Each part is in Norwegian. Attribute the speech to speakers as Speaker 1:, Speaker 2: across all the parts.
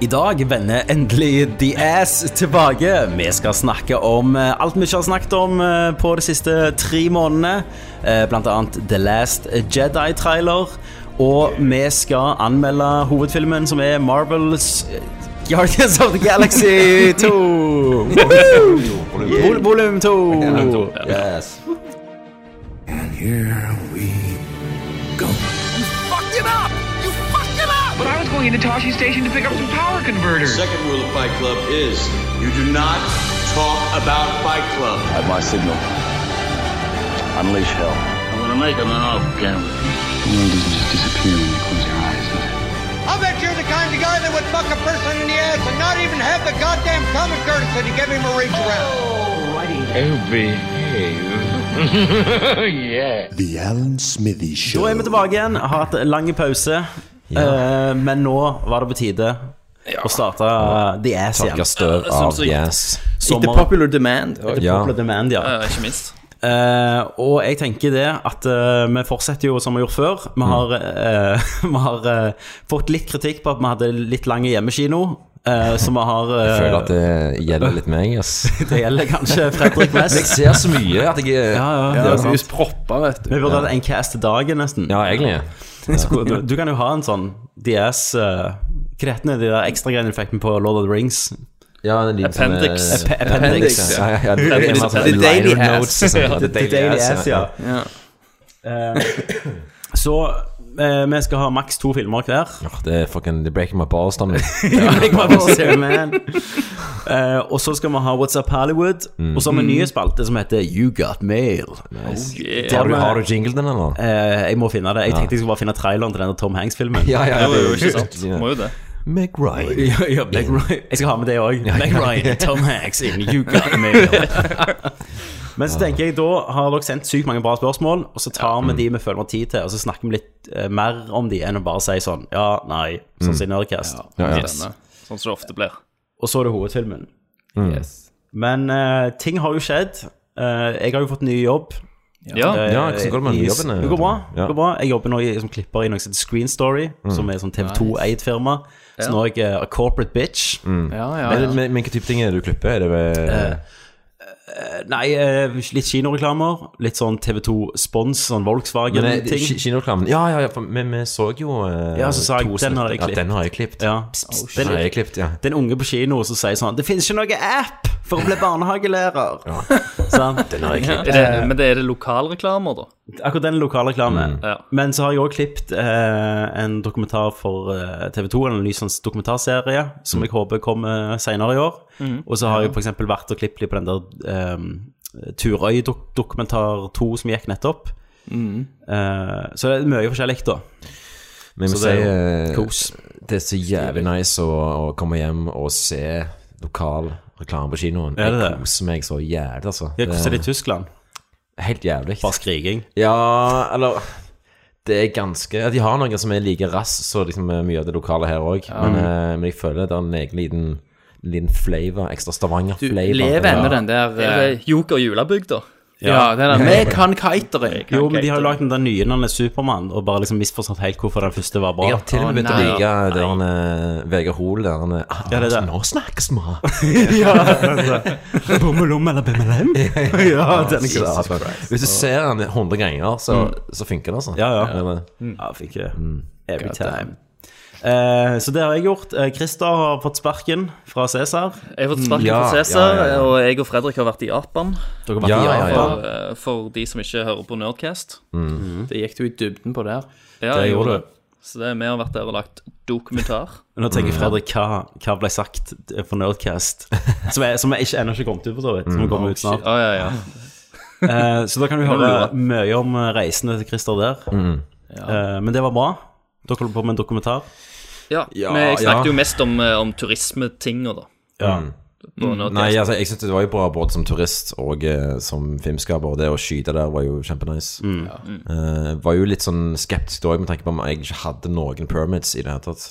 Speaker 1: I dag vender endelig The Ass tilbake. Vi skal snakke om eh, alt vi ikke har snakket om eh, på de siste tre månedene. Eh, Blant annet The Last Jedi-trailer. Og vi skal anmelde hovedfilmen, som er Marvels Guardians of the Galaxy 2. Vol volum 2. Yes.
Speaker 2: fucked up!
Speaker 3: But I was going into Toshi Station to pick up some power converters.
Speaker 4: Second rule of Fight Club is you do not talk about Fight Club.
Speaker 5: At my signal, unleash hell.
Speaker 6: I'm gonna make him an off camera.
Speaker 5: The world doesn't just disappear when you close your eyes, does it?
Speaker 7: I'll bet you're the kind of guy that would fuck a person in the ass and not even have the goddamn common courtesy to give him a reach around.
Speaker 3: Oh, behave. yeah.
Speaker 8: The Alan Smithy
Speaker 1: Da
Speaker 8: Show.
Speaker 1: er vi tilbake igjen. Har hatt en lang Eh, men nå var det på tide å starte uh, The Ass igjen.
Speaker 9: Tørka støv av
Speaker 10: The
Speaker 9: Ass.
Speaker 10: Etter popular demand.
Speaker 9: Ja.
Speaker 1: Popular demand, ja.
Speaker 10: Uh, ikke minst.
Speaker 1: Eh, og jeg tenker det at vi fortsetter jo som vi har gjort før. Vi har, eh, vi har fått litt kritikk på at vi hadde litt lang hjemmekino. Uh, så vi har uh,
Speaker 9: Jeg føler at det gjelder litt meg, Yes.
Speaker 1: det gjelder kanskje Fredrik
Speaker 9: Jeg ser så mye at jeg
Speaker 1: Ja, ja,
Speaker 10: Ja,
Speaker 1: ja,
Speaker 10: mye
Speaker 1: sant.
Speaker 10: propper, vet du.
Speaker 1: Vi burde hatt en cast til dagen, nesten.
Speaker 9: Ja, egentlig.
Speaker 1: Så Du, du kan jo ha en sånn DS uh, Hva heter de der ekstragreiene du fikk med på Lord of the Rings?
Speaker 9: Ja, en liten sånn,
Speaker 10: Appendix.
Speaker 9: eh,
Speaker 1: App- appendix,
Speaker 9: Ja, ja, ja, mer sånn
Speaker 10: The Daily Ass.
Speaker 9: notes sånn. The
Speaker 1: The Daily Ass, ja.
Speaker 10: Ja.
Speaker 1: Eh, så eh, vi skal ha maks to filmer hver.
Speaker 9: Åh, Det er fucking Det breaking my balls, da.
Speaker 1: my balls yeah, man. Eh, og så skal vi ha What's Up Hollywood. Og så har vi en ny spalte som heter You Got Mail.
Speaker 9: Har du, har du jinglen din, eller?
Speaker 1: Eh, jeg må finne det. Jeg tenkte jeg skulle bare finne traileren til denne Tom Hanks-filmen.
Speaker 9: Ja, ja, det var
Speaker 10: jo, ikke sant. Må jo det.
Speaker 9: Meg Ryan.
Speaker 1: Ja, ja, Meg Ryan. Jeg skal ha med det òg. Meg Ryan, Tom Hanks in You Got Mail. Men så tenker jeg, da har dere sendt sykt mange bra spørsmål, og så tar vi de vi føler vi har tid til, og så snakker vi litt eh, mer om de enn å bare si sånn ja, nei, sånn som i Nerdcast.
Speaker 9: Ja, ja.
Speaker 10: Denne. Sånn som det ofte blir.
Speaker 1: Og så er det hovedfilmen.
Speaker 10: Yes.
Speaker 1: Men eh, ting har jo skjedd. Eh, jeg har jo fått ny jobb.
Speaker 10: Ja.
Speaker 1: Eh,
Speaker 9: Ja, hvordan går det med
Speaker 1: i-
Speaker 9: jobben?
Speaker 1: Det går bra.
Speaker 9: Ja.
Speaker 1: Det går bra. Jeg jobber nå i, som klipper i noe som heter Screen Story, som er sånn TV2-eid firma. Så nå er jeg eh, a corporate bitch.
Speaker 10: Ja, ja,
Speaker 9: Men,
Speaker 10: ja.
Speaker 9: men, men hvilke type ting er det du klipper? Er det ved
Speaker 1: Nei, eh, litt kinoreklamer. Litt sånn TV2-spons, sånn
Speaker 9: eh,
Speaker 1: Volkswagen-ting.
Speaker 9: Kinoreklamen? Ja, ja, ja, for vi, vi så jo uh,
Speaker 1: Ja, så sa jeg, den har jeg klippet.
Speaker 9: Ja, den har jeg klippet.
Speaker 1: Ja.
Speaker 9: Den har jeg klippet, ja.
Speaker 1: Den unge på kino som sier sånn Det finnes ikke noe app for å bli barnehagelærer. Sånn.
Speaker 9: Den har jeg klippet.
Speaker 10: Er det, men det er det lokalreklamer, da?
Speaker 1: Akkurat den lokalreklame.
Speaker 10: Ja.
Speaker 1: Men så har jeg òg klippet eh, en dokumentar for eh, TV 2, en ny sånn dokumentarserie, som jeg håper kommer senere i år. Og så har jeg f.eks. vært og klippet litt på den der eh, Turøy-dokumentar 2 som gikk nettopp. Eh, så det er mye forskjellig, da.
Speaker 9: Men jeg må
Speaker 1: Så det
Speaker 9: si
Speaker 1: kos.
Speaker 9: Det er så jævlig nice å, å komme hjem og se lokal reklame på kinoen.
Speaker 1: Er det
Speaker 9: Jeg
Speaker 1: det?
Speaker 9: koser meg så jævlig, altså.
Speaker 1: Ja, Hvordan er det i Tyskland?
Speaker 9: Helt jævlig.
Speaker 1: Bare skriking?
Speaker 9: Ja, eller Det er ganske ja, De har noen som er like rass så liksom eh, mye av det lokale her òg. Men, eh, men jeg føler det er en egen liten, liten flavor, ekstra
Speaker 10: Du
Speaker 9: Stavanger-flavor.
Speaker 10: lever ennå den der
Speaker 1: Eh,
Speaker 10: Er det Joker det er
Speaker 7: Ja, den Vi kan kitere.
Speaker 1: Jo, men de har jo lagd den der nye når han er Supermann, og bare liksom misforstått helt hvorfor den første var bra.
Speaker 9: Jeg har til og med begynt å
Speaker 7: nei.
Speaker 9: like der han eh, Vegard Hoel der han er ah,
Speaker 1: Ja, det er det.
Speaker 9: Nå snakkes vi!
Speaker 1: Bommelom eller bimmelem? ja, den er
Speaker 9: ikke
Speaker 1: kul.
Speaker 9: altså, Hvis du ser den 100 ganger, så, så funker det, altså.
Speaker 1: Ja, ja. Ja, fikk jeg. Every time. Eh, så det har jeg gjort. Eh, Christer har fått sparken fra Cæsar.
Speaker 10: Jeg har fått sparken
Speaker 9: Ja,
Speaker 10: fra Cæsar,
Speaker 9: ja, ja, ja.
Speaker 10: og jeg og Fredrik har vært i Japan.
Speaker 1: Dere har vært
Speaker 9: Ja,
Speaker 1: i
Speaker 9: ja,
Speaker 1: Japan.
Speaker 9: ja.
Speaker 10: For, eh, for de som ikke hører på Nerdcast.
Speaker 7: Det gikk du i dybden på der.
Speaker 10: Ja,
Speaker 1: Det
Speaker 10: jeg
Speaker 1: gjorde
Speaker 10: det. Så det, vi har vært der og lagt dokumentar.
Speaker 1: Nå tenker Fredrik hva, hva ble sagt for Nerdcast, som, er, som er ikke, ennå ikke kommet ut, for så vidt. Som kommer ut snart.
Speaker 10: Ja, ja, ja.
Speaker 1: Eh, så da kan vi høre mye om eh, reisene til Christer der. Eh, men det var bra. Dere holdt på med en dokumentar.
Speaker 10: Ja.
Speaker 9: Ja,
Speaker 10: men jeg snakket
Speaker 9: ja.
Speaker 10: jo mest om, eh, om turismetinga, da.
Speaker 1: Ja.
Speaker 10: På
Speaker 9: Nei, altså, jeg synes det var jo bra både som turist og eh, som filmskaper. Og det å skyte der var jo kjempenice. Eh, var jo litt sånn skeptisk da, med tanke på om jeg ikke hadde noen permits i det hele tatt.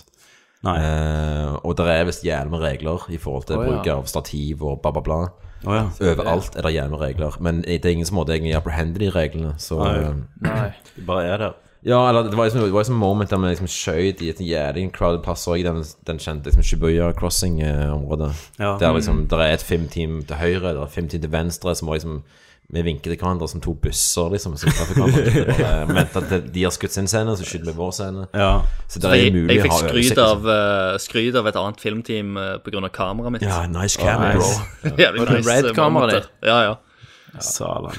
Speaker 1: Nei.
Speaker 9: Eh, og det er visst jævlig med regler i forhold til
Speaker 7: oh,
Speaker 9: bruk av stativ og bla, bla, bla.
Speaker 1: Oh, ja.
Speaker 9: Overalt er det jævla regler. Men det er ingen som måtte egentlig apprehende de reglene. Så
Speaker 1: Nei.
Speaker 9: eh,
Speaker 7: Nei.
Speaker 1: Det bare er der.
Speaker 9: Ja, eller det var liksom, det var liksom moment der vi liksom skjøt i et jævlig crowded plass òg, den, den kjente liksom Shibuya Crossing-området.
Speaker 1: Ja.
Speaker 9: Der liksom, der er et filmteam til høyre, der er filmteam til venstre, som var liksom Vi vinker til hverandre som to busser, liksom. Som Vent at Venter til de har skutt sin scene, så skyter vi vår scene.
Speaker 1: Ja.
Speaker 9: Så det er
Speaker 10: Jeg,
Speaker 9: mulig
Speaker 10: jeg
Speaker 9: å
Speaker 10: fikk skryt av, uh, skryt av et annet filmteam uh, av kameraet mitt.
Speaker 9: Ja, nice camera,
Speaker 1: nice.
Speaker 9: bro.
Speaker 10: Jævlig
Speaker 8: Var det
Speaker 10: nice, Red-kameraet
Speaker 8: kamera ditt?
Speaker 10: Ja, Ja,
Speaker 1: ja.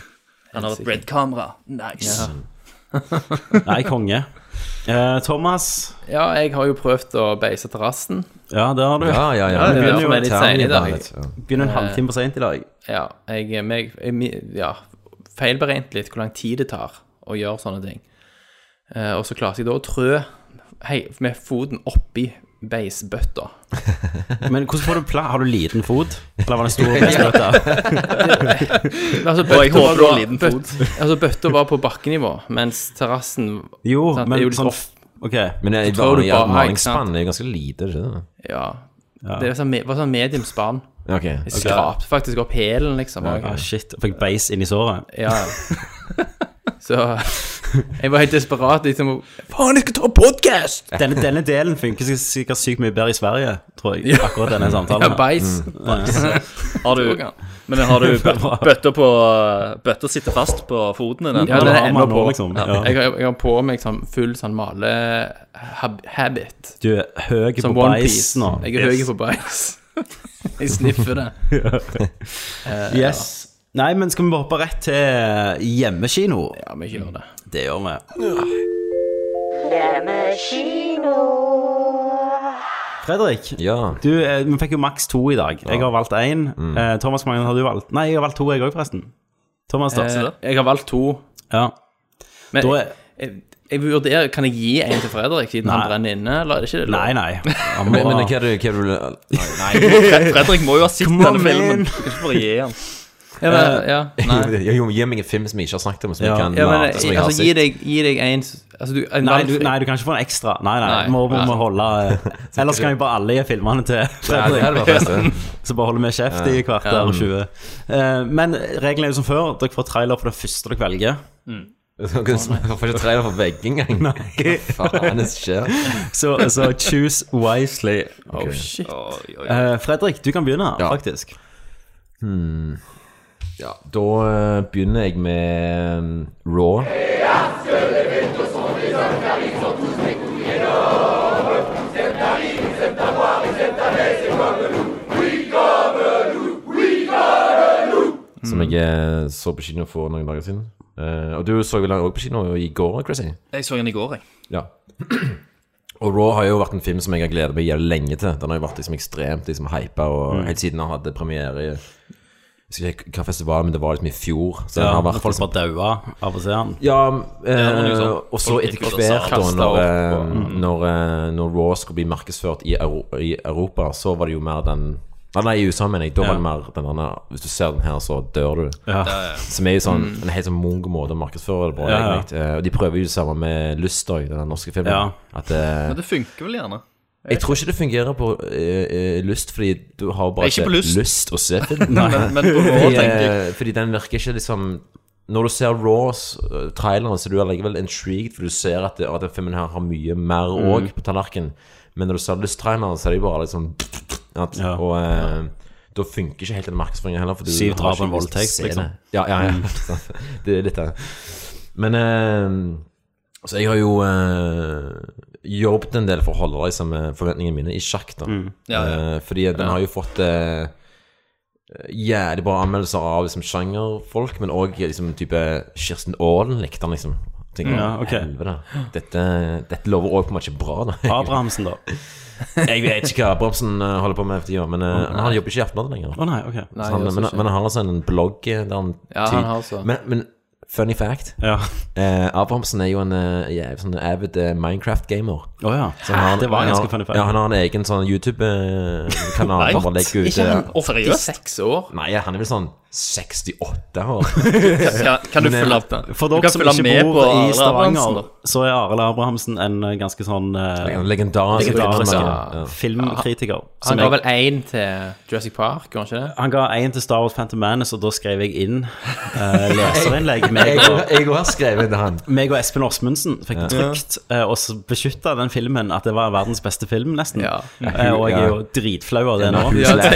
Speaker 10: Han har et red kamera. Nice.
Speaker 1: Nei, konge. Eh, Thomas.
Speaker 8: Ja, jeg har jo prøvd å beise terrassen.
Speaker 1: Ja, det har du.
Speaker 9: Ja, ja, ja. Du
Speaker 8: begynner jo
Speaker 9: jo
Speaker 8: litt sein i dag.
Speaker 1: Begynner en halvtime for seint i dag.
Speaker 8: Ja, jeg, meg, jeg ja, feilberegnet litt hvor lang tid det tar å gjøre sånne ting. Eh, og så klarte jeg da å trø hei, med foten oppi beisbøtta.
Speaker 1: Men hvordan får du plass? Har du liten fot? Eller var det stor beisbøtte?
Speaker 8: Altså,
Speaker 10: Og jeg håper du har liten
Speaker 8: fot. Altså, bøtta var på bakkenivå, mens terrassen
Speaker 1: Jo,
Speaker 8: Sant,
Speaker 1: men sånn
Speaker 8: off.
Speaker 1: Ok.
Speaker 9: Men det var,
Speaker 8: Så jeg, du bare,
Speaker 9: malingsspann er jo ganske lite, ikke sant?
Speaker 8: Ja. Det var sånn, me- var sånn medium spann.
Speaker 9: Okay.
Speaker 8: Jeg skrapte faktisk opp hælen, liksom. og-
Speaker 1: Ah, shit. Fikk beis inn i såret.
Speaker 8: Ja, ja. Så jeg var helt desperat. Liksom, Faen, jeg skal ta podkast!
Speaker 1: Denne, denne delen funker sik- sikkert sykt mye bedre i Sverige, tror jeg. Akkurat denne samtalen.
Speaker 8: Ja,
Speaker 1: her.
Speaker 8: beis.
Speaker 10: Har du, men har du bø- bøtta på Bøtta sitter fast på foten din?
Speaker 8: Ja,
Speaker 1: det
Speaker 8: den er
Speaker 1: har
Speaker 8: ennå på.
Speaker 1: liksom? Ja.
Speaker 8: Jeg, har, jeg har på meg sånn full sånn male-habit.
Speaker 1: Du er høy
Speaker 8: Som
Speaker 1: på
Speaker 8: One
Speaker 1: beis
Speaker 8: Piece.
Speaker 1: nå.
Speaker 8: Jeg er høy på beis. jeg sniffer det.
Speaker 1: Yes. Nei, men skal vi bare hoppe rett til hjemmekino?
Speaker 8: Ja, vi gjør det.
Speaker 1: Det gjør vi. Fredrik,
Speaker 9: Ja.
Speaker 1: du, eh, vi fikk jo maks to i dag. Jeg har valgt én. Eh, Thomas, hvor mange har du valgt? Nei, jeg har valgt to, jeg òg, forresten. Thomas, da.
Speaker 8: Eh, jeg har valgt to.
Speaker 1: ja.
Speaker 8: Men
Speaker 1: Da er-
Speaker 8: jeg, jeg vurderer Kan jeg gi en til Fredrik, siden han brenner inne? Eller er det ikke det?
Speaker 1: Nei, nei. Han må
Speaker 9: Men, men hva er det hva er det du
Speaker 10: Fred- Fredrik må jo ha sett
Speaker 1: Come on,
Speaker 10: denne filmen.
Speaker 1: man.
Speaker 10: Du kan ikke bare gi han.
Speaker 8: Ja, men, ja, nei.
Speaker 9: Jeg Gi meg en film som jeg ikke har snakket om, som
Speaker 1: Ja.
Speaker 9: jeg kan
Speaker 8: Ja, men,
Speaker 9: late som jeg har
Speaker 8: altså, gi
Speaker 9: sett.
Speaker 8: deg, gi deg en altså, du, en
Speaker 1: Nei
Speaker 8: valgfri-
Speaker 1: du, nei, du kan ikke få en ekstra. Nei, nei.
Speaker 8: Nei.
Speaker 1: Må, må, må holde eh, Ellers kan vi bare alle gi filmene til
Speaker 9: det
Speaker 1: Fredrik.
Speaker 9: er det beste.
Speaker 1: Så bare holder vi kjeft i kvarter og 20. Eh, men reglene er jo som før. Dere får trailer for det første dere velger.
Speaker 9: Jeg får ikke trailer for begge engang. Hva faen er det som skjer?
Speaker 1: Så, så choose wisely.
Speaker 8: Oh, shit.
Speaker 10: Oi, oi.
Speaker 1: Eh, Fredrik, du kan begynne,
Speaker 9: Ja.
Speaker 1: faktisk.
Speaker 9: Ja, da eh, begynner jeg med um, Raw. Som jeg eh, så på kino for noen dager siden. Eh, og du så vel den også på kino i går, Chrissy?
Speaker 10: Jeg så den i går, jeg.
Speaker 9: Ja. Og Raw har jo vært en film som jeg har gledet meg jævlig lenge til. Den har jo vært liksom ekstremt liksom hypa, og helt siden den hadde premiere i husker ikke hva festival, men det var liksom i fjor. Så
Speaker 1: Ja,
Speaker 9: har
Speaker 1: Folk
Speaker 9: vært liksom
Speaker 1: bare daua av å se han.
Speaker 9: Ja, eh,
Speaker 10: liksom,
Speaker 9: og så etter hvert, da, når, eh, når, eh, når Raw skulle bli markedsført i, Euro i Europa, så var det jo mer den Nei, nei, i USA, mener jeg. Da var det mer den andre Hvis du ser den her, så dør du.
Speaker 1: Ja.
Speaker 9: Som er jo sånn en helt sånn mung måte å markedsføre det på.
Speaker 1: Ja, ja.
Speaker 9: egentlig. Eh, Og de prøver jo det samme med Lystøy, den norske filmen.
Speaker 1: Ja.
Speaker 9: At eh,
Speaker 10: Men det funker vel gjerne.
Speaker 9: Jeg tror ikke det fungerer på eh, eh, Lyst, fordi du har bare
Speaker 10: Ikke på Lyst.
Speaker 9: lyst å se filmen.
Speaker 10: Men, men på Raw,
Speaker 9: Fordi,
Speaker 10: tenker jeg.
Speaker 9: eh, fordi den virker ikke liksom Når du ser Raws uh, traileren, så er du allikevel intrigued, for du ser at, det, at den filmen her har mye mer òg på tallerkenen. Men når du ser Lyst-traileren, så er det jo bare liksom at,
Speaker 1: Ja.
Speaker 9: Og eh, da funker ikke helt den markedsføringen heller. For du
Speaker 1: Syv
Speaker 9: har
Speaker 1: drap
Speaker 9: ikke
Speaker 1: en
Speaker 9: lyst til å
Speaker 1: voldtekt,
Speaker 9: se
Speaker 1: liksom.
Speaker 9: Ja, ja, ja. sant. det er litt det. Men eh, Så jeg har jo eh, jobbet en del for å holde liksom, forventningene mine i sjakk. da
Speaker 10: Ja, ja.
Speaker 9: Eh, Fordi den har jo fått eh, jævlig bra anmeldelser av liksom, sjangerfolk, men òg liksom, type Kirsten Aalen likte den, liksom. Tenker,
Speaker 1: Ja,
Speaker 9: okay. Dette, dette lover òg på en måte bra, da.
Speaker 1: Abrahamsen, da.
Speaker 9: Jeg vet ikke hva Abrahamsen eh, holder på med FTI, men eh, han jobber ikke i Aftenbladet lenger.
Speaker 1: Å nei, ok.
Speaker 8: Nei,
Speaker 9: han, men, men han har altså en blogg eh, der han
Speaker 8: Ja, han har så.
Speaker 9: men, men funny fact
Speaker 1: Ja.
Speaker 9: eh, Abrahamsen er jo en eh, sånn avid eh, Minecraft-gamer.
Speaker 1: Oh, ja.
Speaker 9: Hæ,
Speaker 1: Det var
Speaker 9: en
Speaker 1: ganske funny fact.
Speaker 9: Ja, han har en egen sånn YouTube-kanal. Ut
Speaker 8: Ikke
Speaker 9: eh,
Speaker 8: han
Speaker 10: offeriøst? seriøst?
Speaker 8: 86 år?
Speaker 9: Nei, han er vel sånn 68 år.
Speaker 10: Kan, kan du
Speaker 9: følge
Speaker 10: følge
Speaker 9: eh,
Speaker 1: For dere som ikke bor i Stavanger, så er Arild Abrahamsen en eh, ganske sånn
Speaker 9: uh, legendarisk
Speaker 1: legendar
Speaker 9: filmmaker.
Speaker 1: ja,
Speaker 9: Ja.
Speaker 1: filmkritiker.
Speaker 8: Han ga vel én til Jurassic Park, gjorde han ikke det?
Speaker 1: Han ga én til Star Wars Phantom Manus, og da skrev jeg inn uh, leserinnlegg.
Speaker 9: Jeg òg har skrevet det, han.
Speaker 1: meg og Espen Osmundsen fikk det trygt, uh, og så beskytta den filmen at det var verdens beste film, nesten.
Speaker 8: Ja.
Speaker 1: Uh, og jeg er jo dritflau av det nå.
Speaker 8: Ja, det.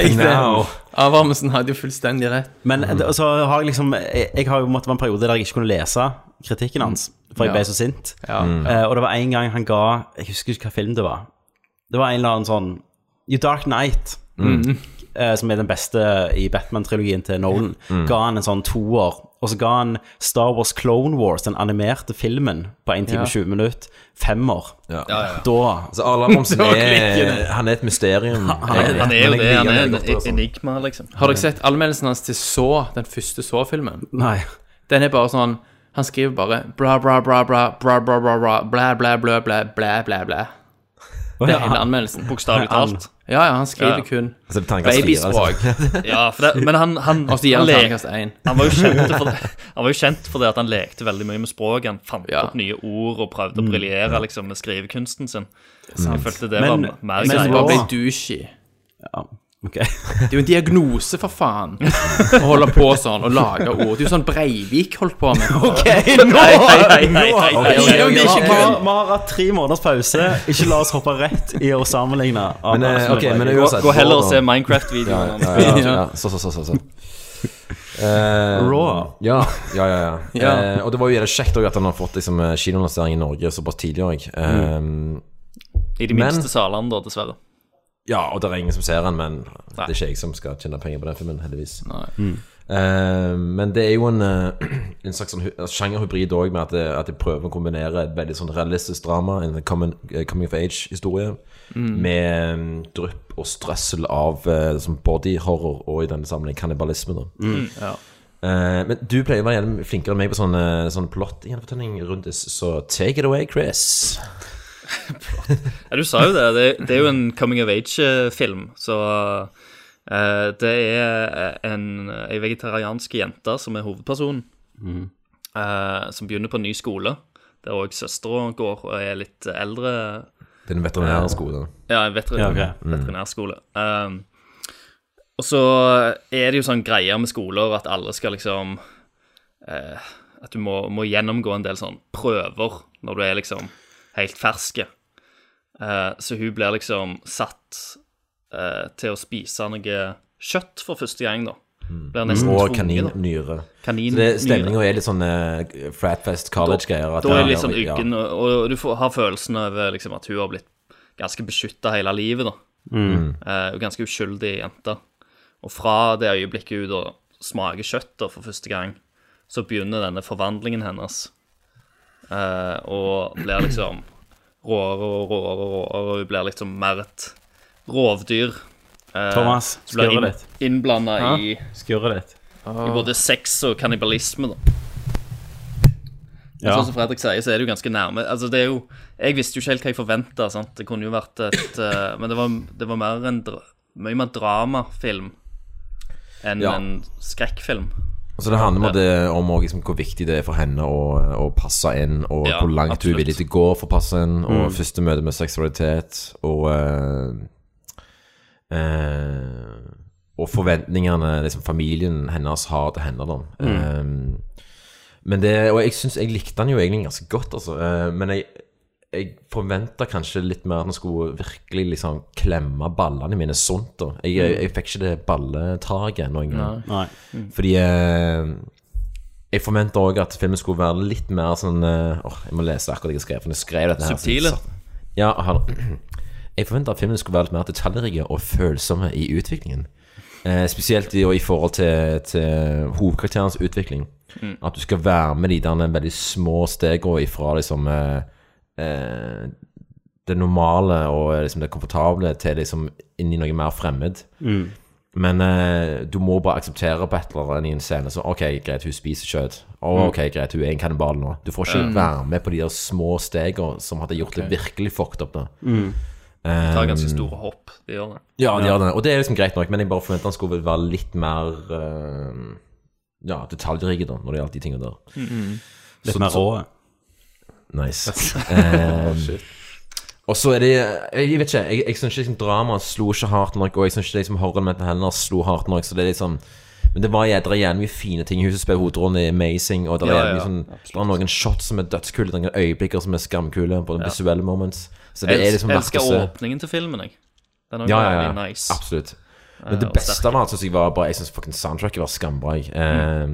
Speaker 8: Abrahamsen hadde jo fullstendig rett.
Speaker 1: Men eh, så har jeg liksom Jeg, jeg har jo måttet være en periode der jeg ikke kunne lese kritikken hans, for jeg
Speaker 8: Ja.
Speaker 1: ble så sint.
Speaker 8: Ja.
Speaker 1: Eh, og det var en gang han ga Jeg husker ikke hva film det var. Det var en eller annen sånn You Dark Night, eh, som er den beste i Batman-trilogien til Nolan, ga han en sånn toer. Og så ga han Star Wars Clone Wars, den animerte filmen, på 1 time
Speaker 8: Ja.
Speaker 1: og 20 minutter, femmer.
Speaker 9: Ja.
Speaker 1: Da
Speaker 9: Altså, Arle Abrahamsen
Speaker 8: Da
Speaker 9: er. Han er et mysterium.
Speaker 10: Han er jo
Speaker 9: Men jeg
Speaker 10: det. Han er en
Speaker 9: altså.
Speaker 10: enigma, liksom.
Speaker 8: Har dere sett anmeldelsen hans til Så, den første Så-filmen?
Speaker 1: Nei.
Speaker 8: Den er bare sånn Han skriver bare bra, bra, bra, bra, bra, bra, bra, bra, bla, bla, bla, bla, bla, bla. blæ. Det er hele anmeldelsen.
Speaker 10: Bokstavelig talt.
Speaker 8: Ja, ja, han skriver
Speaker 10: Ja.
Speaker 8: kun
Speaker 9: Altså,
Speaker 8: babyspråk.
Speaker 10: Ja, for det, men han, han,
Speaker 8: Og så han lekte,
Speaker 10: han var jo kjent for det, han var jo kjent for det at han lekte veldig mye med språk. Han fant
Speaker 8: Ja.
Speaker 10: opp nye ord og prøvde å briljere liksom, med skrivekunsten sin. Så jeg følte det
Speaker 1: Men-
Speaker 10: var mer
Speaker 1: men
Speaker 8: Men
Speaker 10: så
Speaker 8: bare ble douchey.
Speaker 1: Ja, ok.
Speaker 8: Det er jo en diagnose, for faen. Å holde på sånn og lage ord. Det er jo sånn Breivik holdt på med.
Speaker 1: Ok,
Speaker 10: nå!
Speaker 1: vi, har, hatt tre måneders pause. Ikke la oss hoppe rett i å sammenligne.
Speaker 9: Men, eh, okay, men
Speaker 10: Gå,
Speaker 9: uansett
Speaker 10: gå heller og se. Minecraft-videoen.
Speaker 9: Ja, ja, ja, ja. Så, så, så, så, så. Uh,
Speaker 1: Raw.
Speaker 9: Ja, ja, ja. ja.
Speaker 8: Ja.
Speaker 9: uh, og det var jo jævlig kjekt at han har fått liksom, eh, kinolansering i Norge såpass tidlig òg.
Speaker 10: I de minste salene, da, dessverre.
Speaker 9: Ja, og det er ingen som ser den, men det er ikke jeg som skal tjene penger på den filmen, heldigvis.
Speaker 8: Mm.
Speaker 9: Uh, men det er jo en, eh, en slags sånn, hu- sjangerhybrid òg, med at jeg, at de prøver å kombinere et veldig sånn realistisk drama, en coming, eh, coming of age-historie, med um, drypp og strøssel av uh, som body horror og i denne sammenheng kannibalisme. da
Speaker 10: Ja.
Speaker 9: Uh, men du pleier å være flinkere enn meg på sånn, plott sånn plott-gjenfortelling rundt det, så take it away, Chris.
Speaker 10: Ja, du sa jo det. Det, det er jo en coming of age-film, så uh, det er en, ei vegetariansk jente som er hovedpersonen, eh, som begynner på en ny skole, der òg søstera går og er litt eldre.
Speaker 9: Det er en veterinærskole.
Speaker 10: Ja, en veterin
Speaker 1: Ja, ok.
Speaker 10: veterinærskole. Um, og så er det jo sånn greier med skoler at alle skal liksom eh, At du må, må gjennomgå en del sånn prøver når du er liksom helt ferske. Eh, så hun blir liksom satt eh, til å spise noe kjøtt for første gang, da. Blir nesten
Speaker 9: Og
Speaker 10: tvunget,
Speaker 9: kaninnyre.
Speaker 10: Kanin,
Speaker 9: Så det, stemninga er litt sånn uh, Fratfest College-greier. Da,
Speaker 10: Da er liksom sånn
Speaker 9: ja,
Speaker 10: uggen, og, og du får, har følelsen av liksom, at hun har blitt ganske beskytta hele livet. da. Mm. er ganske uskyldig jente. Og fra det øyeblikket hun da smaker kjøtt da, for første gang, så begynner denne forvandlingen hennes. Eh, og blir liksom råere og råere og råere, og hun blir liksom mer et rovdyr. Uh,
Speaker 1: Thomas,
Speaker 10: skurre blir inn,
Speaker 1: litt.
Speaker 10: innblanda i,
Speaker 1: Skurret ditt.
Speaker 10: i både sex og kannibalisme. da.
Speaker 1: Ja.
Speaker 10: Sånn som Fredrik sier, så er det jo ganske nærme. Altså, det er jo Jeg visste jo ikke helt hva jeg forventa. Det kunne jo vært et uh, Men det var, det var mer en dra mye mer dramafilm enn
Speaker 9: Ja.
Speaker 10: en skrekkfilm.
Speaker 9: Så det handler det, om liksom, hvor viktig det er for henne å, å passe inn, og
Speaker 10: Ja,
Speaker 9: hvor langt hun er
Speaker 10: absolutt.
Speaker 9: villig til å gå for å passe inn, og første møte med seksualitet, og uh, uh, Og forventningene liksom, familien hennes har til henne. Da. Eh, men det, og jeg syns jeg likte han jo egentlig ganske godt, altså. Uh, men jeg, jeg forventa kanskje litt mer at han skulle virkelig liksom klemme ballene mine sunt. da Jeg, jeg, jeg fikk ikke det balletaket noen gang.
Speaker 1: Nei.
Speaker 9: Fordi eh, jeg forventa òg at filmen skulle være litt mer sånn eh, Åh, jeg må lese akkurat det jeg skrev. For jeg skrev dette her
Speaker 10: Subtile.
Speaker 9: Ja, jeg forventa at filmen skulle være litt mer detaljrike og følsomme i utviklingen. Eh, spesielt i, i forhold til, til hovedkarakterens utvikling. At du skal være med de der veldig små stegene ifra liksom eh, eh, det normale og liksom det komfortable til liksom inn i noe mer fremmed. Men eh, du må bare akseptere battleren i en scene. Så OK, greit, hun spiser kjøtt. Oh, OK, greit, hun er en kannibal nå. Du får ikke være med på de der små stegene som hadde gjort det virkelig fucked up. da
Speaker 10: Det tar ganske store hopp. De gjør det.
Speaker 9: Ja, de gjør det. Og det er liksom greit nok, men jeg bare forventer han skulle være litt mer uh, ja, detaljrike, da, når det gjaldt de tingene der.
Speaker 1: Litt
Speaker 9: Så-
Speaker 1: mer rå.
Speaker 9: Nice. um, og så er det Jeg vet ikke, jeg, jeg syns ikke liksom, dramaet slo ikke hardt nok, og jeg syns ikke liksom, horrorelementene heller slo hardt nok, så det er liksom men det var jæ- det er mye fine ting. Huset spiller hovedrollen, er amazing. Og det er,
Speaker 10: Ja,
Speaker 9: jævlig
Speaker 10: ja,
Speaker 9: sånn, er noen shots som er dødskule, noen øyeblikker som er skamkule. På den visuelle moments. Så det
Speaker 10: Jeg
Speaker 9: er liksom
Speaker 10: elsker
Speaker 9: å se.
Speaker 10: åpningen til filmen, jeg. Den er
Speaker 9: Ja, ja, ja.
Speaker 10: nice.
Speaker 9: Absolutt. Men
Speaker 10: Eh,
Speaker 9: det beste av alt syns jeg var bare Jeg syns fucking soundtracket var skambra. Eh,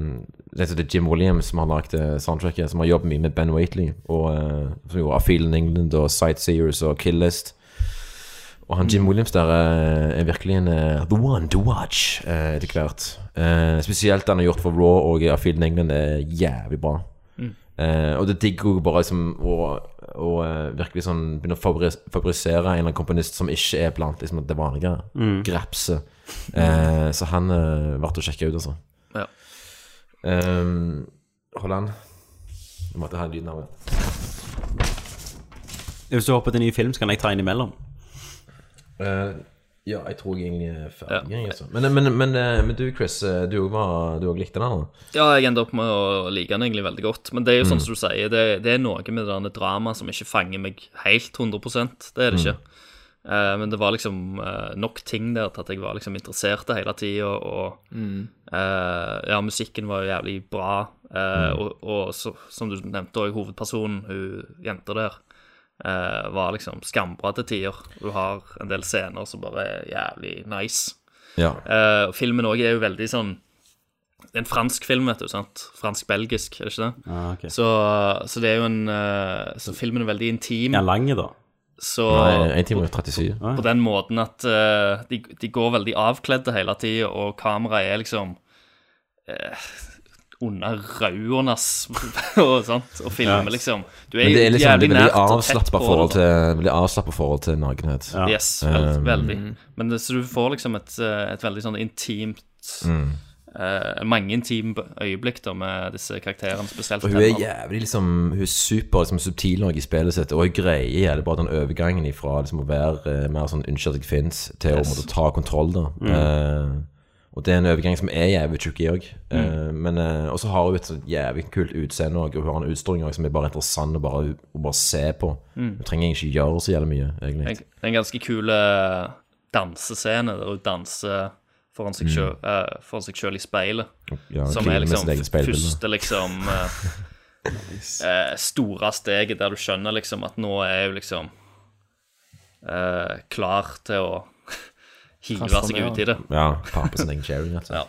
Speaker 9: det er Jim Williams som har lagd eh, soundtracket, som har jobbet mye med Ben Waitley. Og uh, som gjorde A in England og Sightseers og Kill List. Og han Jim Williams der eh, er virkelig en uh, the one to watch uh, etter hvert. Uh, spesielt han har gjort for Raw og A Feel in England er jævlig bra. Eh, og det digger jo bare liksom å, å eh, virkelig sånn begynne å favoris favorisere en eller annen komponist som ikke er blant liksom, det vanlige. Grepset. Eh, så han eh, ble å sjekke ut, altså.
Speaker 10: Ja.
Speaker 9: Um, hold an. Jeg måtte ha en lyd av det.
Speaker 1: Hvis du hopper til en ny film, så kan jeg ta inn imellom.
Speaker 9: Ja, jeg tror jeg egentlig er ferdig. Ja. Altså. Men, men, men, eh, men du, Chris, eh, du òg likte den? eller?
Speaker 10: Ja, jeg ender opp med å like den egentlig veldig godt. Men det er jo
Speaker 9: Mm.
Speaker 10: sånn som du sier, det, det er noe med det dramaet som ikke fanger meg helt 100% Det er det
Speaker 9: Mm.
Speaker 10: ikke. Eh, men det var liksom uh, nok ting der til at jeg var liksom interessert hele tida, og eh, Ja, musikken var jo jævlig bra. eh,
Speaker 9: Mm.
Speaker 10: Og, og så, som du nevnte òg, hovedpersonen, hun jenta der, eh, var liksom skambra til tider. Du har en del scener som bare er jævlig nice.
Speaker 9: Ja.
Speaker 10: Uh, filmen òg er jo veldig sånn Det er en fransk film, vet du. sant? Fransk-belgisk, er det ikke det?
Speaker 1: Ah, okay.
Speaker 10: Så, så det er jo en uh, Så filmen er veldig intim.
Speaker 1: Ja, lange, lang, da?
Speaker 10: Så
Speaker 9: Nei, 1 time og 37.
Speaker 10: på den måten at de, de går veldig avkledde hele tida, og kameraet er liksom under rauene og sånt, og filmer liksom Du er,
Speaker 9: Men det er liksom
Speaker 10: jævlig nært og tett på
Speaker 9: forhold
Speaker 10: det.
Speaker 9: til, veldig avslappet forhold til nakenhet.
Speaker 1: Ja.
Speaker 10: Yes, veld,
Speaker 9: Um,
Speaker 10: veldig. Men det, så du får liksom et, eh, et veldig sånn intimt
Speaker 9: Mm.
Speaker 10: uh, Mange intime øyeblikk da med disse karakterene, spesielt
Speaker 9: Og hun er jævlig liksom Hun er super liksom, subtil nok i spillet sitt, og hun greier jævlig bra den overgangen ifra liksom, å være eh, mer sånn unnskyld at jeg fins, til å måtte ta kontroll, da. Eh, og det er en overgang som er jævlig tricky òg. Men eh, Og så har hun et sånt jævlig kult utseende òg, og hun har en utstråling også som er bare interessant å bare, å bare se på. Hun trenger ikke gjøre så jævlig mye, egentlig.
Speaker 10: Det er en ganske kul eh, dansescene der hun danser foran seg sjøl selv i speilet.
Speaker 9: Mm. Ja,
Speaker 10: som er liksom første liksom eh, eh, store steget der du skjønner liksom at nå er hun liksom eh, klar til å hive seg ut i det.
Speaker 9: Ja, pape sin egen sharing, altså.
Speaker 10: Ja.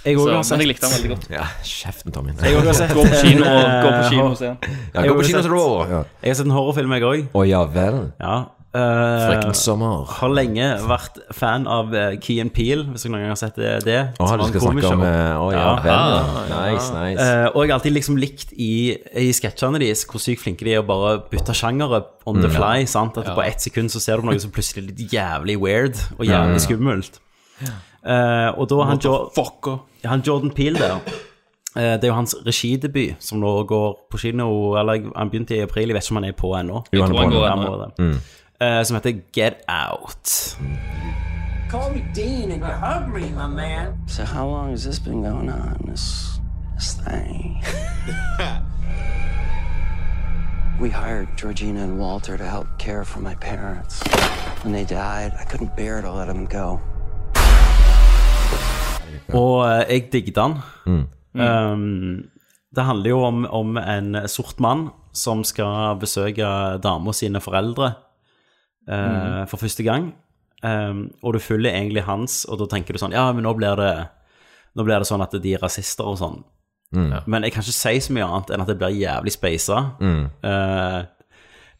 Speaker 1: Jeg
Speaker 10: Så,
Speaker 1: òg har
Speaker 10: men
Speaker 1: sett
Speaker 10: jeg likte den veldig godt.
Speaker 9: Ja, kjeften, Tommy.
Speaker 1: Jeg har sett
Speaker 10: Gå på kino, gå på kino og se den.
Speaker 9: Ja, gå på kino
Speaker 1: og
Speaker 9: se Raw.
Speaker 1: Jeg har sett en horrorfilm, jeg òg.
Speaker 9: Å ja vel.
Speaker 1: Ja. Eh,
Speaker 9: sommer.
Speaker 1: har lenge vært fan av uh, Key and Peel, hvis dere noen gang har sett det. det
Speaker 9: Å,
Speaker 1: som
Speaker 9: du skal snakke om uh, oh, ja,
Speaker 1: Ja.
Speaker 9: vel. Ja. Nice, nice.
Speaker 1: Uh, og jeg har alltid liksom likt i, i sketsjene deres hvor sykt flinke de er å bare bytte sjangere on the
Speaker 9: Mm.
Speaker 1: fly. sant? At på ett sekund så ser du noe som plutselig er litt jævlig weird og jævlig skummelt. Uh, og da han, jo, han Jordan Peele der eh, Det er jo hans regidebut, som nå går på kino Eller han begynte i april, jeg vet ikke om han er på ennå.
Speaker 9: Jo, han
Speaker 10: tror han går ennå.
Speaker 1: må Eh, som heter Get Out.
Speaker 2: Call me Dean and you hug me, my man.
Speaker 11: So how long has this been going on? This this thing. we hired Georgina and Walter to help care for my parents. When they died, I couldn't bear to let them go.
Speaker 1: Og eh, jeg digget den. Um, det handler jo om, om en sort mann som skal besøke dama sine foreldre eh, for første gang. Um, og du følger egentlig hans, og da tenker du sånn Ja, men nå blir det Nå blir det sånn at de er rasister og sånn. Men jeg kan ikke si så mye annet enn at det blir jævlig speisa. Eh,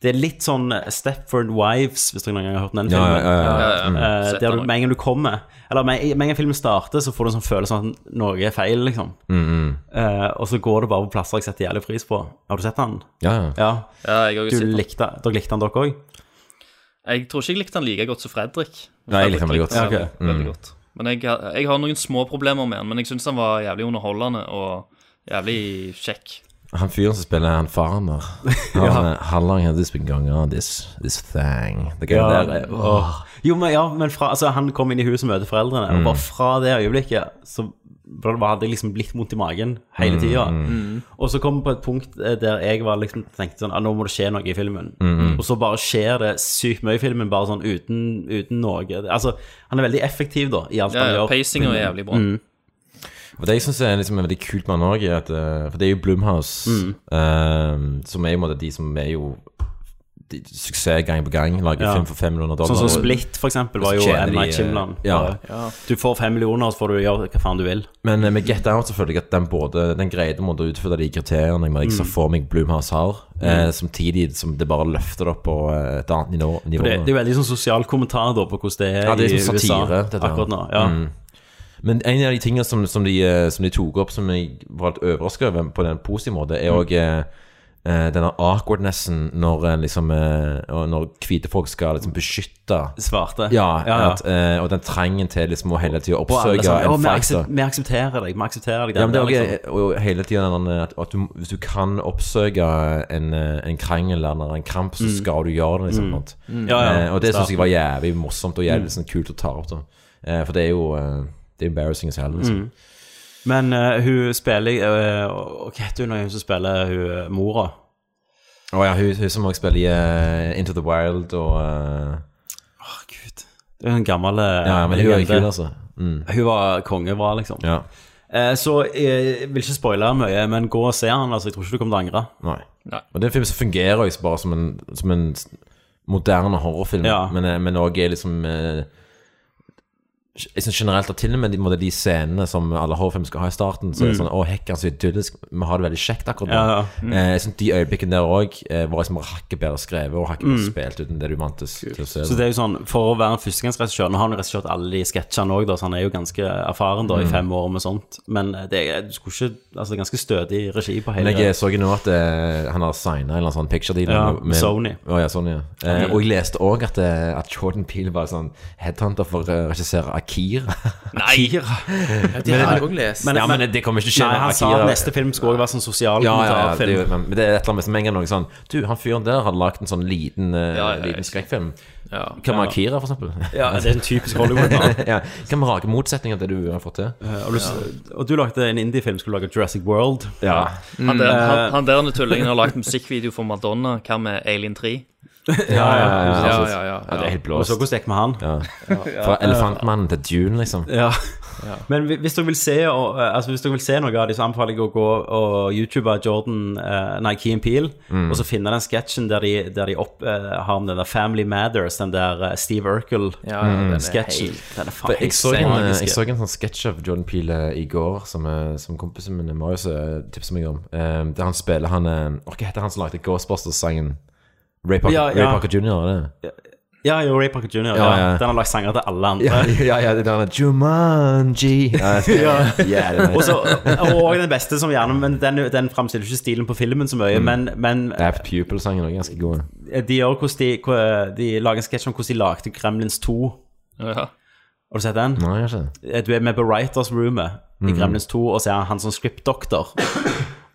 Speaker 1: det er litt sånn Stepford Wives, hvis dere noen gang har hørt den filmen.
Speaker 9: ja, ja, ja.
Speaker 10: Ja, ja.
Speaker 1: Eh, der du, med en gang du kommer Eller med, en gang filmen starter, så får du en sånn følelse av at noe er feil, liksom. Uh, og så går det bare på plasser jeg setter jævlig pris på. Har du sett den?
Speaker 9: Ja, ja.
Speaker 1: Ja.
Speaker 10: Ja, jeg har jo
Speaker 1: Du
Speaker 10: sett den.
Speaker 1: likte, dere likte den, dere òg?
Speaker 10: Jeg tror ikke jeg likte han like godt som Fredrik.
Speaker 9: Nei, jeg likte han veldig godt.
Speaker 1: Ja,
Speaker 10: okay. mm. veldig godt. Men jeg, har- jeg har noen små problemer med han, men jeg syns han var jævlig underholdende og jævlig kjekk.
Speaker 9: Han fyren som spiller han farmer Han ja. How long has this been going on, this, this thing? Det
Speaker 1: Ja.
Speaker 9: der er.
Speaker 1: Jo, men, ja, men fra, altså, han kom inn i huset og møter foreldrene, og bare fra det øyeblikket så hadde jeg liksom litt vondt i magen hele tida. Og så kom vi på et punkt eh, der jeg var liksom tenkte sånn ah, Nå må det skje noe i filmen. Og så bare skjer det sykt mye i filmen, bare sånn uten, uten noe. Altså, han er veldig effektiv, da, i alt
Speaker 10: Ja,
Speaker 1: han
Speaker 10: ja,
Speaker 1: gjør.
Speaker 10: Pacinga er jævlig bra.
Speaker 9: Og det jeg synes er liksom veldig kult med han òg, at For det er jo Blumhouse, eh, som er jo de som er jo de, suksess gang på gang. Lager
Speaker 1: Ja.
Speaker 9: film for fem millioner dollar.
Speaker 1: Sånn som Split, for eksempel, var jo M. Night
Speaker 9: ja.
Speaker 1: Du får fem millioner, så får du gjøre hva faen du vil.
Speaker 9: Men eh, med Get Out jeg at den både Den greide å måtte utfylle de kriteriene jeg, ser for meg Bloomhouse har, eh, samtidig som det bare løfter det opp på eh, et annet nivå. nivå.
Speaker 1: Det, det er veldig sånn sosial kommentar da, på hvordan det er,
Speaker 9: Ja, det er
Speaker 1: i
Speaker 9: satire,
Speaker 1: USA
Speaker 9: dette
Speaker 1: akkurat nå. Ja.
Speaker 9: Mm. Men en av de tingene som, som, de, eh, som de tok opp som jeg var litt overraska over på den positive måten, er òg eh, eh, denne awkwardnessen når eh, liksom eh, Når hvite folk skal liksom beskytte
Speaker 1: Svarte.
Speaker 9: Ja,
Speaker 1: ja, ja.
Speaker 9: At, eh, og den trangen til liksom å hele tida oppsøke
Speaker 1: sånn,
Speaker 9: en
Speaker 1: vi,
Speaker 9: fight.
Speaker 1: vi aksepterer deg, vi aksepterer deg.
Speaker 9: Ja, men det er også,
Speaker 1: liksom.
Speaker 9: og hele tiden den, at, du, hvis du kan oppsøke en, eh, en krangel eller en kramp, så skal du gjøre det. Liksom?
Speaker 1: Mm. Ja, ja,
Speaker 9: eh, og det syns jeg var jævlig morsomt og jævlig sånn, kult å ta opp. Da. Eh, for det er jo eh, Det er embarrassing as hell. Liksom.
Speaker 1: Mm. Men uh, hun spiller uh, Hva heter hun når hun som spiller hun eh, mora?
Speaker 9: Å ja, hun, hun som også spiller i uh, Into the Wild og Åh,
Speaker 1: oh, gud. Det er jo en gammel
Speaker 9: Ja, men hun er
Speaker 1: legende.
Speaker 9: kul, altså. Mm.
Speaker 1: Hun var kongebra, liksom.
Speaker 9: Ja.
Speaker 1: Eh, så jeg vil ikke spoile mye, men gå og se han. Altså, jeg tror ikke du kommer til å angre.
Speaker 9: Nei.
Speaker 10: Nei.
Speaker 9: Og det er en film som fungerer jo bare som en, som en moderne horrorfilm,
Speaker 1: Ja.
Speaker 9: men, òg også er liksom eh, jeg synes generelt at til og med de, måte, de scenene som alle H5 skal ha i starten, så er det sånn Å, hekk, han er så idyllisk. Vi har det veldig kjekt akkurat nå.
Speaker 1: Ja, Ja, Mm.
Speaker 9: Eh, jeg synes De øyeblikkene der òg eh, var liksom hakket bedre skrevet og hakket bedre spilt uten det du vant til, til å se.
Speaker 1: Mm. Så det er jo sånn, For å være en førstegangsregissør Nå har han regissert alle de sketsjene òg, så han er jo ganske erfaren da i
Speaker 9: Mm.
Speaker 1: fem år med sånt. Men det er, du skulle ikke, altså, det er ganske stødig regi på hele
Speaker 9: Men jeg så jo nå at eh, han har signa en eller annen sånn picture deal
Speaker 1: Ja,
Speaker 9: med,
Speaker 1: med Sony.
Speaker 9: Å, ja, Sony ja. Eh, og jeg leste òg at, eh, at Jordan Peel var sånn headhunter for å regissere Akira.
Speaker 10: Nei!
Speaker 8: Ja, de har jeg òg lest.
Speaker 1: Men-
Speaker 9: ja, men det kommer ikke til å skje.
Speaker 1: Nei, han sa
Speaker 9: Akira-
Speaker 1: at neste film skulle også være sånn sosial
Speaker 9: ja, ja, ja, det, er
Speaker 1: kommentarfilm.
Speaker 9: jo- men men det er et eller annet som en gang noe sånn Du, han fyren der hadde lagd en sånn liten, eh,
Speaker 10: Ja, ja,
Speaker 9: liten skrekkfilm.
Speaker 8: Ja.
Speaker 9: Hva med Akira, for eksempel?
Speaker 1: Ja, det er en typisk Hollywood-mann.
Speaker 9: ja. Hva med rake motsetninger til det du har fått til?
Speaker 1: Eh, og, du, og du lagde en indie-film, skulle lage Jurassic World.
Speaker 9: Ja.
Speaker 10: Han der,
Speaker 1: Mm.
Speaker 10: han, han der tullingen har lagd musikkvideo for Madonna. Hva med Alien 3?
Speaker 9: Ja, ja, ja,
Speaker 8: Ja, ja, ja,
Speaker 9: ja, Det er helt
Speaker 1: Og så
Speaker 9: blåst.
Speaker 1: hvordan det gikk med han.
Speaker 9: Ja. Fra Elefantmannen til Dune, liksom.
Speaker 1: Ja. Men hvis dere vil se og, eh, Altså hvis dere vil se noe av det, så anbefaler jeg å gå og YouTube Jordan uh, Nei, Key and Peel,
Speaker 9: Mm.
Speaker 1: og så finne den sketsjen der de, der de opp, uh, har den der Family Matters, den der uh, Steve Urkel.
Speaker 8: Ja, ja, den
Speaker 1: Sketsjen.
Speaker 8: helt-
Speaker 1: Den
Speaker 9: For
Speaker 1: faen
Speaker 9: jeg, så en, jeg så en sånn sketsj av Jordan Peele eh, i går, som, som kompisen min Marius uh, tipset meg om. Eh, der han spiller han Hva heter han som lagde Ghostbusters-sangen? Ray Parker,
Speaker 1: Ja, ja.
Speaker 9: Ray Parker Jr., er det?
Speaker 1: Ja, jo, Ray Parker Jr. Ja,
Speaker 9: Ja, ja.
Speaker 1: Den har lagt sanger til alle andre.
Speaker 9: Ja, ja, ja, det er Jumanji.
Speaker 1: Og den beste som gjerne Men den, den framstiller ikke stilen på filmen så mye, men, men
Speaker 9: Apt Pupil-sangen er ganske god.
Speaker 1: de gjør hvordan de, de lager en sketsj om hvordan de lagde Kremlins 2.
Speaker 10: Ja.
Speaker 1: Har du sett den?
Speaker 9: Nei, jeg har ikke.
Speaker 1: Eh, Du er med på writers roomet i Gremlins 2, og så er han som scriptdoktor.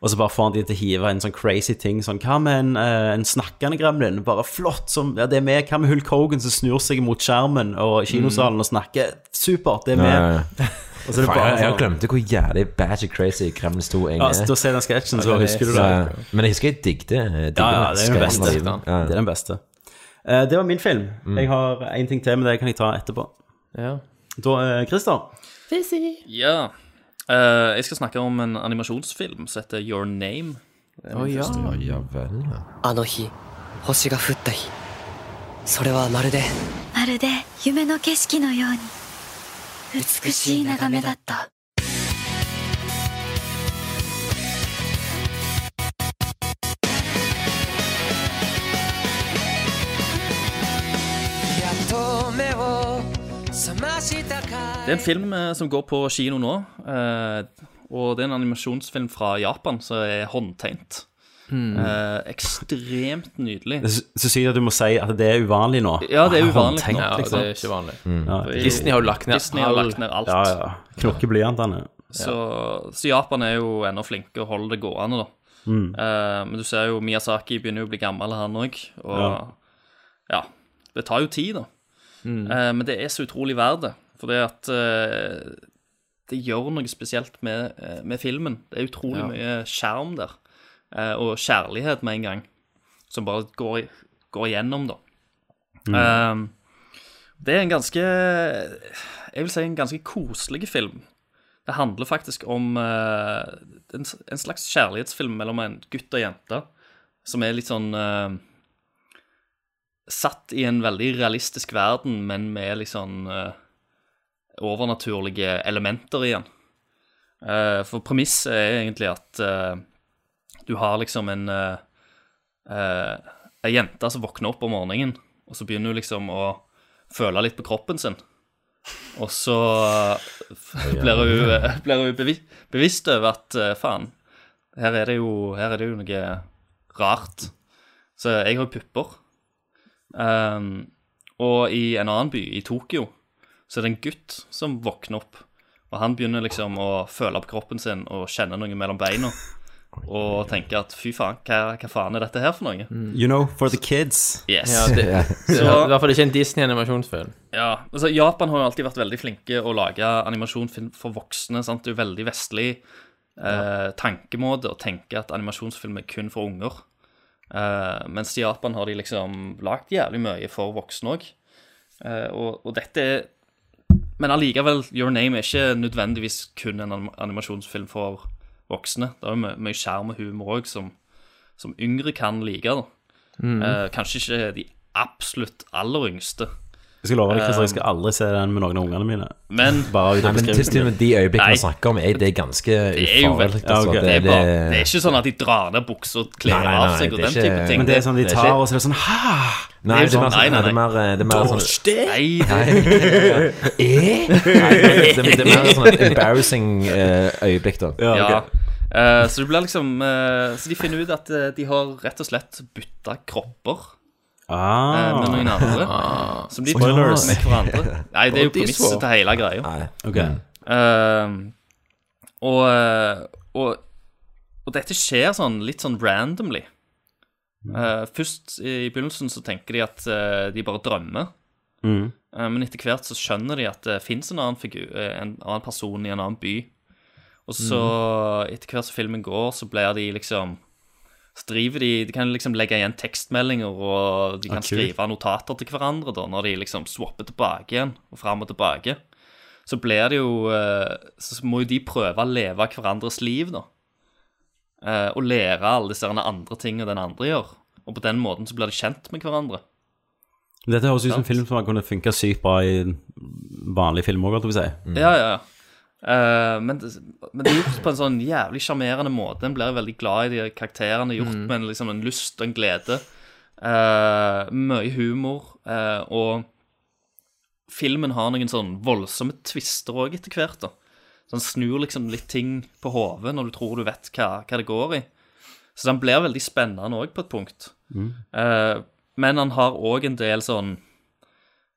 Speaker 1: Og så bare får han de til å hive en sånn crazy ting sånn Hva med en, eh, en snakkende gremlin? Bare flott som Ja, det er med. Hva med Hulk Hogan som snur seg mot skjermen og kinosalen og snakker? Supert, det er med.
Speaker 9: Ja, ja.
Speaker 1: Og så er det bare
Speaker 9: jeg, jeg
Speaker 1: sånn
Speaker 9: glemte hvor jævlig batchy crazy Kremlis 2
Speaker 1: ja,
Speaker 9: egentlig
Speaker 1: så
Speaker 9: er.
Speaker 1: Da ser den sketsjen, så
Speaker 8: er
Speaker 1: husker du
Speaker 9: Så,
Speaker 1: det.
Speaker 9: men jeg husker jeg digget det.
Speaker 1: Ja, ja, det er den beste.
Speaker 9: Ja.
Speaker 1: Det er den beste. Uh, det var min film. Jeg har én ting til, men det kan jeg ta etterpå.
Speaker 8: Ja.
Speaker 1: Da, uh, Christer.
Speaker 10: ja. Eh, jeg skal snakke om en animasjonsfilm som heter Your Name.
Speaker 8: Å ja.
Speaker 9: Ja, ja vel. ja.
Speaker 11: あの日星が降った日それはまるで
Speaker 12: まるで夢の景色のように美しい眺めだった
Speaker 10: det er en film eh, som går på kino nå. eh, og det er en animasjonsfilm fra Japan som er håndtegnet. Eh, ekstremt nydelig.
Speaker 1: Så- så sykt at du må si at det er uvanlig nå.
Speaker 10: Ja, det er uvanlig nå.
Speaker 8: ja,
Speaker 1: liksom.
Speaker 8: det er ikke vanlig.
Speaker 1: Ja.
Speaker 10: Det er
Speaker 8: Disney har jo lagt ned
Speaker 10: Disney har lagt ned alt.
Speaker 1: Ja, ja. Knokke blyantene.
Speaker 10: Så, så Japan er jo ennå flinke og holder det gående, da. Eh, men du ser jo Miyazaki begynner jo å bli gammel, han òg. Og ja. Det tar jo tid, da. Eh, men det er så utrolig verdt det. For det at uh, det gjør noe spesielt med, eh, med filmen. Det er utrolig
Speaker 8: Ja.
Speaker 10: mye skjerm der, og kjærlighet med en gang, som bare går, går igjennom, da. Eh, det er en ganske Jeg vil si en ganske koselig film. Det handler faktisk om uh, en, en slags kjærlighetsfilm mellom en gutt og jente, som er litt sånn eh, Satt i en veldig realistisk verden, men med sånn eh, overnaturlige elementer igjen. Uh, for premisset er egentlig at uh, du har liksom en uh, Ei jente som våkner opp om morgenen, og så begynner hun liksom å føle litt på kroppen sin. Og så blir hun, blir hun bevis, bevisst over at faen, her er det jo, her er det jo noe rart. Så jeg har jo pupper. Um, og i en annen by, i Tokyo, så er det en gutt som våkner opp. Og han begynner liksom å føle på kroppen sin og kjenne noe mellom beina. Og tenke at fy faen, hva, hva faen er dette her for noe?
Speaker 1: You know, for the kids.
Speaker 10: Yes.
Speaker 8: Ja, det,
Speaker 10: Så-
Speaker 8: I hvert fall ikke en Disney-animasjonsfilm.
Speaker 10: Ja, altså Japan har jo alltid vært veldig flinke å lage animasjonsfilm for voksne. sant? Det er jo veldig vestlig eh, tankemåte å tenke at animasjonsfilm er kun for unger. Eh, mens i Japan har de liksom lagd jævlig mye for voksne òg. Uh, og, og dette er Men allikevel, Your Name er ikke nødvendigvis kun en anim- animasjonsfilm for voksne. Det er jo my mye skjerm og humor òg som, som yngre kan like.
Speaker 1: Mhm.
Speaker 10: Eh, kanskje ikke de absolutt aller yngste.
Speaker 1: Jeg skal love deg, Christer, jeg
Speaker 10: Um,
Speaker 1: skal aldri se den med noen av ungene mine.
Speaker 10: Men
Speaker 1: Bare ut av
Speaker 9: men til, til og med de øyeblikkene
Speaker 10: Nei.
Speaker 9: vi snakker om, er, det er ganske
Speaker 10: Det er jo
Speaker 9: ufarlig.
Speaker 10: veldig
Speaker 1: Ja, ok.
Speaker 9: det,
Speaker 10: det, er bare, det er ikke sånn at de drar ned buksa og kler
Speaker 9: Nei, nei,
Speaker 10: av
Speaker 9: nei,
Speaker 10: seg og
Speaker 9: det er
Speaker 10: den
Speaker 9: ikke-
Speaker 10: type ting.
Speaker 1: Men det er sånn de tar,
Speaker 9: ikke-
Speaker 1: og så er det sånn ha!
Speaker 9: Nei,
Speaker 10: det er
Speaker 9: det er mer
Speaker 10: sånn- nei, nei,
Speaker 9: det er mer, det er mer sånn
Speaker 10: Nei, det,
Speaker 9: Nei, det, det er mer sånn et embarrassing eh, øyeblikk, da.
Speaker 1: Ja,
Speaker 10: ja.
Speaker 1: ok.
Speaker 10: Eh, så det blir liksom eh, Så de finner ut at eh, de har rett og slett bytta kropper eh,
Speaker 1: Ah.
Speaker 10: med noen andre. Som de
Speaker 1: Spoilers.
Speaker 10: med hverandre. Nei, det er jo premisset til hele greia.
Speaker 9: Nei.
Speaker 1: Ok.
Speaker 10: Eh, og, eh, og, og dette skjer sånn litt sånn randomly. Uh, først i begynnelsen så tenker de at uh, de bare drømmer.
Speaker 1: Mm.
Speaker 10: Eh, Men etter hvert så skjønner de at det fins en annen figur, eh, en annen person i en annen by. Og så, etter hvert som filmen går, så blir de liksom Så driver de De kan liksom legge igjen tekstmeldinger, og de kan
Speaker 1: Ah,
Speaker 10: skrive notater til hverandre da, når de liksom swapper tilbake igjen, og fram og tilbake. Så blir det jo eh, Så må jo de prøve å leve hverandres liv, da. Eh, Og lære alle disse andre tingene den andre gjør. Og på den måten så blir de kjent med hverandre.
Speaker 1: Dette høres ut som en film som kunne funka sykt bra i vanlig film òg, holdt jeg på å si.
Speaker 10: Ja, ja, ja. Eh, men, det, men det er gjort på en sånn jævlig sjarmerende måte. En blir veldig glad i de karakterene. Gjort med en, liksom, en lyst og en glede. Uh, mye humor. Uh, og filmen har noen sånn voldsomme twister òg etter hvert. da. Så han snur liksom litt ting på hodet når du tror du vet hva, hva det går i. Så den blir veldig spennende òg på et punkt. Eh, men han har òg en del sånn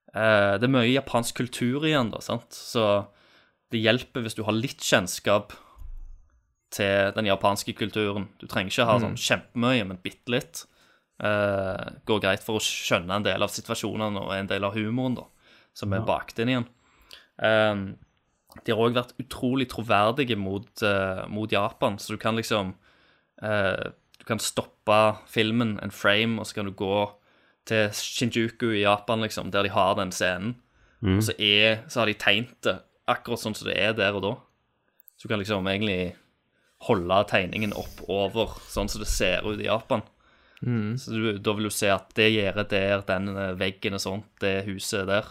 Speaker 10: Det er mye japansk kultur igjen, da, sant. Så det hjelper hvis du har litt kjennskap til den japanske kulturen. Du trenger ikke ha sånn kjempemye, men bitte litt. Uh, går greit for å skjønne en del av situasjonene og en del av humoren, da, som er bakt inn igjen. Eh, de har òg vært utrolig troverdige mot, uh, mot Japan, så du kan liksom eh, Du kan stoppe filmen en frame, og så kan du gå til Shinjuku i Japan, liksom, der de har den scenen. Og så, er, så har de tegnet det akkurat sånn som det er der og da. Så du kan liksom egentlig holde tegningen opp over sånn som det ser ut i Japan. Så du, da vil du se at det gjerdet der, den eh, veggen og sånt, det huset er der.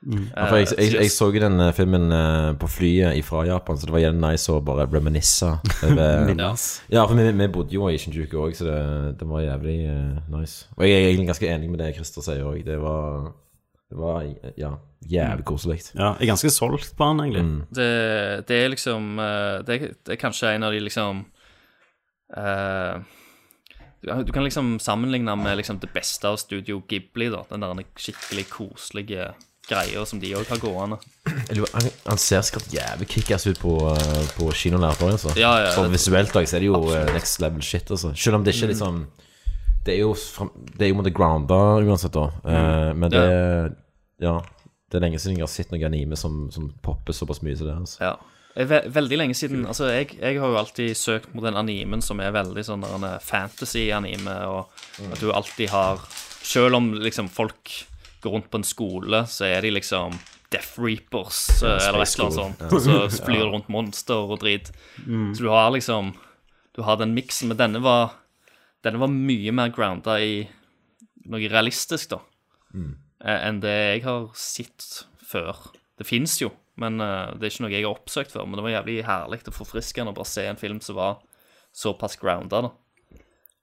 Speaker 9: Ja, for jeg, jeg, jeg så jo den eh, filmen eh, på flyet fra Japan, så det var jævlig nice å bare reminisse.
Speaker 10: Ja.
Speaker 9: ja, for vi, vi bodde jo i Shinjuku òg, så det, det var jævlig eh, nice. Og jeg er egentlig ganske enig med det Christer sier òg. Det var, det var ja, jævlig koselig.
Speaker 1: Ja, jeg er ganske solgt på han, egentlig.
Speaker 10: Det, det er liksom eh, det, er- det er kanskje en av de liksom uh, du kan- liksom sammenligne med liksom det beste av Studio Ghibli, da. Den der skikkelig koselige greia som de òg har gående.
Speaker 9: Han, han ser sikkert jævlig kickass ut på, eh, på kinolerper, altså.
Speaker 10: Ja, ja,
Speaker 9: sånn visuelt òg, så er det jo absolutt. next level shit, altså. Selv om det ikke er liksom Det er jo, det er jo måtte grounda uansett, da. Eh, men det Ja. Det er lenge siden jeg har sett noe anime som, som popper såpass mye som det. altså.
Speaker 10: Ja. veldig lenge siden Altså, jeg, jeg har jo alltid søkt mot den animen som er veldig sånn fantasy-anime, og
Speaker 9: Mm.
Speaker 10: at du alltid har Selv om liksom folk går rundt på en skole, så er de liksom Death Reapers
Speaker 9: Ja,
Speaker 10: eh, eller et eller annet sånt.
Speaker 9: Ja.
Speaker 10: Så flyr rundt monster og drit.
Speaker 9: Mm.
Speaker 10: Så du har liksom Du har den miksen, men denne var Denne var mye mer grounda i noe realistisk, da,
Speaker 9: Mm.
Speaker 10: eh, enn det jeg har sett før. Det fins jo, men eh, det er ikke noe jeg har oppsøkt før. Men det var jævlig herlig og forfriskende å bare se en film som var såpass grounda, da.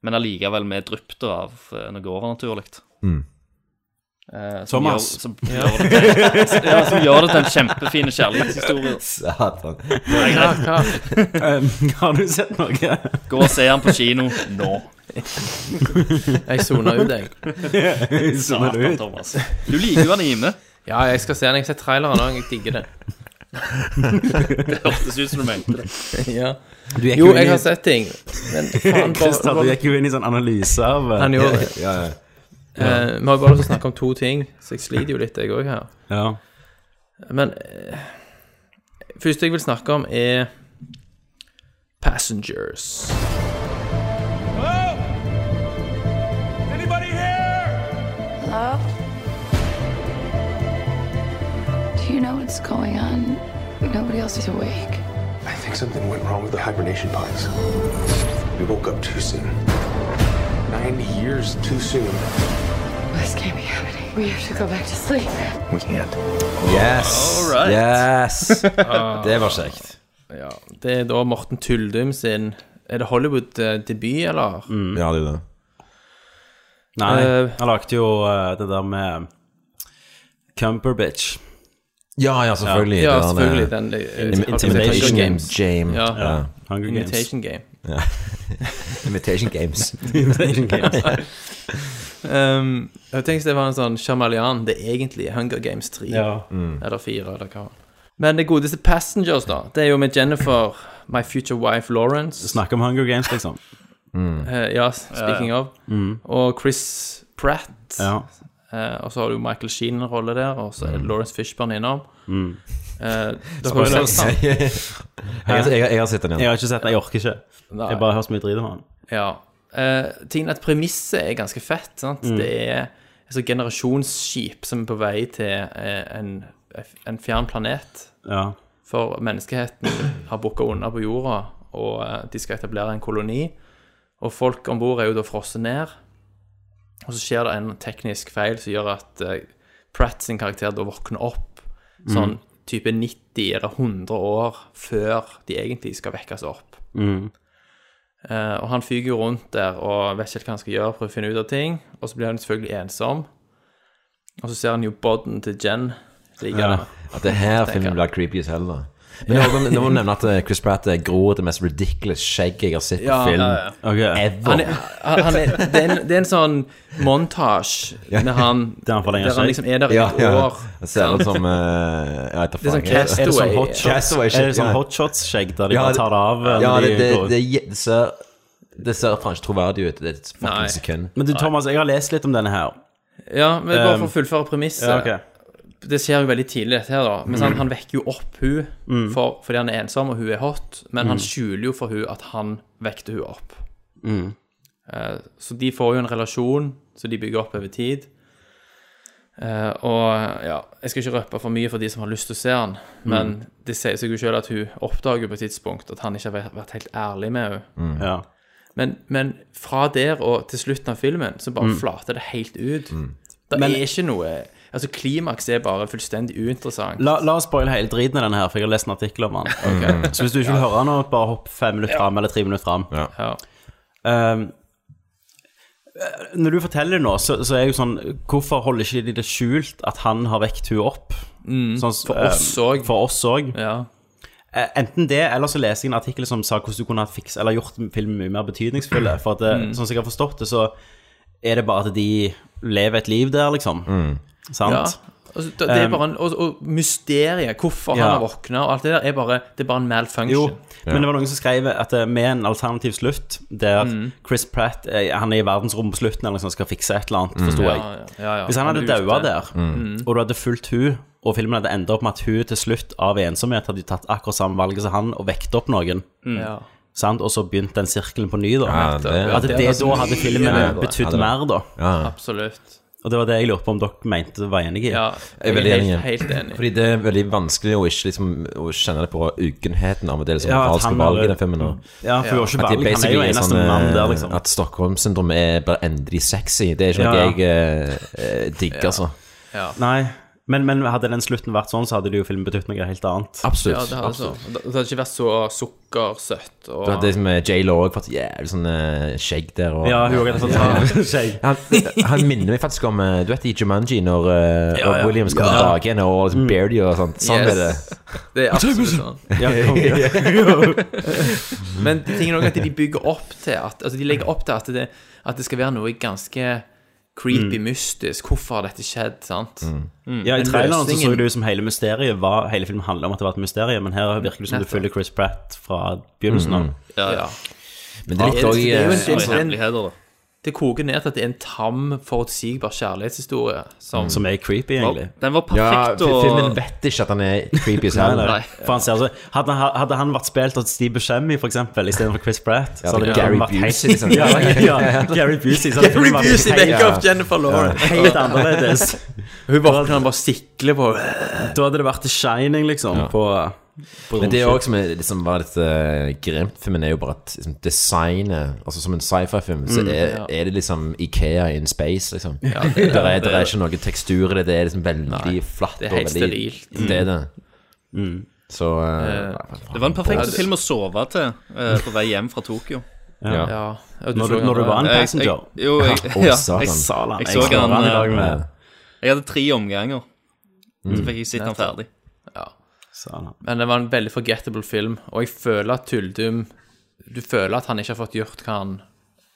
Speaker 10: Men allikevel med drypp av eh, noe overnaturlig.
Speaker 9: Mm.
Speaker 10: Eh, som
Speaker 1: Thomas.
Speaker 10: Gjør, som, gjør det til, ja, som gjør det til en kjempefin kjærlighetshistorie.
Speaker 9: Satan.
Speaker 10: Nei.
Speaker 1: Um, har du sett noe?
Speaker 10: Gå og se den på kino nå.
Speaker 8: Jeg soner ut, jeg.
Speaker 1: Soner du
Speaker 10: Satan,
Speaker 1: ut?
Speaker 10: Thomas. Du liker jo anime.
Speaker 8: Ja, jeg skal se den. Jeg har sett traileren òg. Jeg digger det.
Speaker 10: Det hørtes ut som du mente det.
Speaker 8: ja.
Speaker 1: Du gikk
Speaker 8: Jo,
Speaker 1: inn i-
Speaker 8: jeg har sett ting. Men faen,
Speaker 1: Christer,
Speaker 8: bare,
Speaker 1: du gikk jo inn i sånn analyse av eh,
Speaker 8: Han gjorde det.
Speaker 9: Ja, ja.
Speaker 8: Eh, Vi har jo bare lyst til å snakke om to ting, så jeg sliter jo litt, jeg òg her.
Speaker 1: Ja.
Speaker 8: Men eh, første jeg vil snakke om, er Passengers.
Speaker 12: What's going on? Nobody else is awake.
Speaker 13: I think something went wrong with the hibernation pods. We woke up too soon. Nine years too soon.
Speaker 12: This can't be happening. We have to go back to sleep.
Speaker 13: We can't.
Speaker 9: Yes.
Speaker 10: All right.
Speaker 9: Yes. Det var kjekt.
Speaker 8: Ja, det er da Morten Tyldum sin Er det Hollywood-debut, eller?
Speaker 9: Ja, det er det.
Speaker 1: Nei,
Speaker 8: Eh,
Speaker 1: han lagde jo eh, det der med Cumberbitch.
Speaker 9: Ja, ja, selvfølgelig.
Speaker 8: Ja,
Speaker 9: Det
Speaker 8: selvfølgelig. Den,
Speaker 9: uh,
Speaker 8: Intimidation
Speaker 9: Imitation
Speaker 8: Games.
Speaker 9: Game.
Speaker 8: Ja.
Speaker 9: Ja.
Speaker 1: Hunger Games.
Speaker 8: Invitation Game.
Speaker 9: Ja. Imitation Games.
Speaker 1: Imitation Games.
Speaker 8: Um, jeg tenkte det var en sånn Shamalian. det egentlige Hunger Games 3.
Speaker 1: Ja.
Speaker 8: Eller 4, eller hva. Men det godeste Passengers, da, det er jo med Jennifer, my future wife Lawrence.
Speaker 1: Snakk om Hunger Games, liksom.
Speaker 8: Eh, ja, speaking of. Og Chris Pratt.
Speaker 1: Ja.
Speaker 8: Eh, og så har du Michael Sheen en rolle der, og så er det Lawrence Fishburne innom. Eh, dere har
Speaker 1: Spoiler.
Speaker 8: sett den?
Speaker 9: jeg, jeg, har- jeg har sett den
Speaker 1: Jeg har ikke sett den, jeg orker ikke.
Speaker 8: Nei.
Speaker 1: Jeg bare hører så mye drit om den.
Speaker 8: Ja. Eh, tingen er at premisset er ganske fett. Sant?
Speaker 1: Mm.
Speaker 8: Det er et sånt generasjonsskip som er på vei til eh, en, en fjern planet.
Speaker 1: Ja.
Speaker 8: For menneskeheten har booka unna på jorda, og eh, de skal etablere en koloni. Og folk om bord er jo da frosset ned. Og så skjer det en teknisk feil som gjør at uh, Pratt sin karakter da våkner opp sånn type 90 eller 100 år før de egentlig skal vekkes opp.
Speaker 1: Mm.
Speaker 8: Uh, og han fyker jo rundt der og vet ikke helt hva han skal gjøre, prøver å finne ut av ting. Og så blir han selvfølgelig ensom. Og så ser han jo boden til Jen ligge
Speaker 1: Ja.
Speaker 8: der.
Speaker 9: At det her filmen blir creepy selv, da. Men jeg må- jeg må nevne at eh, Chris Pratt er gror det mest ridiculous skjegget jeg har sett på
Speaker 8: Ja,
Speaker 9: film
Speaker 8: ja, ja.
Speaker 1: Ok.
Speaker 9: ever.
Speaker 8: Han er, han er, det, er en, det er en sånn montasje med han
Speaker 1: Der han
Speaker 8: Der han liksom er der i et år.
Speaker 9: Det ser ut som uh, Jeg vet da
Speaker 8: Det er sånn
Speaker 9: faen.
Speaker 1: Er det sånn hotshots-skjegg der de
Speaker 9: Ja,
Speaker 1: bare tar det av? eh,
Speaker 9: Ja, det,
Speaker 1: de
Speaker 9: det, det, det ser Det ser faen ikke troverdig ut. Det er et fucking sekund.
Speaker 1: Men du, Thomas, jeg har lest litt om denne her.
Speaker 8: Ja, men bare
Speaker 1: Um,
Speaker 8: for å fullføre premisset.
Speaker 1: Ja, ok.
Speaker 8: Det skjer jo veldig tidlig, dette her, da. Men han, han vekker jo opp hun for, fordi han er ensom, og hun er hot. Men han skjuler jo for hun at han vekte hun opp.
Speaker 1: Mm.
Speaker 8: Eh, så de får jo en relasjon som de bygger opp over tid. Eh, og ja, jeg skal ikke røpe for mye for de som har lyst til å se han, men det sier seg jo selv at hun oppdager på et tidspunkt at han ikke har vært- vært helt ærlig med henne.
Speaker 1: Ja.
Speaker 8: Men, men fra der og til slutten av filmen så bare flater det helt ut. Det er ikke noe Altså, klimaks er bare fullstendig uinteressant.
Speaker 1: La, la oss spoile hele driten i denne her, for jeg har lest en artikkel om den. Så hvis du ikke vil høre den, bare hopp fem minutter fram eller tre minutter fram.
Speaker 8: Ja.
Speaker 1: Um, når du forteller det nå, så, så er jeg jo sånn Hvorfor holder ikke de det skjult at han har vekt hun opp? Sånn,
Speaker 8: for oss
Speaker 1: um. Òg.
Speaker 8: ja.
Speaker 1: Enten det, eller så leser jeg en artikkel som sa hvordan du kunne ha fikset Eller gjort filmen mye mer betydningsfull. For at mm. sånn som jeg har forstått det, så er det bare at de lever et liv der, liksom. Sant?
Speaker 8: ja. Altså, det, er
Speaker 1: Um,
Speaker 8: bare en, og, og mysteriet, hvorfor
Speaker 1: Ja.
Speaker 8: han har våkna og alt det der, er bare, det er bare en malfunction.
Speaker 1: Jo, men det var noen som skrev at eh, med en alternativ slutt, der
Speaker 8: Mm.
Speaker 1: Chris Pratt Han er i verdensrommet på slutten eller liksom skal fikse et eller annet, forsto
Speaker 8: ja,
Speaker 1: jeg.
Speaker 8: ja, ja, ja.
Speaker 1: Hvis han hadde daua der, og du hadde fulgt hun og filmen hadde endt opp med at hun til slutt av ensomhet hadde tatt akkurat samme valget som han og vekket opp noen.
Speaker 8: Ja.
Speaker 1: Sant? Og så begynte den sirkelen på ny, da.
Speaker 9: Ja, det-
Speaker 1: at det,
Speaker 8: det det
Speaker 1: da hadde filmen betydd mer, da.
Speaker 9: Ja.
Speaker 8: Absolutt.
Speaker 1: Og det var det jeg lurte på om dere mente var enig i.
Speaker 8: Ja,
Speaker 9: Jeg er veldig
Speaker 8: helt,
Speaker 9: enig.
Speaker 8: helt enig.
Speaker 9: Fordi det er veldig vanskelig å ikke liksom Å kjenne det på ukenheten av det liksom,
Speaker 1: Ja, at
Speaker 9: moralske
Speaker 1: han
Speaker 9: valg
Speaker 1: er-
Speaker 9: i den filmen. Og,
Speaker 1: Ja, for det var ikke
Speaker 9: at
Speaker 1: valg. Han er jo eneste
Speaker 9: sånn,
Speaker 1: mann der,
Speaker 9: eh,
Speaker 1: liksom.
Speaker 9: At Stockholm-syndrom er bare endelig sexy. Det er ikke noe
Speaker 1: ja.
Speaker 9: jeg eh, eh, digger, altså.
Speaker 8: Ja.
Speaker 1: Nei, men, men hadde den slutten vært sånn, så hadde det jo filmen betydd noe helt annet.
Speaker 8: Ja,
Speaker 9: Absolutt.
Speaker 8: det hadde, så. det det hadde ikke vært så sukkersøtt. Og...
Speaker 9: Du hadde liksom eh, J.Lo òg fått jævlig sånn eh, skjegg der. Og,
Speaker 1: Ja, hun hadde hadde fått skjegg.
Speaker 9: Han, han minner meg faktisk om eh, Du vet i Jumanji, når uh,
Speaker 1: Ja, ja.
Speaker 9: Williams kommer
Speaker 1: Ja.
Speaker 9: tilbake igjen, og liksom Beardy og sånt. Sånn
Speaker 8: Yes.
Speaker 9: er det.
Speaker 8: Det er absolutt sånn.
Speaker 1: Ja, konge.
Speaker 8: Men tingen er at de bygger opp til at Altså, de legger opp til at det, at det skal være noe ganske creepy, mystisk. Hvorfor har dette skjedd, sant?
Speaker 1: Ja, I
Speaker 8: traileren
Speaker 1: traileren så, så
Speaker 8: løsningen-
Speaker 1: det ut som hele mysteriet var Hele filmen handla om at det var et mysterium, men her virker det som du følger Chris Pratt fra begynnelsen av.
Speaker 10: Ja,
Speaker 8: Ja.
Speaker 9: Men det er litt
Speaker 8: Det er-
Speaker 9: òg
Speaker 8: det Det koker ned til at det er en tam, forutsigbar kjærlighetshistorie som
Speaker 1: Som er creepy, egentlig.
Speaker 10: Den var perfekt
Speaker 9: ja,
Speaker 10: og
Speaker 9: filmen vet ikke at han er creepy selv.
Speaker 1: nei. For han ser altså, hadde, han- hadde han vært spilt av Steve Buscemi, for eksempel, istedenfor Chris Pratt,
Speaker 9: Ja,
Speaker 1: så hadde
Speaker 9: Gary Busey, liksom.
Speaker 1: ja, ja, Gary Busey. Så hadde
Speaker 8: Busey opp Jennifer Lawrence.
Speaker 1: Helt annerledes.
Speaker 8: Hun bare kan bare sikle på
Speaker 1: Da hadde det vært The Shining, liksom, på
Speaker 9: Men det er
Speaker 1: òg
Speaker 9: også som er, liksom, var litt uh, grimt. Filmen er jo bare at liksom, designet Altså Som en sci-fi-film, så er, er det liksom Ikea in space, liksom.
Speaker 8: det er-
Speaker 9: der, er, der er ikke noe tekstur i det. Det er liksom veldig flatt.
Speaker 8: det er helt
Speaker 9: veldig,
Speaker 8: sterilt.
Speaker 9: Det er det. Så eh,
Speaker 10: Det var en perfekt film å sove til på vei hjem fra Tokyo.
Speaker 9: ja.
Speaker 8: Ja. ja
Speaker 1: Når du, når du var en
Speaker 10: Jeg-
Speaker 1: passenger.
Speaker 10: Jeg, jo, jeg, ja,
Speaker 9: oh,
Speaker 10: jeg,
Speaker 1: Salan.
Speaker 10: jeg
Speaker 1: Jeg
Speaker 10: så han
Speaker 1: i dag med
Speaker 10: Jeg hadde tre omganger. Så fikk jeg sett den ferdig.
Speaker 8: Ja.
Speaker 1: Salan.
Speaker 8: Men det var en veldig forgettable film, og jeg føler at Tuldum Du føler at han ikke har fått gjort hva han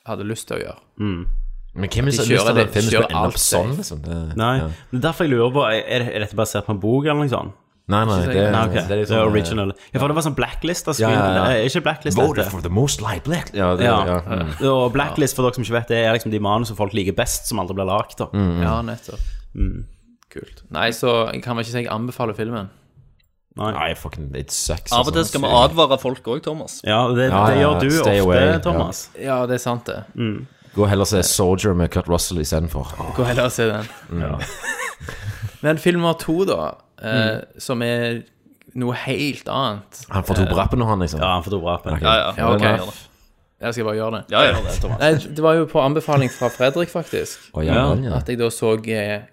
Speaker 8: hadde lyst til å gjøre.
Speaker 9: Men hvem er
Speaker 8: De
Speaker 9: det som har lyst til at
Speaker 8: det-
Speaker 9: filmen skal ende opp sånn? Liksom? Det,
Speaker 1: Nei,
Speaker 9: ja.
Speaker 1: det er derfor jeg lurer på Er, er dette basert på en bok eller noe sånt?
Speaker 9: Nei, nei, det,
Speaker 1: Nei, okay.
Speaker 9: det er
Speaker 1: det er
Speaker 9: sånn, eh,
Speaker 1: original. Ja, for det var sånn blacklist av screen.
Speaker 9: ja, ja.
Speaker 1: Det er ikke blacklist
Speaker 9: Voted
Speaker 1: dette.
Speaker 9: for the most light black. Ja, det,
Speaker 1: Ja.
Speaker 9: ja. mm.
Speaker 1: Og blacklist, for dere som ikke vet det, er liksom de manus som folk liker best, som aldri blir lagd. da.
Speaker 9: Mm.
Speaker 8: Ja, nettopp. Kult. Nei, så jeg kan vel ikke si jeg anbefaler filmen.
Speaker 1: Nei.
Speaker 9: Nei, fucking, it sucks.
Speaker 10: Av og til
Speaker 9: altså.
Speaker 10: skal vi advare folk òg, Thomas.
Speaker 1: Ja, det,
Speaker 9: Ja,
Speaker 1: det
Speaker 9: ja,
Speaker 1: gjør du ofte,
Speaker 9: away,
Speaker 1: Thomas.
Speaker 8: Ja, det er sant, det.
Speaker 9: Gå heller og se Soldier med Kurt Russell istedenfor.
Speaker 8: Gå heller og se den. Men film nummer to, da, eh, som er noe helt annet
Speaker 9: Han får to brappen nå, han, liksom.
Speaker 1: Ja, han får to brappen. Okay.
Speaker 10: Ja, ja.
Speaker 8: Ja, ok. Jeg skal bare gjøre det.
Speaker 10: Ja, gjør det, Thomas.
Speaker 8: Nei, det var jo på anbefaling fra Fredrik, faktisk,
Speaker 9: oh, ja,
Speaker 1: Ja,
Speaker 9: ja.
Speaker 8: at jeg da så eh,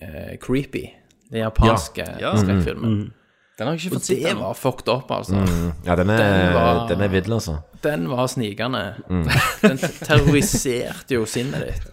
Speaker 8: eh, Creepy, den japanske
Speaker 10: Ja.
Speaker 8: skrekkfilmen.
Speaker 10: Den har jeg ikke
Speaker 8: Og
Speaker 10: fått sett
Speaker 8: det
Speaker 10: ennå.
Speaker 8: var fucked up, altså.
Speaker 9: ja, den er,
Speaker 8: Den var-
Speaker 9: den er vill, altså.
Speaker 8: Den var snikende. Den terroriserte jo sinnet ditt.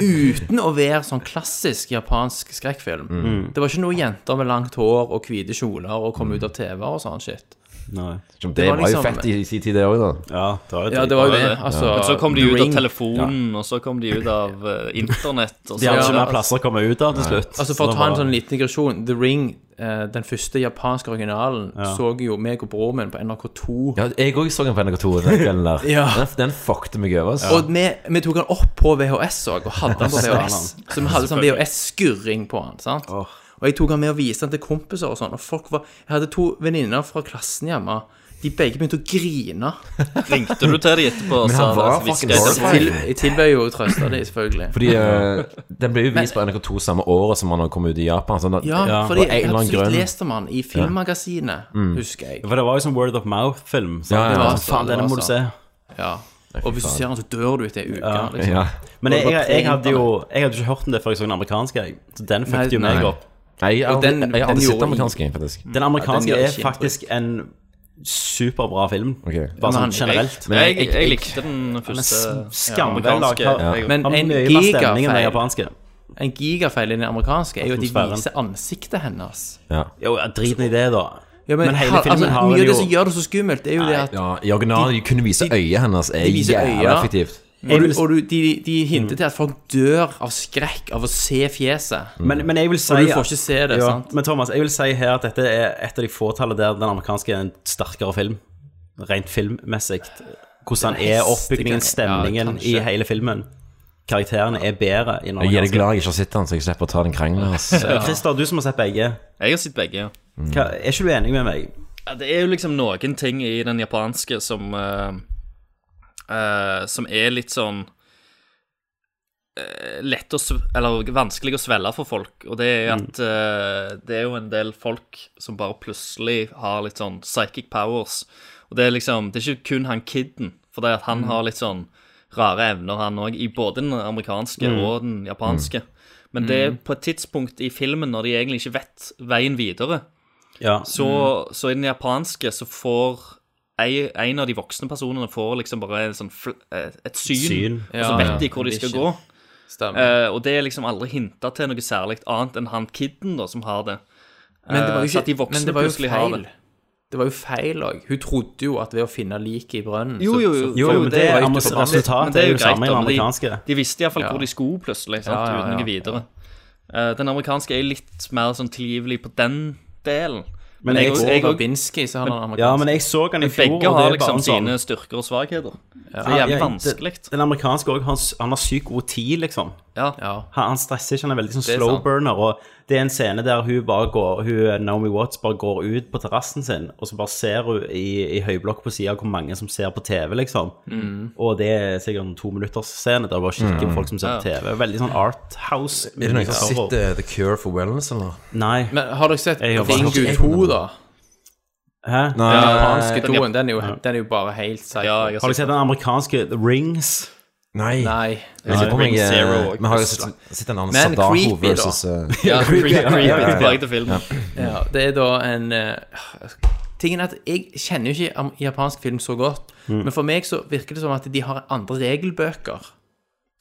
Speaker 8: Uten å være sånn klassisk japansk skrekkfilm. Det var ikke noe jenter med langt hår og hvite kjoler og komme ut av TV og sånn shit.
Speaker 1: Nei.
Speaker 9: Det,
Speaker 8: Det var
Speaker 9: var jo
Speaker 8: liksom-
Speaker 9: fett i sin tid, det òg, da.
Speaker 1: Ja, det var jo
Speaker 8: Ja, det var jo det.
Speaker 10: Ja.
Speaker 8: Altså,
Speaker 10: Men så kom de
Speaker 8: The
Speaker 10: ut av
Speaker 8: Ring.
Speaker 10: telefonen, og så kom de ut av eh, internett. Og
Speaker 1: De
Speaker 10: så,
Speaker 1: hadde ikke
Speaker 8: Ja.
Speaker 1: mer plasser å komme ut av til slutt.
Speaker 8: Altså For å ta en sånn liten digresjon The Ring, eh, den første japanske originalen, så jo meg og broren min på NRK2.
Speaker 9: Ja, jeg òg så den på NRK2 den kvelden der.
Speaker 8: Ja.
Speaker 9: Den, den fuckte meg over. Altså.
Speaker 8: Og vi, vi tok den opp på VHS òg, og hadde den på VHS. Så vi hadde sånn VHS-skurring på den. sant? Og jeg tok han med og viste den til kompiser og sånn. Og folk var Jeg hadde to venninner fra klassen hjemme. De begge begynte å grine.
Speaker 10: ringte du til dem etterpå
Speaker 9: Men han var fucking
Speaker 10: til-
Speaker 8: jeg tilbød jo å trøste dem, selvfølgelig.
Speaker 9: Fordi uh, den ble jo vist på NRK2 samme året som han kom ut i Japan. Sånn at,
Speaker 8: Ja,
Speaker 1: Ja,
Speaker 8: fordi jeg har
Speaker 9: absolutt
Speaker 8: lest om han i Filmmagasinet, husker jeg.
Speaker 1: For det var jo sånn Word of Mouth-film.
Speaker 9: Ja, ja, ja.
Speaker 1: faen, denne må du
Speaker 8: sånn.
Speaker 1: se.
Speaker 8: Ja. Og hvis du ser han, så dør du etter ei uke.
Speaker 1: Ja.
Speaker 8: Liksom.
Speaker 9: Ja.
Speaker 1: Men jeg, jeg, jeg, hadde jo Jeg hadde ikke hørt om det før jeg så den amerikanske. Så den fikk jo meg opp.
Speaker 9: Nei, jeg,
Speaker 8: den-
Speaker 9: jeg,
Speaker 8: jeg
Speaker 9: hadde sett
Speaker 8: den
Speaker 9: amerikanske, faktisk.
Speaker 1: Den amerikanske
Speaker 8: Ja, den
Speaker 1: er faktisk en superbra film.
Speaker 9: Okay.
Speaker 1: Bare
Speaker 8: Men
Speaker 1: sånn generelt.
Speaker 9: Men
Speaker 10: Jeg,
Speaker 9: jeg-
Speaker 10: jeg likte den første
Speaker 1: skamvel
Speaker 10: amerikanske.
Speaker 1: lagd.
Speaker 9: Ja.
Speaker 8: Men en gigafeil. En gigafeil i den amerikanske er jo at de viser ansiktet hennes.
Speaker 9: Ja.
Speaker 1: Jo, drit i det, da.
Speaker 8: Ja, men,
Speaker 1: Men hele filmen
Speaker 8: altså,
Speaker 1: har
Speaker 8: Mye av det som gjør det så skummelt, er jo det at
Speaker 9: ja, I originalen de kunne vise øyet hennes. Er jævlig effektivt.
Speaker 8: Og, du, og du, de, de hinter til at folk dør av skrekk av å se fjeset.
Speaker 1: Men, men jeg vil si
Speaker 8: Og du får ikke se det,
Speaker 1: ja,
Speaker 8: sant?
Speaker 1: Men Thomas, jeg vil si her at dette er et av de fåtallene der den amerikanske er en sterkere film. Rent filmmessig. Hvordan
Speaker 8: Den
Speaker 1: er,
Speaker 8: oppbyggingen,
Speaker 1: stemningen
Speaker 8: ja,
Speaker 1: stemningen i hele filmen. karakterene er bedre i den
Speaker 9: Jeg er glad jeg ikke har sett den, så jeg slipper å ta den krangelen. Altså.
Speaker 1: ja. Christer, du som har sett begge,
Speaker 10: Jeg har sett begge, ja.
Speaker 1: hva, er ikke du enig med meg?
Speaker 10: Ja, Det er jo liksom noen ting i den japanske som eh, eh, Som er litt sånn uh, Lett å Eller vanskelig å svelge for folk. Og det er at uh, det er jo en del folk som bare plutselig har litt sånn psychic powers. Og det er liksom Det er ikke kun han kiden, for det er at han har litt sånn rare evner, han òg, i både den amerikanske og den japanske. Men det er på et tidspunkt i filmen når de egentlig ikke vet veien videre.
Speaker 1: Ja.
Speaker 10: Så, så i den japanske så får en av de voksne personene får liksom bare en sånn fl eh, et syn,
Speaker 1: Syn.
Speaker 10: og så vet
Speaker 8: ja.
Speaker 10: de hvor de skal gå. Eh, og det er liksom aldri hinta til noe særlig annet enn han kiden da, som har det.
Speaker 8: Men det var
Speaker 10: Eh,
Speaker 8: jo
Speaker 10: ikke, at de
Speaker 8: Men det var jo feil.
Speaker 10: det.
Speaker 8: Det var jo feil òg. Hun trodde jo at ved å finne liket i brønnen
Speaker 10: Jo,
Speaker 8: så-
Speaker 10: jo,
Speaker 8: så-
Speaker 10: jo.
Speaker 1: Jo,
Speaker 10: jo,
Speaker 1: men
Speaker 10: det
Speaker 1: det
Speaker 10: er
Speaker 1: er
Speaker 10: jo
Speaker 1: resultatet er jo
Speaker 10: greit,
Speaker 1: samme i det
Speaker 10: amerikanske. de-. De visste iallfall
Speaker 8: Ja.
Speaker 10: hvor de skulle plutselig, sant,
Speaker 8: Ja, ja,
Speaker 10: uten noe videre. Uh, den amerikanske er litt mer sånn tilgivelig på den delen.
Speaker 1: Men
Speaker 10: jeg,
Speaker 1: jeg-
Speaker 10: jeg,
Speaker 8: Og Babinski, så han er amerikansk.
Speaker 1: Ja, men jeg så han i fjor,
Speaker 10: begge har liksom
Speaker 1: sånn
Speaker 10: sine styrker og svakheter. Det er jævlig
Speaker 1: ja,
Speaker 10: vanskelig.
Speaker 1: Den, den amerikanske òg, han, han har sykt god tid, liksom.
Speaker 10: Ja.
Speaker 8: Ja.
Speaker 1: Han, han stresser ikke, han er veldig sånn slow burner. Og det er en scene der hun bare går Hun, Naomi Watts bare går ut på terrassen sin, og så bare ser hun i, i høyblokk på sida hvor mange som ser på TV, liksom.
Speaker 8: Mm.
Speaker 1: Og det er sikkert en tominuttersscene scene der hun bare kikker på folk som ser på TV. Veldig sånn Art House.
Speaker 9: Er det noen som har sett eh, The Cure for Wellness, eller?
Speaker 1: Nei.
Speaker 8: Men har dere sett Ringu 2, da?
Speaker 1: Hæ?
Speaker 9: Nei.
Speaker 8: Den japanske
Speaker 10: doen,
Speaker 8: toen, den er jo, den er jo bare helt seig.
Speaker 10: Ja,
Speaker 1: Har dere sett den amerikanske The Rings?
Speaker 9: Nei.
Speaker 8: Nei.
Speaker 9: Jeg lurer på om
Speaker 10: Ring
Speaker 9: jeg,
Speaker 10: Zero
Speaker 9: eh, har sett, en annen
Speaker 8: Men
Speaker 9: Sadaho
Speaker 8: creepy, da.
Speaker 9: versus eh,
Speaker 10: Ja, creepy, creepy, tilbake til filmen.
Speaker 8: Ja, det er da en eh, Tingen er at jeg kjenner jo ikke am- japansk film så godt, men for meg så virker det som at de har andre regelbøker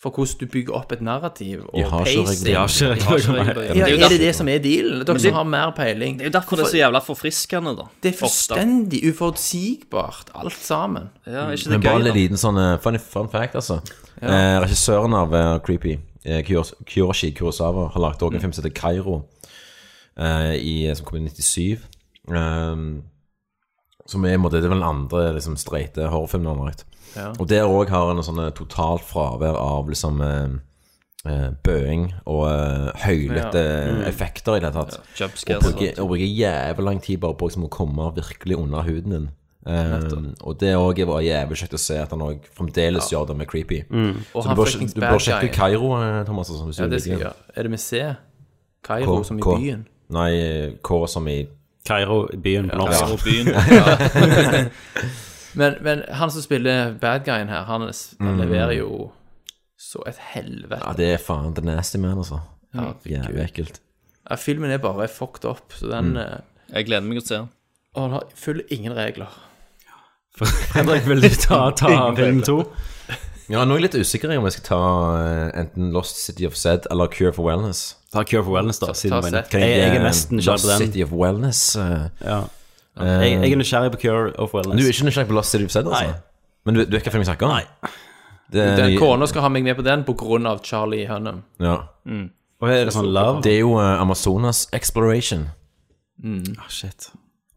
Speaker 8: for hvordan du bygger opp et narrativ og
Speaker 9: De har ikke
Speaker 8: pacing.
Speaker 1: Ikke
Speaker 10: De har ikke
Speaker 1: regler.
Speaker 10: regler.
Speaker 8: Ja,
Speaker 10: Det er
Speaker 8: det det som er dealen? Dere som har mer peiling.
Speaker 10: Det er jo derfor det er så jævla forfriskende, da.
Speaker 8: Det er fullstendig uforutsigbart, alt sammen.
Speaker 10: Ja, ikke det
Speaker 9: Men
Speaker 10: bare
Speaker 9: en liten sånn eh, funny fun fact, altså. Eh, regissøren av uh, Creepy, eh, Kyoshi Kurosawa, har lagd også en film som heter Kairo, eh, i, som kom i 97. Um, som er, i en måte, det er vel den andre liksom, streite horrorfilmen han har lagd.
Speaker 8: Ja.
Speaker 9: Og der òg har han en sånn eh, totalt fravær av liksom eh, eh, bøing og eh, høylete effekter i det hele tatt.
Speaker 10: Ja.
Speaker 9: Og bruker, og bruker jævlig lang tid bare på liksom, å komme virkelig under huden din. Um, og det òg var jævlig kjekt å se at han òg fremdeles gjør det med creepy.
Speaker 8: Og
Speaker 9: Så
Speaker 8: han
Speaker 9: du bør, du bør sjekke
Speaker 8: guy.
Speaker 9: Kairo, eh, Thomas. Sånn, hvis
Speaker 8: Ja, det skal jeg gjøre. Er det med C? Kairo
Speaker 9: K-
Speaker 8: som i
Speaker 9: K.
Speaker 8: byen?
Speaker 9: Nei, K som i
Speaker 1: Kairo, byen på norsk.
Speaker 10: Ja. byen.
Speaker 8: Men, men han som spiller bad guyen her, han, han leverer jo så et helvete.
Speaker 9: Ja, det er faen The Nasty Man, altså.
Speaker 8: Herregud.
Speaker 9: Jævlig ekkelt.
Speaker 8: Ja, filmen er bare fucked up, så den eh,
Speaker 10: Jeg gleder meg til å se den.
Speaker 8: Og han har- følger ingen regler.
Speaker 1: Henrik, vil du ta, ta film to?
Speaker 9: Ja, nå er jeg litt usikker om jeg skal ta eh, enten Lost City of Zed eller Cure for Wellness.
Speaker 1: Ta Cure for Wellness, da. Siden
Speaker 8: ta
Speaker 1: jeg,
Speaker 8: Zed.
Speaker 1: jeg, jeg er nesten nysgjerrig
Speaker 9: Lost
Speaker 1: på den.
Speaker 9: City of Wellness eh,
Speaker 1: Ja. Jeg, jeg er nysgjerrig på Cure of Wellness.
Speaker 9: Du er ikke nysgjerrig på Lost City of Sed? altså? Men du, du ikke hva film jeg snakker om?
Speaker 1: Nei.
Speaker 9: Det er,
Speaker 8: Den Kona skal ha meg med på den av Charlie Hunnam.
Speaker 9: ja.
Speaker 1: Og er det sånn love?
Speaker 9: Det er jo uh, Amazonas Exploration.
Speaker 1: Ah, shit.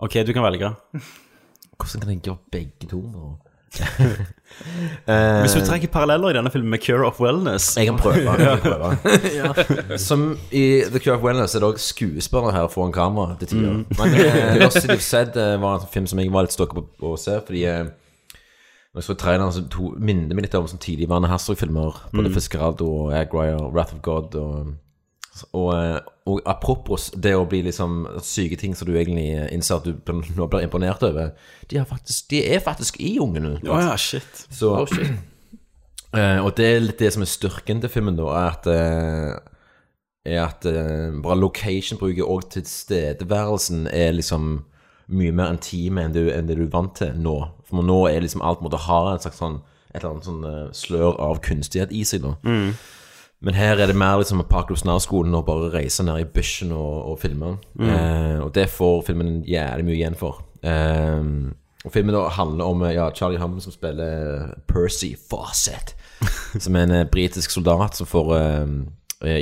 Speaker 1: Ok, du kan velge.
Speaker 9: Hvordan kan jeg gjøre begge to nå?
Speaker 1: Hvis du trekker paralleller i denne filmen med Cure of Wellness
Speaker 9: Jeg kan prøve. Jeg kan prøve. Som i The Cure of Wellness er det òg skuespillere her foran kamera til tider. Men eh, Lost City of Zed eh, var en film som jeg var litt stokket på å se, fordi eh, når jeg så traileren, så to, minner meg litt om sånn Werner Herzog-filmer. Både Fiskeraldo og Aguirre og Wrath of God. Og, og, eh, og apropos det å bli liksom syke ting som du egentlig innser at du nå blir imponert over, de er faktisk, de er faktisk i ungen nå.
Speaker 1: Å ja, shit.
Speaker 9: Så, Eh, og det er litt det som er styrken til filmen, da, er at eh, er at bare location-bruket og tilstedeværelsen er liksom mye mer intime enn, du, enn det du er vant til nå. For nå er liksom alt måtte ha en slags sånn et eller annet sånn slør av kunstighet i seg. da Men her er det mer liksom Apocalypse Now-skolen og bare reise ned i bushen og, og filme. Eh, og det får filmen jævlig mye igjen for. Eh, og filmen da handler om ja, Charlie Hammond som spiller Percy Fawcett. som er en eh, britisk soldat som får eh,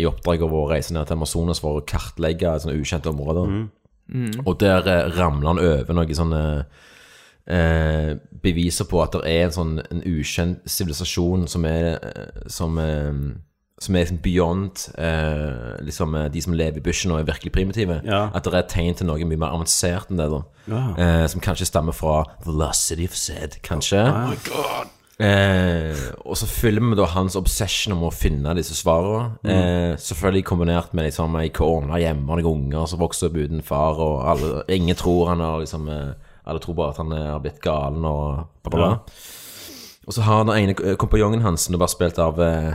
Speaker 9: i oppdrag av å reise ned til Amazonas for å kartlegge sånne ukjente områder. Og der eh, ramler han over noen sånne eh, beviser på at det er en sånn en ukjent sivilisasjon som er som, eh, som er liksom beyond eh, liksom eh, de som lever i bushen og er virkelig primitive.
Speaker 1: Ja.
Speaker 9: At det er tegn til noe mye mer avansert enn det. da
Speaker 1: Ja.
Speaker 9: eh, Som kanskje stammer fra The Lost City of Zed, kanskje.
Speaker 1: Oh my God.
Speaker 9: Eh, og så følger vi da hans obsession om å finne disse svarene.
Speaker 1: Mm.
Speaker 9: Eh, selvfølgelig kombinert med liksom ei kone hjemme og noen unger som vokser opp uten far, og alle, ingen tror han har liksom eh, Alle tror bare at han er- har blitt galen og bla, bla, bla.
Speaker 1: Ja.
Speaker 9: Og så har den ene eh, kompanjongen hans, som var spilt av eh,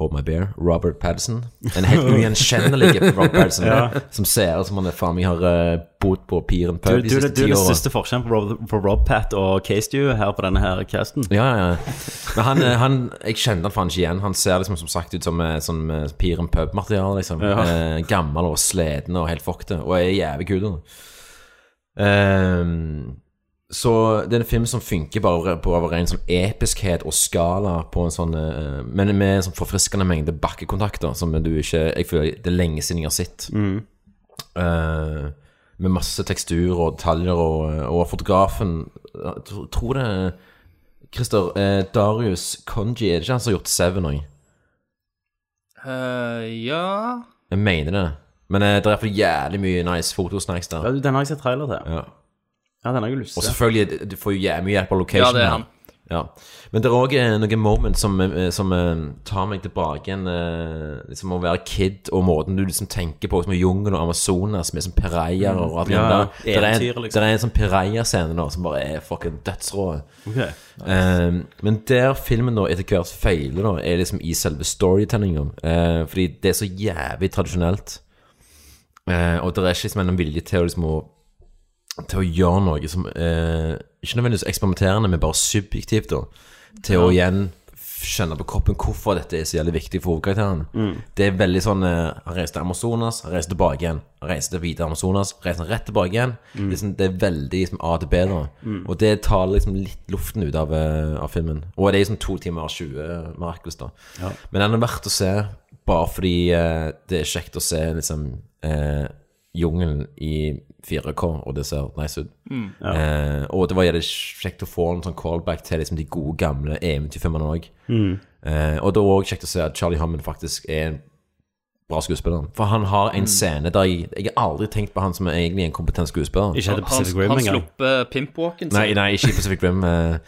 Speaker 9: Hold My Beer, Robert Patterson. En helt ugjenkjennelig Robert Patterson,
Speaker 1: Ja.
Speaker 9: som ser ut som han er faen meg har eh, bodd på Piren pub de siste ti årene.
Speaker 1: du er den største forskjellen på Rob, på Rob Pat og K-Stew her på denne her casten.
Speaker 9: Ja, ja, ja. Men han, eh, han Jeg kjente han faen ikke igjen. Han ser liksom som sagt ut som sånn Piren Pub-materiale, liksom.
Speaker 1: Ja.
Speaker 9: Eh, gammel og sliten og helt fuckete. og er jævlig kul. da. Så det er en film som funker bare på over en sånn episkhet og skala på en sånn eh, Men med en sånn forfriskende mengde bakkekontakter som du ikke Jeg føler det er lenge siden jeg har sett.
Speaker 1: Mm.
Speaker 9: Uh, med masse tekstur og detaljer, og, og fotografen Jeg tror, det er Christer eh, Darius Konji, er det ikke han som har gjort Seven òg?
Speaker 10: Uh, ja
Speaker 9: Jeg mener det. Men eh, det er iallfall jævlig mye nice fotosnacks der.
Speaker 1: Ja, Den har jeg sett trailer til.
Speaker 9: Ja.
Speaker 1: Ja, den har jeg lyst
Speaker 9: Og selvfølgelig, du får jo jævlig hjelp av location.
Speaker 10: Ja, det er han.
Speaker 9: Ja. Men det er òg noen moments som, eh, som eh, tar meg tilbake igjen eh, Liksom å være kid, og måten du liksom tenker på som er jungel og Amazonas med sånn pirajaer og alt
Speaker 1: Ja,
Speaker 9: det der. Det er, en-
Speaker 1: liksom.
Speaker 9: det er en sånn piraja-scene nå som bare er fucking dødsrå.
Speaker 1: Okay.
Speaker 9: Nice. Um, men der filmen da etter hvert feiler, da er liksom i selve storytellinga. Uh, fordi det er så jævlig tradisjonelt. Uh, og det er ikke liksom en vilje til å liksom å til å gjøre noe som eh, Ikke nødvendigvis eksperimenterende, men bare subjektivt, da. Til å igjen skjønne på kroppen hvorfor dette er så jævlig viktig for hovedkarakteren.
Speaker 1: Mm.
Speaker 9: Det er veldig sånn eh, Han reiser til Amazonas, han reiser tilbake igjen. Han reiser til videre Amazonas, reiser rett tilbake igjen.
Speaker 1: Mm.
Speaker 9: Liksom, det er veldig liksom, A til B, da.
Speaker 1: Mm.
Speaker 9: Og det tar liksom litt luften ut av, eh, av filmen. Og det er liksom to timer og 20 mirakulous, da.
Speaker 1: Ja.
Speaker 9: Men den er verdt å se bare fordi eh, det er kjekt å se liksom eh, jungelen i 4K, og det ser nice ut.
Speaker 10: Mm.
Speaker 1: Ja.
Speaker 9: Eh, og det var jævlig kjekt å få en sånn callback til liksom de gode, gamle eventyrfilmene òg.
Speaker 1: Mm.
Speaker 9: Eh, og det var òg kjekt å se at Charlie Hummond faktisk er en bra skuespiller. For han har en
Speaker 10: Mm.
Speaker 9: scene der jeg, jeg har aldri tenkt på han som er egentlig en kompetent skuespiller.
Speaker 1: Ikke heter Pacific Rim engang.
Speaker 10: Han
Speaker 1: engang.
Speaker 10: slipper pimpwalken
Speaker 9: Nei, nei, ikke i Pacific Rim. eh,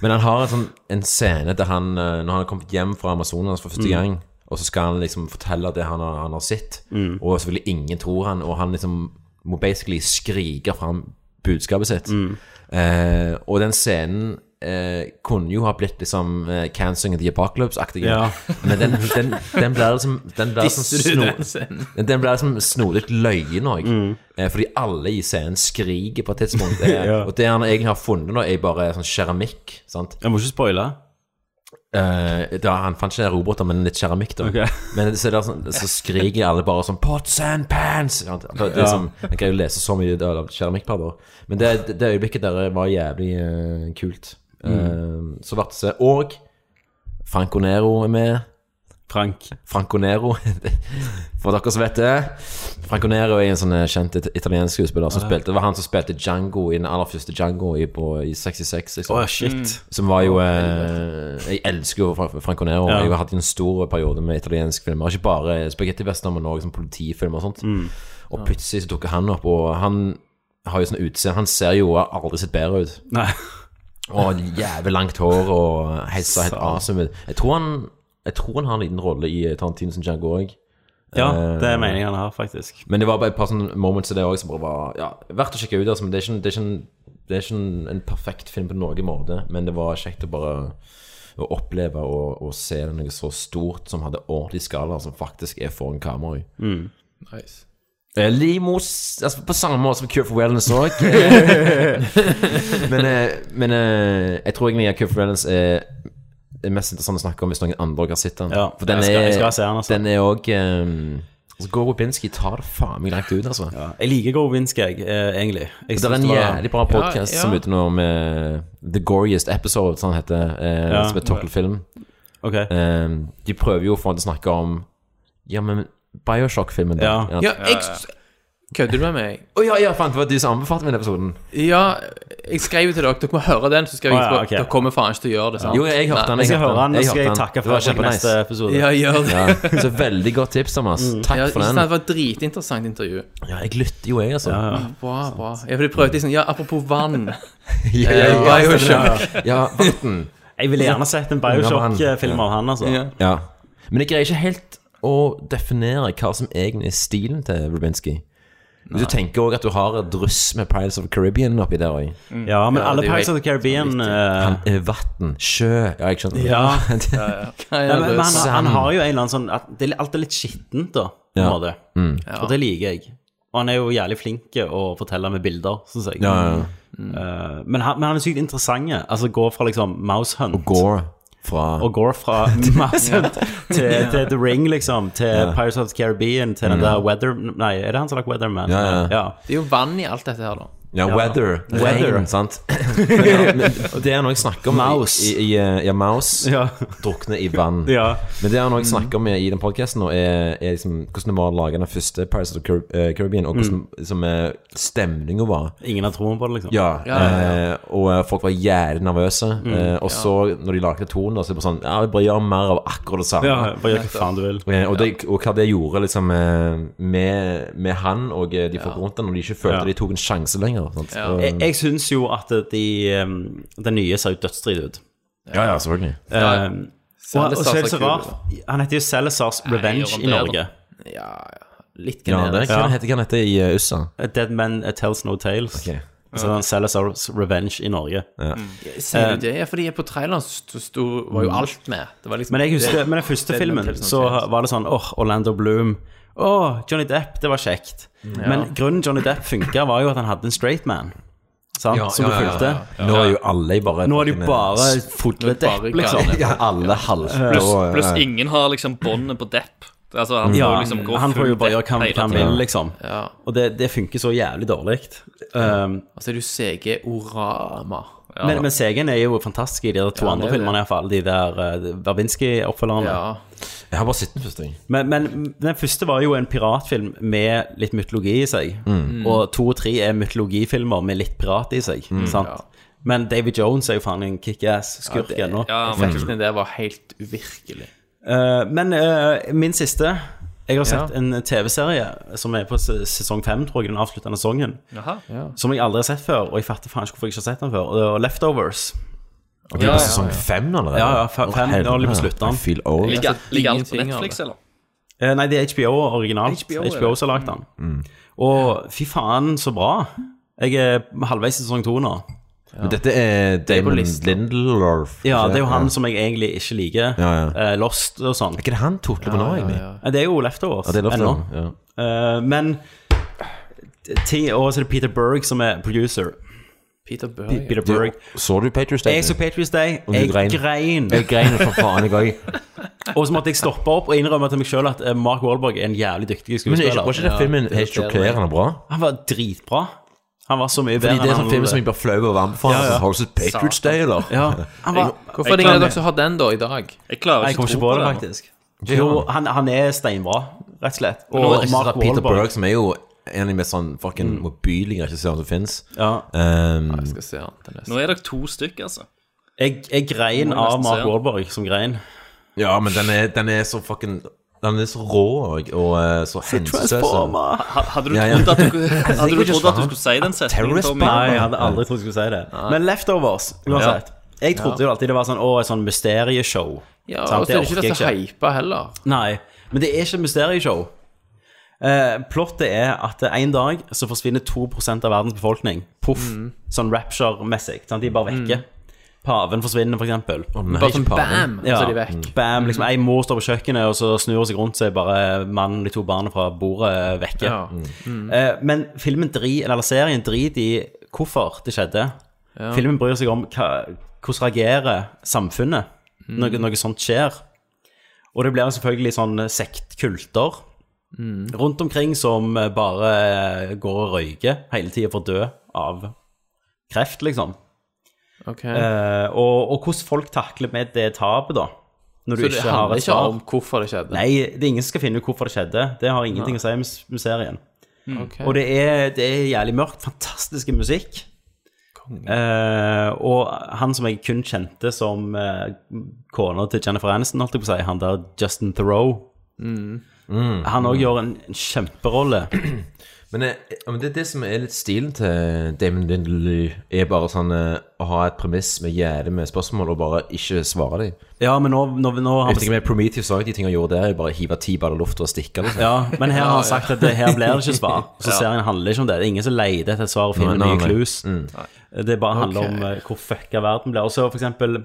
Speaker 9: Men han har en, sånn, en scene der han, eh, når han har kommet hjem fra Amazonas for første
Speaker 1: Mm.
Speaker 9: gang, og så skal han liksom fortelle det han har, han har sett,
Speaker 1: Mm.
Speaker 9: og selvfølgelig ingen tror han, og han liksom må basically skrike fram budskapet sitt.
Speaker 1: Mm.
Speaker 9: Eh, og den scenen eh, kunne jo ha blitt liksom eh, of the Apocalypse-aktig,
Speaker 1: Ja.
Speaker 9: men den, den, den blir liksom Den blir liksom sno- liksom snodig løyen òg.
Speaker 1: Mm.
Speaker 9: Eh, fordi alle i scenen skriker på et tidspunkt.
Speaker 1: Ja.
Speaker 9: Og det han egentlig har funnet nå, er bare sånn keramikk. Sant?
Speaker 1: Jeg må ikke spoile.
Speaker 9: Eh, da, han fant ikke roboter, men litt keramikk, da.
Speaker 1: okay.
Speaker 9: Men så, er det sånn, så skriker alle bare sånn 'Pots and pants!' Ja, Det, det
Speaker 1: Ja.
Speaker 9: som, jeg kan jo lese så mye av keramikkpadder. Men det, det, det øyeblikket der var jævlig uh, kult.
Speaker 1: Mm.
Speaker 9: Eh, så ble se. Og Franco Nero er med.
Speaker 1: Frank.
Speaker 9: Franco Nero, for dere som vet det. Franco Nero er en sånn eh, kjent it- italiensk skuespiller som
Speaker 1: Ja.
Speaker 9: spilte Det var han som spilte Django i den aller første Django i, på, i 66. Liksom.
Speaker 1: Oh, shit. Mm.
Speaker 9: Som var jo eh, Jeg elsker jo Fra- Franco Nero.
Speaker 1: Ja.
Speaker 9: Jeg har hatt en stor periode med italiensk film. Ikke bare spagettivester, men òg sånn politifilmer og sånt.
Speaker 1: Mm.
Speaker 9: Og plutselig så dukker han opp, og han har jo sånn utseende Han ser jo aldri sett bedre ut.
Speaker 1: Nei.
Speaker 9: Og jævlig langt hår og helt, helt awesome ut. Jeg tror han Jeg tror han har en liten rolle i Tarantino som Django òg.
Speaker 1: Ja, det er meningen han har, faktisk.
Speaker 9: Men det var bare et par sånne moments i det òg som bare var ja, verdt å sjekke ut. Altså, men det er ikke, det er ikke, en, det er ikke en, en perfekt film på noen måte, men det var kjekt å bare å oppleve og, og se noe så stort som hadde ordentlig skala, som faktisk er foran kamera.
Speaker 1: Mm.
Speaker 8: Nice.
Speaker 9: Eh, Limos altså På samme måte som Cure for Wellness òg. men eh, men eh, jeg tror egentlig at Cure for Wellness er er mest interessant å snakke om hvis noen andre har sett den.
Speaker 1: Ja,
Speaker 9: For den
Speaker 1: jeg skal- jeg skal se den, altså.
Speaker 9: Den er òg altså, Gore Robinski tar det faen meg langt ut, altså.
Speaker 1: Jeg liker Gorovinski, jeg, eh, egentlig. Jeg
Speaker 9: det er en
Speaker 1: det var-
Speaker 9: jævlig bra podkast
Speaker 1: Ja,
Speaker 9: som
Speaker 1: ja.
Speaker 9: er ute nå med The Goriest Episode, sånn heter. Eh,
Speaker 1: Ja.
Speaker 9: Som er Tokkelfilm. Film.
Speaker 1: Ok.
Speaker 9: Eh, de prøver jo for å snakke om Ja, men Bioshock-filmen da.
Speaker 1: Ja.
Speaker 8: Ja, jeg Kødder du med meg?
Speaker 9: Å ja, ja, faen, det var du som anbefalte meg den episoden.
Speaker 8: Ja, Jeg skrev jo til dere Dere må høre den, så skal jeg
Speaker 1: Å, ja, ok.
Speaker 8: Dere kommer faen ikke til å gjøre det. sant?
Speaker 9: Jo, jeg hørte den.
Speaker 1: Jeg skal
Speaker 9: hørte
Speaker 1: høre den, og så skal jeg
Speaker 9: hørte
Speaker 1: takke
Speaker 9: Det
Speaker 1: for
Speaker 9: var
Speaker 1: deg i
Speaker 9: kjempenice.
Speaker 1: neste episode.
Speaker 8: Ja, gjør det.
Speaker 9: Ja, så veldig godt tips, Thomas. Takk
Speaker 8: Ja,
Speaker 9: for
Speaker 8: ikke
Speaker 9: den.
Speaker 8: sant, Det var et dritinteressant intervju.
Speaker 9: Ja, jeg lytter jo, jeg, altså.
Speaker 8: Bra, bra. Ja, for de prøvde liksom Ja, apropos vann.
Speaker 9: Ja,
Speaker 8: Eh,
Speaker 9: ja,
Speaker 8: Bioshock.
Speaker 9: Ja, vann.
Speaker 1: Jeg ville gjerne sett en Bioshock-film av han, altså.
Speaker 8: Ja.
Speaker 9: Ja. Men jeg greier ikke helt å definere hva som egentlig er stilen til Rubinski. Hvis du tenker også at du har et druss med Pirates of the Caribbean oppi der òg.
Speaker 1: Ja, men
Speaker 8: Ja,
Speaker 1: alle Pirates of the Caribbean
Speaker 9: uh, er vann, sjø Ja, jeg skjønner.
Speaker 1: Ja.
Speaker 9: ja,
Speaker 8: Hva
Speaker 1: Ja,
Speaker 8: er
Speaker 1: men,
Speaker 8: det?
Speaker 1: men han, han har jo en eller annen sånn at det, Alt er litt skittent, da. På en
Speaker 9: Ja.
Speaker 1: måte.
Speaker 9: Mm.
Speaker 1: Og det liker jeg. Og han er jo jævlig flink å fortelle med bilder, syns jeg.
Speaker 9: Ja, ja, ja.
Speaker 1: Uh, men, han, men han er sykt interessant. Altså gå fra liksom Mouse Hunt
Speaker 9: Gore fra
Speaker 1: og går fra Mouse Hunt til, til The Ring, liksom, til
Speaker 9: Ja.
Speaker 1: Pirates of the Caribbean, til den der Weather... Nei, er det han som har lagt Weatherman?
Speaker 9: Ja, ja.
Speaker 1: ja.
Speaker 8: Det er jo vann i alt dette her, da.
Speaker 9: Ja, weather.
Speaker 1: Weather.
Speaker 9: Sant? Ja, det noe jeg snakker om
Speaker 1: Mouse.
Speaker 9: I, i, i, ja, mouse
Speaker 1: Ja.
Speaker 9: drukner i vann.
Speaker 1: Ja.
Speaker 9: Men det noe jeg snakker om i, i den podcasten er, er liksom hvordan det var å lage den første Pirates of the eh, Caribbean, og hvordan liksom, eh, stemninga var.
Speaker 1: Ingen har troen på det, liksom.
Speaker 9: Ja,
Speaker 8: Ja, ja, ja.
Speaker 9: Eh, og eh, folk var jævlig nervøse. eh, og så, når de lagde tonen, så er det bare sånn Ja, vi bare gjør mer av akkurat det samme.
Speaker 1: Ja, bare gjør hva faen du vil.
Speaker 9: Eh, Og, det, og hva det gjorde liksom eh, med, med han og eh, de folk rundt han, når de ikke følte
Speaker 1: Ja.
Speaker 9: de tok en sjanse lenger. Sant?
Speaker 8: Ja.
Speaker 1: Jeg, jeg syns jo at de, um, den nye ser jo dødsdrit ut.
Speaker 9: ja, ja, selvfølgelig.
Speaker 8: Ja.
Speaker 1: Um, og, og så er det så rart Han heter jo Salazars Revenge
Speaker 10: Nei,
Speaker 1: i Norge.
Speaker 8: Ja, ja. Litt
Speaker 9: Ja, det
Speaker 8: generisk.
Speaker 1: Ja.
Speaker 9: hva heter han heter i uh, USA.
Speaker 1: Dead Man Tells No Tales.
Speaker 9: Okay.
Speaker 1: Så den Celesars Revenge i Norge.
Speaker 9: Ja.
Speaker 8: Sier du det? Ja, fordi på traileren sto, var jo alt med. Det var liksom
Speaker 1: Men jeg husker,
Speaker 8: det-
Speaker 1: men den første filmen så var det sånn åh, Orlando Bloom. Åh, Johnny Depp, det var kjekt. Men grunnen Johnny Depp funka, var jo at han hadde en straight man. Sant? Som du fulgte.
Speaker 9: Nå er jo alle bare
Speaker 1: Nå er det
Speaker 9: jo
Speaker 1: bare
Speaker 8: bare
Speaker 1: Depp, liksom.
Speaker 9: Ja, alle halvt
Speaker 10: Pluss
Speaker 9: og,
Speaker 10: pluss
Speaker 9: eh,
Speaker 10: ingen har liksom båndet på Depp. Altså, han får
Speaker 1: Ja,
Speaker 10: liksom gå
Speaker 1: han får jo bare gjøre hva han vil, liksom.
Speaker 8: Ja.
Speaker 1: Og det, det funker så jævlig dårlig. Um,
Speaker 8: Og så er det jo CG Orama.
Speaker 1: Men, men CG-en er jo fantastisk i de der to
Speaker 8: Ja,
Speaker 1: andre filmene, iallfall. De der uh, Verbinski-oppfølgerne.
Speaker 8: Ja.
Speaker 9: Jeg har bare sett den første.
Speaker 1: Men, men den første var jo en piratfilm med litt mytologi i seg. Og to og tre er mytologifilmer med litt pirat i seg. Sant? Men David Jones er jo faen en kickass-skurk ennå.
Speaker 10: Ja,
Speaker 8: Effekten det var helt uvirkelig.
Speaker 1: Uh, men uh, min siste Jeg har sett
Speaker 8: Ja.
Speaker 1: en TV-serie som er på sesong fem, tror jeg, den avsluttende sesongen.
Speaker 10: Jaha.
Speaker 1: Som jeg aldri har sett før, og jeg fatter faen ikke hvorfor jeg ikke har sett den før. Og det var Leftovers.
Speaker 9: Og det er på sesong fem eller? allerede?
Speaker 1: Ja, ja, fe- fem,
Speaker 9: Å,
Speaker 1: nå er det på slutten.
Speaker 10: Ligger, alt på Netflix, eller?
Speaker 1: Eh, nei, det er HBO originalt.
Speaker 10: HBO,
Speaker 1: HBO, som har lagd den. Og fy faen, så bra. Jeg er halvveis i sesong to nå.
Speaker 9: Men dette er Damon. Lindelof.
Speaker 1: Ja, det er jo han
Speaker 9: Ja.
Speaker 1: som jeg egentlig ikke liker.
Speaker 9: Ja,
Speaker 1: Eh, Lost og sånn.
Speaker 9: Er ikke det han totler på nå, egentlig?
Speaker 8: ja.
Speaker 1: Det er jo Leftovers
Speaker 9: Ja, det er
Speaker 1: ennå.
Speaker 9: Ja.
Speaker 1: Eh, men ti år så er det Peter Berg som er producer.
Speaker 8: Peter Berg.
Speaker 1: Peter
Speaker 9: Du, så du Patriots Day?
Speaker 1: Jeg så Patriots Day.
Speaker 9: Og
Speaker 1: Jeg
Speaker 9: grein.
Speaker 1: grein.
Speaker 9: Jeg grein for faen jeg.
Speaker 1: Og så måtte jeg stoppe opp og innrømme til meg sjøl at eh, Mark Wahlberg er en jævlig dyktig
Speaker 9: Men er ikke-
Speaker 1: skuespiller.
Speaker 9: var ikke den filmen
Speaker 8: det
Speaker 9: helt sjokkerende bra?
Speaker 1: Han var dritbra. Han var så mye
Speaker 9: Fordi
Speaker 1: bedre
Speaker 9: det er sånn film som jeg blir flau over å for.
Speaker 1: Ja, ja.
Speaker 9: Har du sett Patriots Day, eller?
Speaker 1: ja, han var,
Speaker 8: Hvorfor er det ingen av dere som har den, da, i dag?
Speaker 10: Jeg klarer ikke
Speaker 1: jeg
Speaker 10: å
Speaker 1: ikke
Speaker 10: tro
Speaker 1: på
Speaker 10: på
Speaker 1: det, faktisk. Jo, han, han er steinbra, rett og slett. Og
Speaker 9: Og
Speaker 1: Mark
Speaker 9: Wahlberg. Peter Berg, som er jo en av de mest sånn fucking motbydelige regissørene som fins
Speaker 1: ja.
Speaker 9: um,
Speaker 8: Jeg skal se han til neste.
Speaker 10: Nå er dere to stykker, altså.
Speaker 1: jeg, jeg grein av Mark. Wahlberg som grein.
Speaker 9: Ja, men den er, den er så fucking Den er så rå og, og eh, så hensynsløs.
Speaker 10: Hadde du
Speaker 9: Ja, ja.
Speaker 10: trodd at du, hadde du, trodd at du skulle si den setningen? Tommy?
Speaker 1: Nei, jeg hadde aldri trodd jeg skulle si det. Men Leftovers, uansett. Jeg trodde jo alltid det var sånn Å, et sånn mysterieshow.
Speaker 8: Ja, og så er det ikke det så hypa heller.
Speaker 1: Nei, men det er ikke et mysterieshow. Eh, plottet er at en dag så forsvinner 2% av verdens befolkning. Poff. Sånn rapture-messig. De er bare vekke. Paven forsvinner, for eksempel.
Speaker 9: Nei,
Speaker 8: Bare sånn
Speaker 9: bam,
Speaker 8: bam, så er de vekk.
Speaker 1: Bam, liksom Ei mor står på kjøkkenet, og så snur hun seg rundt, så er bare mannen og de to barna fra bordet vekke.
Speaker 8: Ja.
Speaker 1: Eh, men filmen dri, eller serien driter i hvorfor det skjedde. Filmen bryr seg om hva, hvordan reagerer samfunnet når noe sånt skjer. Og det blir selvfølgelig sånn sektkulter rundt omkring som bare går og røyker hele tida for å dø av kreft, liksom.
Speaker 8: Ok.
Speaker 1: Eh, og, og hvordan folk takler med det tapet, da. Når du
Speaker 8: Så det
Speaker 1: ikke har
Speaker 8: handler
Speaker 1: et
Speaker 8: ikke
Speaker 1: svar.
Speaker 8: om hvorfor det skjedde?
Speaker 1: Nei, det er ingen som skal finne ut hvorfor det skjedde. Det har ingenting å si med, med serien.
Speaker 8: Ok.
Speaker 1: Og det er, det er jævlig mørkt. Fantastisk musikk. Eh, og han som jeg kun kjente som uh, kona til Jennifer Aniston, holdt jeg på å si, han der Justin Theroux.
Speaker 8: Mm.
Speaker 1: Han òg gjør en, en kjemperolle.
Speaker 9: Men, eh, men det er det som er litt stilen til Damon Lindley, er bare sånn eh, å ha et premiss med jævlig med spørsmål og bare ikke svare dem.
Speaker 1: Ja, men nå, nå, nå har
Speaker 9: Jeg
Speaker 1: vi
Speaker 9: tenker med Prometheus òg, de tingene han gjorde der, er bare hive ti baller luft og stikke. Liksom.
Speaker 1: Ja, men her har han sagt at det, her blir det ikke svar. Så
Speaker 9: Ja.
Speaker 1: serien handler ikke om det. Det er ingen som leter etter et svar og finner
Speaker 9: Nei, nei,
Speaker 1: nye clues.
Speaker 9: Mm.
Speaker 1: Det bare handler
Speaker 8: okay.
Speaker 1: om eh, hvor fucka verden blir. Og så for eksempel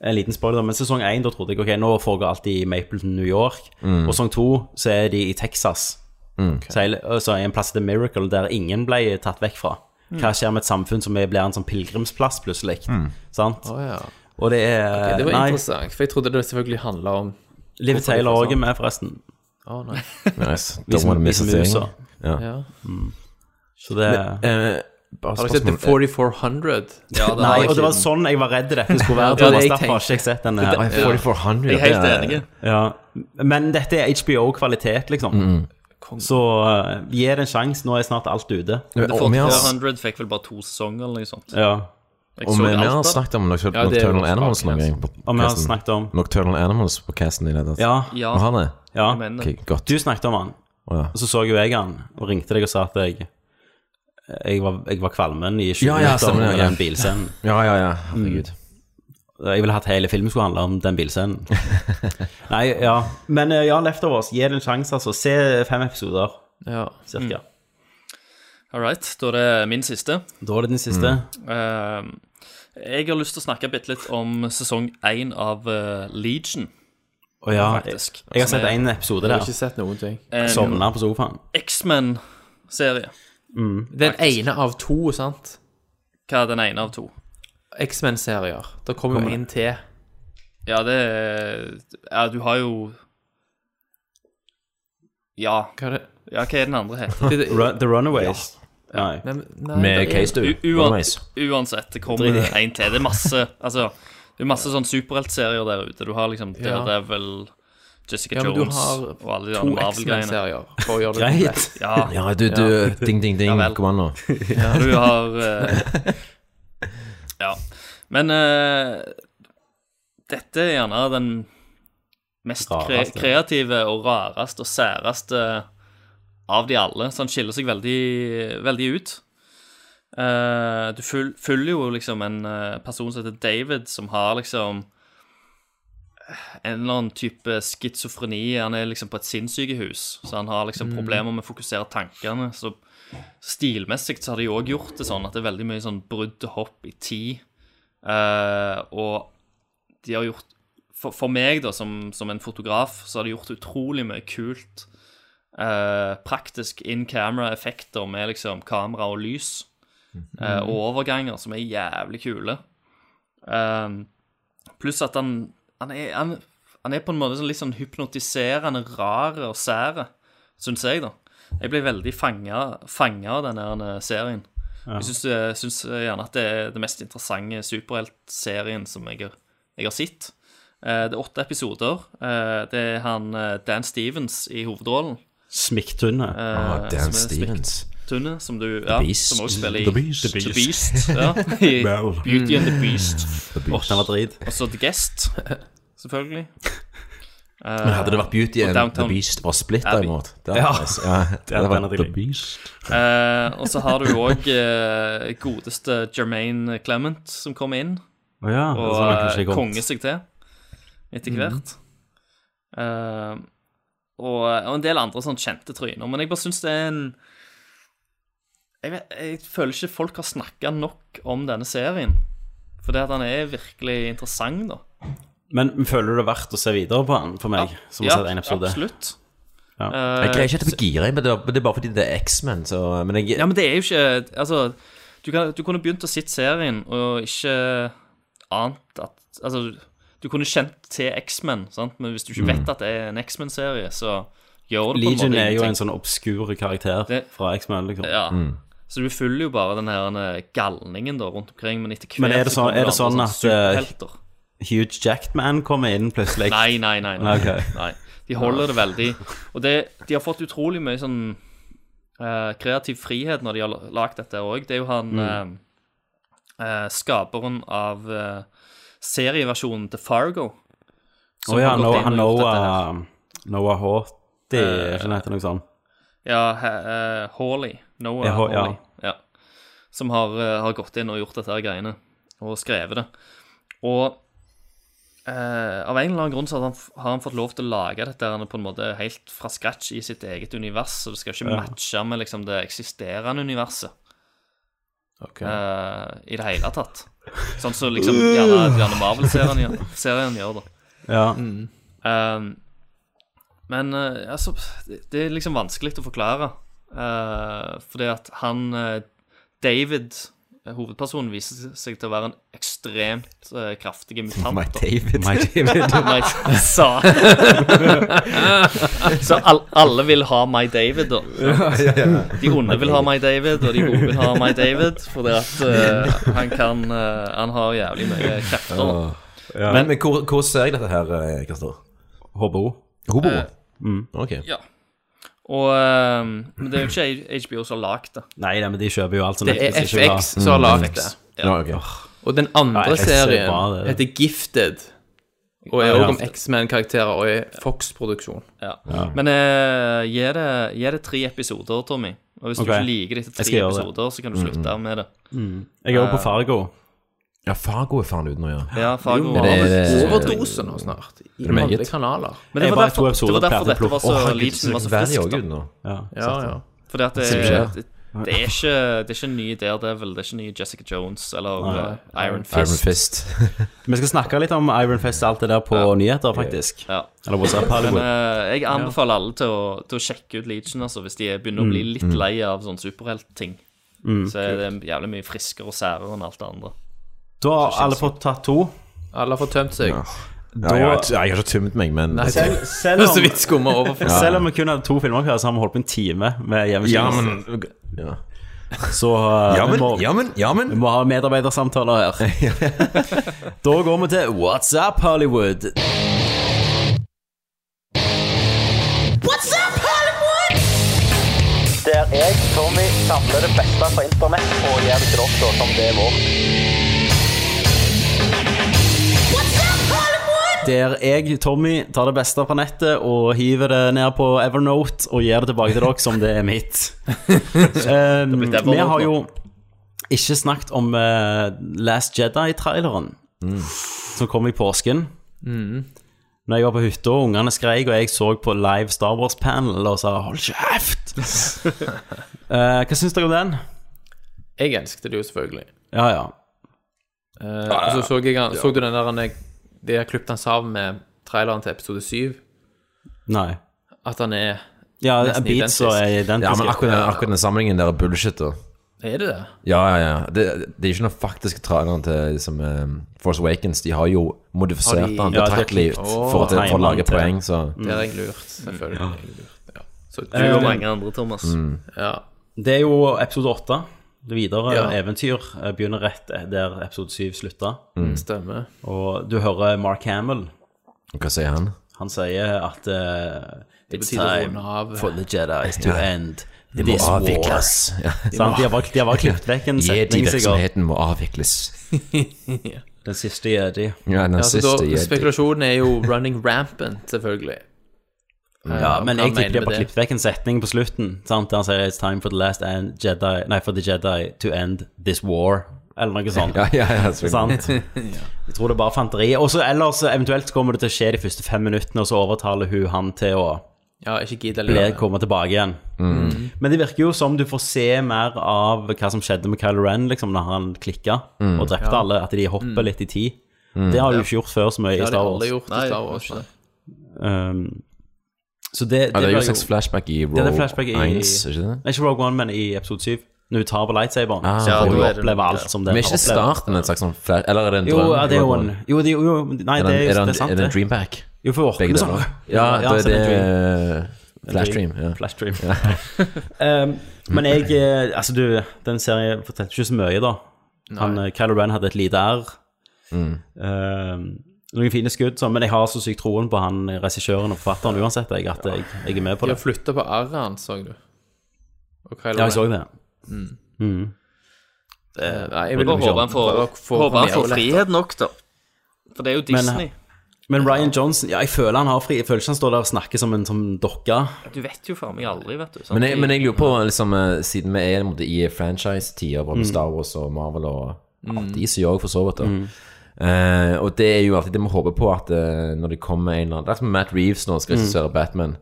Speaker 1: en liten spoiler, men sesong én, da trodde jeg ok, nå foregår alt i Mapleton, New York.
Speaker 9: Mm.
Speaker 1: Og sesong to så er de i Texas.
Speaker 9: Mm.
Speaker 1: Så, og så er en plass til Miracle der ingen ble tatt vekk fra. Hva skjer med et samfunn som er- blir en sånn pilegrimsplass plutselig?
Speaker 9: Mm.
Speaker 1: Sant?
Speaker 8: Oh, ja.
Speaker 1: Og det er
Speaker 8: okay, det var
Speaker 1: nei,
Speaker 8: interessant, for jeg trodde det selvfølgelig handla om
Speaker 1: Liv Taylor òg er
Speaker 8: sånn.
Speaker 1: med, forresten.
Speaker 8: Oh, nei.
Speaker 9: Nice.
Speaker 1: Vi
Speaker 9: Don't
Speaker 1: som-
Speaker 9: wanna
Speaker 1: vi
Speaker 9: miss a
Speaker 1: som
Speaker 9: thing.
Speaker 1: musa.
Speaker 9: Ja.
Speaker 8: Ja.
Speaker 1: Så det
Speaker 9: Eh, bare
Speaker 8: Har du sett The 4400?
Speaker 10: Ja, det
Speaker 1: Nei, og det var sånn jeg var redd dette skulle være.
Speaker 8: Ja,
Speaker 1: Det
Speaker 8: det jeg
Speaker 1: derfor har ikke jeg sett
Speaker 9: den.
Speaker 1: Her.
Speaker 9: 4400,
Speaker 10: Jeg er helt
Speaker 9: er-
Speaker 10: enig.
Speaker 1: Ja. Men dette er HBO-kvalitet, liksom.
Speaker 9: Mm.
Speaker 1: Så uh, gi det en sjanse. Nå er snart alt ute.
Speaker 10: The
Speaker 9: vi har-
Speaker 10: 4400 fikk vel bare to sesonger eller noe sånt.
Speaker 1: Ja.
Speaker 9: Og vi, vi har snakket om Nocturnal,
Speaker 8: Ja,
Speaker 9: Nocturnal Animals noen gang.
Speaker 1: Og vi har snakket om
Speaker 9: Nocturnal Animals på casten din.
Speaker 1: Ja.
Speaker 10: Ja,
Speaker 9: har det?
Speaker 1: ja.
Speaker 10: jeg mener det.
Speaker 9: Ok, godt.
Speaker 1: Du snakket om han,
Speaker 9: ja.
Speaker 1: og så så jo jeg han, og ringte deg og sa at jeg jeg var, jeg var kvalmen i 20
Speaker 9: Ja, ja,
Speaker 1: minutter under
Speaker 9: ja.
Speaker 1: den bilscenen.
Speaker 9: Ja, ja, ja. Herregud.
Speaker 1: Jeg ville hatt hele filmen skulle handle om den bilscenen. Nei, ja. Men eh, ja, Leftovers, gi det en sjanse, altså. Se fem episoder,
Speaker 8: Ja.
Speaker 1: cirka.
Speaker 10: All right, da er det min siste.
Speaker 1: Da er det den siste.
Speaker 10: Eh, jeg har lyst til å snakke bitte litt om sesong én av uh, Legion.
Speaker 1: Og ja, jeg,
Speaker 10: faktisk.
Speaker 1: jeg har sett
Speaker 10: én
Speaker 1: en episode
Speaker 8: Jeg har ikke sett noen ting.
Speaker 1: Sovna på sofaen.
Speaker 10: X-Men-serie.
Speaker 8: Den ene av to, sant?
Speaker 10: Hva er den ene av to?
Speaker 8: X-Men-serier. Det kommer jo en til.
Speaker 10: Ja, det er Ja, du har jo Ja.
Speaker 8: Hva er det?
Speaker 10: Ja, hva er den andre heter?
Speaker 8: det
Speaker 1: The Runaways. Nei.
Speaker 8: Nei, men- nei,
Speaker 9: Med
Speaker 8: det
Speaker 9: case, du. Runaways.
Speaker 10: uansett, det kommer en til. Det er masse Altså, det er masse sånn superheltserier der ute. Du har liksom
Speaker 8: Ja.
Speaker 10: Daredevil, Jessica
Speaker 8: Ja, men du
Speaker 10: Jones og alle de andre Marvel-greiene.
Speaker 1: Greit.
Speaker 10: Ja,
Speaker 9: Ja, du, du Ding, ding, ding.
Speaker 10: Ja.
Speaker 9: Kom an nå.
Speaker 10: du har eh, Ja. Men uh, dette er gjerne den mest kre kreative og rareste og særeste av de alle. Så han skiller seg veldig, veldig ut. Uh, du føl- følger jo liksom en eh, person som heter David, som har liksom en eller annen type schizofreni. Han er liksom på et sinnssykehus, så han har liksom problemer med å fokusere tankene. Så stilmessig så har de òg gjort det sånn at det er veldig mye sånn brudd og hopp i tid. Uh, og de har gjort For, for meg, da, som, som en fotograf, så har de gjort utrolig mye kult. Uh, praktisk in camera-effekter med liksom kamera og lys. Uh, og overganger som er jævlig kule. Eh, pluss at han han er, han, han er på en måte sånn litt sånn hypnotiserende rar og sære, syns jeg, da. Jeg ble veldig fanga av denne serien. Jeg syns, jeg syns gjerne at det er den mest interessante superheltserien som jeg har, jeg har sett. Eh, Det er åtte episoder. Eh, Det er han eh, Dan Stevens i hovedrollen.
Speaker 1: Smikktunne.
Speaker 10: eh,
Speaker 9: Ah, Dan Stevens.
Speaker 10: Smikktunne, som du Ja,
Speaker 9: Beast.
Speaker 10: som også spiller i
Speaker 9: The Beast.
Speaker 10: The Beast. ja, i Beauty and the Beast.
Speaker 1: Den var drit.
Speaker 10: Og så The Guest, selvfølgelig.
Speaker 9: Men hadde det vært Beauty
Speaker 10: and
Speaker 9: and the Beast var
Speaker 10: splitt
Speaker 9: derimot Det
Speaker 1: Ja.
Speaker 9: hadde vært- ja, det hadde vært The. Beast.
Speaker 10: Uh, og så har du òg uh, godeste Jermaine Clement som kommer inn
Speaker 1: oh, ja,
Speaker 10: og eh,
Speaker 1: kom.
Speaker 10: konger seg til etter hvert. Eh, og, og en del andre sånn kjente tryner. Men jeg bare syns det er en jeg, vet, jeg føler ikke folk har snakka nok om denne serien. For det at han er virkelig interessant, da.
Speaker 1: Men men føler du det er verdt å se videre på den for meg, som har sett en episode?
Speaker 10: absolutt.
Speaker 1: Ja.
Speaker 10: Uh,
Speaker 9: Jeg greier ikke å gire, men det er- men det er bare fordi det er X-Men, så Men jeg
Speaker 10: Ja, men det er jo ikke Altså, du, kan, du kunne begynt å sitte serien og ikke ant at Altså, du kunne kjent til X-Men, sant, men hvis du ikke vet at det er en X-Men-serie, så gjør det på en måte Legion
Speaker 1: er jo en sånn obskur karakter
Speaker 10: Det-
Speaker 1: fra X-Men, liksom.
Speaker 10: Ja. Så du følger jo bare den her eh, galningen da rundt omkring, men etter hvert
Speaker 1: Men er det
Speaker 10: så
Speaker 1: sånn- er det sånn
Speaker 10: andre
Speaker 1: at, Hugh Jackman kommer inn plutselig.
Speaker 10: Nei, nei, nei. nei.
Speaker 1: okay.
Speaker 10: nei. De holder det veldig Og det, de har fått utrolig mye sånn uh, kreativ frihet når de har lagd dette òg. Det er jo han
Speaker 1: Mm.
Speaker 10: uh, skaperen av uh, serieversjonen til Fargo.
Speaker 1: Å ja,
Speaker 10: har
Speaker 1: Noah, han. Noah, Noah Hawty, ikke heter noe sånt?
Speaker 10: Ja, eh, Hawley. Noah
Speaker 1: Ja, Hawley. ja.
Speaker 10: Ja. Som har, har gått inn og gjort dette greiene, og skrevet det. Og eh, av en eller annen grunn så har han, har han fått lov til å lage dette han er på en måte helt fra scratch i sitt eget univers, så det skal ikke
Speaker 8: Ja.
Speaker 10: matche med liksom det eksisterende universet.
Speaker 8: Ok.
Speaker 10: Uh, I det hele tatt. Sånn som liksom gjerne, gjerne Marvel-serien gjør, da.
Speaker 1: Ja.
Speaker 10: Um, men eh, altså, det, det er liksom vanskelig å forklare. fordi at han David, hovedpersonen, viser seg til å være en ekstremt uh, kraftig mutant.
Speaker 9: My. David.
Speaker 1: My David.
Speaker 10: My sa. Så all, alle vil ha My David, da.
Speaker 9: Ja, ja, ja.
Speaker 10: De onde vil ha My David, og de gode vil ha My David, fordi at uh, han kan uh, Han har jævlig mye krefter. da.
Speaker 9: Ja. Men, men hvor, hvor ser jeg dette her, Kristoffer?
Speaker 1: HBO.
Speaker 9: HBO?
Speaker 10: Eh,
Speaker 1: Mm.
Speaker 9: Ok.
Speaker 10: Ja. Og eh, Men det er jo ikke HBO som har lagd det.
Speaker 1: Nei, nei, men de kjøper jo alt som
Speaker 8: Det er
Speaker 1: Netflix ikke vil ha.
Speaker 8: FX som har lagd det.
Speaker 9: Ja, ok.
Speaker 8: Og den andre
Speaker 1: Ja, er
Speaker 8: serien
Speaker 1: bra, det.
Speaker 8: heter Gifted, og er
Speaker 1: Ja.
Speaker 8: også om X-Men-karakterer og er Fox-produksjon.
Speaker 10: Ja. Men eh, gi, det, gi det tre episoder, Tommy. Og hvis
Speaker 1: Ok.
Speaker 10: du ikke liker det etter
Speaker 1: Jeg
Speaker 10: tre
Speaker 1: skal gjøre det.
Speaker 10: episoder, så kan du slutte med det.
Speaker 1: Mm. Jeg er jo på
Speaker 10: Eh,
Speaker 1: Fargo.
Speaker 9: Ja, Fargo er faen uten nå, ja.
Speaker 10: Ja, Fargo
Speaker 9: Er det-
Speaker 8: det
Speaker 9: er det-
Speaker 8: overdose nå snart. I
Speaker 9: det
Speaker 8: alle kanaler.
Speaker 10: Men det var, derfor, det var derfor dette var så oh, var så
Speaker 9: friskt.
Speaker 10: da.
Speaker 1: Ja.
Speaker 8: Ja, ja.
Speaker 10: At det,
Speaker 9: ikke
Speaker 10: det, det, er ikke, det er ikke en ny Daredevil, det er ikke ny Jessica Jones eller eh, Iron Fist.
Speaker 9: Iron Fist.
Speaker 1: Vi skal snakke litt om Iron Fist og alt det der på nyheter, faktisk.
Speaker 10: Ja.
Speaker 1: Eller
Speaker 10: Men eh, jeg anbefaler alle til å, til å sjekke ut Legion, altså, hvis de begynner å bli
Speaker 1: Mm.
Speaker 10: litt lei av sånne superheltting. Så er det jævlig mye friskere og særere enn alt det andre.
Speaker 1: Da har alle fått tatt to.
Speaker 8: Alle har fått tømt seg.
Speaker 9: Ja, jeg, har, jeg har ikke tømt meg, men
Speaker 8: Nei,
Speaker 1: Selv, selv, om, selv om vi kun hadde to filmer hver, så har vi holdt på en time med
Speaker 9: Ja, men ja.
Speaker 1: Så uh,
Speaker 9: Ja,
Speaker 1: vi, må,
Speaker 9: ja, men, ja,
Speaker 1: vi må ha medarbeidersamtaler her. da går vi til What's Up Hollywood.
Speaker 14: Der jeg, Tommy, samler det beste fra internett og gjør det til dere som det er vårt.
Speaker 1: Der jeg, Tommy, tar det beste fra nettet og hiver det ned på Evernote og gir det tilbake til dere som det er mitt. Um, vi har jo ikke snakket om uh, Last Jedi-traileren som kom i påsken. Når jeg var på hytta, og ungene skreik, og jeg så på live Star Wars-panel og sa 'hold kjeft'! uh, hva syns dere om den?
Speaker 8: Jeg elsket det jo selvfølgelig.
Speaker 1: Ja, ja.
Speaker 8: Eh, og så så jeg Så du den der De har klippet han sammen med traileren til episode 7?
Speaker 1: Nei.
Speaker 8: At han er
Speaker 1: Ja,
Speaker 8: Nesten
Speaker 1: Beats og er identiske.
Speaker 9: Ja, men akkurat, den- akkurat den sammenhengen der er bullshit, da.
Speaker 8: Er det det?
Speaker 9: Ja, ja, ja. Det, det er ikke noen faktiske traileren til liksom, eh, Force Awakens. De har jo modifisert
Speaker 8: Har de-
Speaker 9: den
Speaker 1: Ja,
Speaker 9: betraktelig
Speaker 1: klippet.
Speaker 9: for, at- for å lage
Speaker 1: til-
Speaker 9: poeng, så
Speaker 8: Det er jeg lurt. Selvfølgelig. Ja. Så
Speaker 10: Du og mange andre, Thomas.
Speaker 8: ja.
Speaker 1: Det er jo episode åtte. Det videre
Speaker 8: Ja.
Speaker 1: eventyr eh, begynner rett der episode 7 slutta.
Speaker 8: Stemmer.
Speaker 1: Og du hører Mark Hamill.
Speaker 9: Hva sier han?
Speaker 1: Han sier at uh, It's time for the Jedis to end
Speaker 9: Det må avvikles. Ja.
Speaker 1: De har bare, de har bare klippet vekk en setning.
Speaker 9: Jedi-virksomheten må avvikles.
Speaker 1: Den siste jedi.
Speaker 9: Ja, den
Speaker 8: Ja, så
Speaker 9: siste
Speaker 8: da,
Speaker 9: Jedi.
Speaker 8: spekulasjonen er jo running rampant, selvfølgelig.
Speaker 1: Ja,
Speaker 8: Eh,
Speaker 1: men jeg tipper de har bare klippet vekk en setning på slutten. Sant? Der han sier 'It's time for the last end Jedi Nei, for the Jedi to end this war'. Eller noe sånt.
Speaker 9: Ja, ja, ja.
Speaker 1: Sant? Jeg tror det er bare fanteri. Og så ellers eventuelt kommer det til å skje de første fem minuttene, og så overtaler hun han til å
Speaker 8: Ja,
Speaker 1: ble, komme tilbake igjen. Men det virker jo som du får se mer av hva som skjedde med Kylo Ren liksom, når han klikka og drepte
Speaker 8: Ja.
Speaker 1: alle. At de hopper litt i tid. Det har du ikke gjort før så mye i Star Wars.
Speaker 8: nei.
Speaker 1: Um, så det,
Speaker 9: Ja, det er jo en slags flashback i
Speaker 1: Det er
Speaker 9: Rogue
Speaker 1: flashback i
Speaker 9: 1, ikke det?
Speaker 1: Ikke Rogue One, men i episode 7. Når hun tar på lightsaberen,
Speaker 9: Ah,
Speaker 1: så
Speaker 9: ja,
Speaker 1: får hun oppleve alt som
Speaker 9: det
Speaker 1: Men
Speaker 9: er ikke
Speaker 1: opplevd.
Speaker 9: starten en slags sånn flash... Eller er det en
Speaker 1: Jo,
Speaker 9: drøm?
Speaker 1: ja, det er jo
Speaker 9: Rogue
Speaker 1: en
Speaker 9: One?
Speaker 1: Jo, det, jo, jo nei, det
Speaker 9: det,
Speaker 1: er,
Speaker 9: er det,
Speaker 1: det
Speaker 9: en,
Speaker 1: er sant,
Speaker 9: er det en dreampack?
Speaker 1: Jo, for våkne sånn.
Speaker 9: Ja, da er
Speaker 1: det er
Speaker 9: det Flashdream. Ja.
Speaker 1: Flashdream. um, men jeg eh, Altså, du, den serien fortalte ikke så mye, da. Han, eh, Kylo Ren hadde et lite R.
Speaker 9: Mm.
Speaker 1: Um, noen fine skudd, så, men jeg har så sykt troen på han regissøren og forfatteren uansett, jeg, at jeg, jeg er med på
Speaker 8: De
Speaker 1: det.
Speaker 8: har flytta på arret hans, så du. Og
Speaker 1: Ja, jeg så det. Mm.
Speaker 8: Nei, jeg vil
Speaker 10: bare håpe han får,
Speaker 8: å
Speaker 10: han får frihet nok, da. For det er jo Disney.
Speaker 1: Men Ryan Johnson Ja, jeg føler han har fri. Jeg føler ikke han står der og snakker som en som dokke.
Speaker 10: Du vet jo faen meg aldri, vet du.
Speaker 9: Men jeg, men jeg lurer på, liksom, eh, siden vi er i franchise-tida, både med
Speaker 1: Mm.
Speaker 9: Star Wars og Marvel og ja,
Speaker 8: de
Speaker 9: som gjør for så vidt. da.
Speaker 1: Mm.
Speaker 9: Eh, og det er jo alltid det vi håper på, at uh, når det kommer en eller annen Det er som Matt Reeves nå skal
Speaker 1: Mm.
Speaker 9: regissere Batman.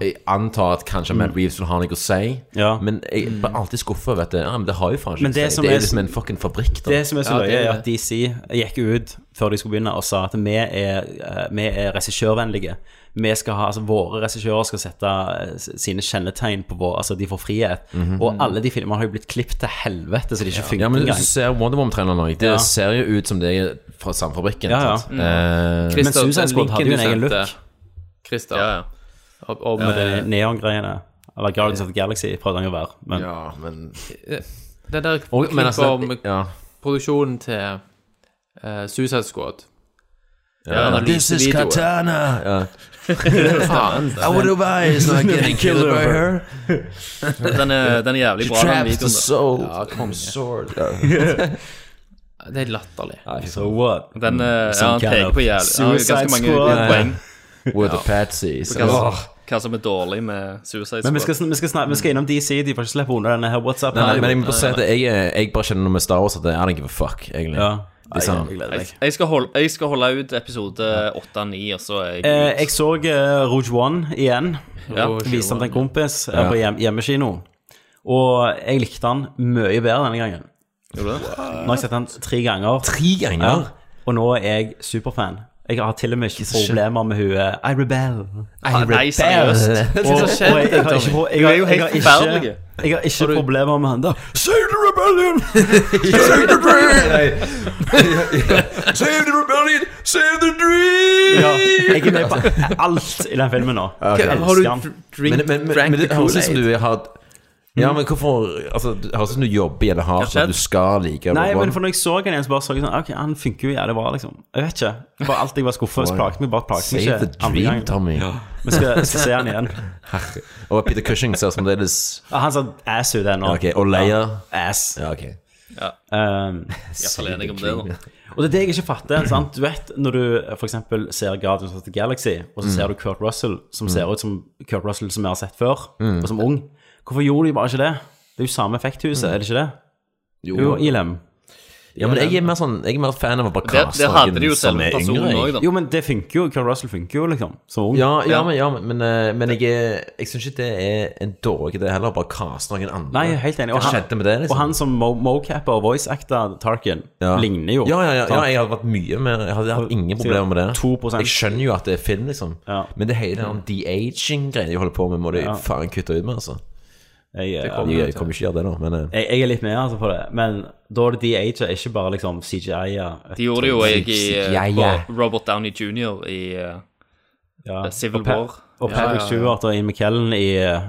Speaker 9: Jeg antar at kanskje Matt Reeves vil ha noe å si,
Speaker 1: Ja.
Speaker 9: men jeg blir alltid skuffa. Ja, men det har jo faen ikke å si. Det er
Speaker 1: er-
Speaker 9: liksom en fucking fabrikk. Da.
Speaker 1: Det som er så løye,
Speaker 8: er
Speaker 1: er at DC gikk ut før de skulle begynne og sa at vi er, eh, vi er regissørvennlige. Vi skal ha, altså Våre regissører skal sette eh, sine kjennetegn på vår Altså, de får frihet.
Speaker 9: Mhm.
Speaker 1: Og alle de filmene har jo blitt klippet til helvete, så de ikke funker
Speaker 9: Ja, men hvis du ser Wonder Woman-traileren nå, det
Speaker 1: Ja.
Speaker 9: ser jo ut som det er fra samme fabrikken.
Speaker 1: Ja, ja. Mm.
Speaker 9: Eh,
Speaker 1: Men Suicide Squad hadde jo en egen look.
Speaker 8: Christer.
Speaker 10: Ja, ja.
Speaker 8: Og, og
Speaker 1: Med de neongreiene. Eller Guardians of the Galaxy prøvde han jo å være. Men
Speaker 9: ja, men
Speaker 8: det der
Speaker 9: Og- men
Speaker 8: klippet
Speaker 9: altså,
Speaker 8: om
Speaker 9: ja.
Speaker 8: produksjonen til uh, Suicide Squad.
Speaker 9: Ja, This is. Katana! Ja. I would advise not getting killed by her.
Speaker 10: Den er, den er jævlig bra, den
Speaker 9: traps the
Speaker 10: videoen. da.
Speaker 9: soul.
Speaker 8: Ja, come
Speaker 9: Sword.
Speaker 8: Det er latterlig.
Speaker 1: So what?
Speaker 10: Den, eh, ja,
Speaker 1: Some
Speaker 10: han peker på jævlig Han har
Speaker 1: Suicide
Speaker 10: ganske mange
Speaker 1: Squad.
Speaker 10: poeng.
Speaker 9: With the patsies.
Speaker 10: På hva, hva som er dårlig med Suicide
Speaker 1: Men vi
Speaker 10: Squad.
Speaker 1: skal, vi, skal snakke, vi skal innom DC, de får ikke slippe unna denne her WhatsApp.
Speaker 9: Nei, men jeg må bare si at jeg, jeg bare kjenner noe med Star Wars at I don't give a fuck, egentlig.
Speaker 1: Ja.
Speaker 9: Liksom,
Speaker 1: Jeg
Speaker 10: Jeg, jeg, skal holde, jeg skal holde ut episode 8-9, og så er jeg
Speaker 1: Eh, jeg så uh, Rouge One igjen.
Speaker 10: Ja.
Speaker 1: Viste den til en kompis eh,
Speaker 9: Ja.
Speaker 1: på hjem, hjemmekino. Og jeg likte den mye bedre denne gangen.
Speaker 10: Gjorde du det?
Speaker 1: Nå har jeg sett den tre ganger.
Speaker 9: Tre ganger?
Speaker 1: Ja. Og nå er jeg superfan. Jeg har til og med ikke problemer med hun eh, I rebel. I
Speaker 10: Nei, seriøst.
Speaker 1: Og, og jeg, jeg har ikke, pro- jeg, har-
Speaker 10: er
Speaker 1: jeg ikke-
Speaker 10: forferdelig.
Speaker 1: Jeg har ikke problemer med han da.
Speaker 9: Save the rebellion! Save the dream! Save the rebellion! Save the dream!
Speaker 1: Ja, jeg er med på alt i den filmen nå.
Speaker 9: Ok.
Speaker 1: Jeg
Speaker 8: Har du drink,
Speaker 9: Men, men, men, men det høres ut som du har Ja, men hvorfor Altså, det høres ut som du jobber jævlig hardt, og at du skal like
Speaker 1: Nei, men for når jeg så han igjen, så bare så jeg sånn Ok, han funker jo jævlig bra, liksom. Jeg vet ikke. Bare alt jeg var skuffet over, plaget meg bare plagte meg
Speaker 9: Save
Speaker 1: ikke
Speaker 9: the
Speaker 1: andre
Speaker 9: dream,
Speaker 1: gangen.
Speaker 9: Tommy.
Speaker 1: Vi skal, jeg skal se han igjen.
Speaker 9: Herre. Og Peter Cushing ser fremdeles
Speaker 1: Ja, han sa ass ut ennå.
Speaker 9: Ok, og Leia?
Speaker 1: Ass.
Speaker 9: Ja, ok.
Speaker 1: Um,
Speaker 10: Iallfall enig om det, da.
Speaker 1: og det er det jeg ikke fatter. sant? Du vet når du eksempel ser Guardians of the Galaxy, og så ser du Kurt Russell, som ser ut som Kurt Russell som vi har sett før, og som ung. Hvorfor gjorde de bare ikke det? Det er jo samme effekthuset, er det ikke det? Jo, Ilem.
Speaker 9: Ja, men jeg er mer sånn Jeg er mer fan av å bare
Speaker 10: Det,
Speaker 9: kaste
Speaker 10: det hadde de jo
Speaker 9: som er yngre. Også,
Speaker 10: da.
Speaker 1: Jo, men det funker jo. Carl Russell funker jo, liksom, som ung.
Speaker 9: Ja, ja, men, ja, men, men, eh, jeg, jeg syns ikke det er en dårlig idé heller, å bare kaste noen andre.
Speaker 1: Nei, helt enig.
Speaker 9: Hva
Speaker 1: han-
Speaker 9: det, liksom?
Speaker 1: Og han som mo- mocapper og voice-actor Tarkin
Speaker 9: Ja.
Speaker 1: ligner jo.
Speaker 9: Ja, ja, ja, ja, jeg hadde vært mye mer Jeg hadde hatt ingen problemer med det.
Speaker 1: 2%.
Speaker 9: Jeg skjønner jo at det er film, liksom.
Speaker 1: Ja.
Speaker 9: Men det hele den de-aging-greia de holder på med, må de
Speaker 1: Ja.
Speaker 9: faen kutte ut med, altså.
Speaker 1: Jeg, kommer,
Speaker 9: Jeg, jeg kommer ikke gjøre det nå, men eh,
Speaker 1: jeg, jeg er litt med altså, på det, men da er det de-ager, ikke bare liksom CGI. Ja,
Speaker 10: De gjorde det jo jeg i, eh,
Speaker 9: Ja, ja.
Speaker 10: på Robert Downey jr. i eh,
Speaker 1: ja.
Speaker 10: Civil
Speaker 1: og
Speaker 10: War.
Speaker 1: Og Patrick Stewart og Ian McKellen i uh,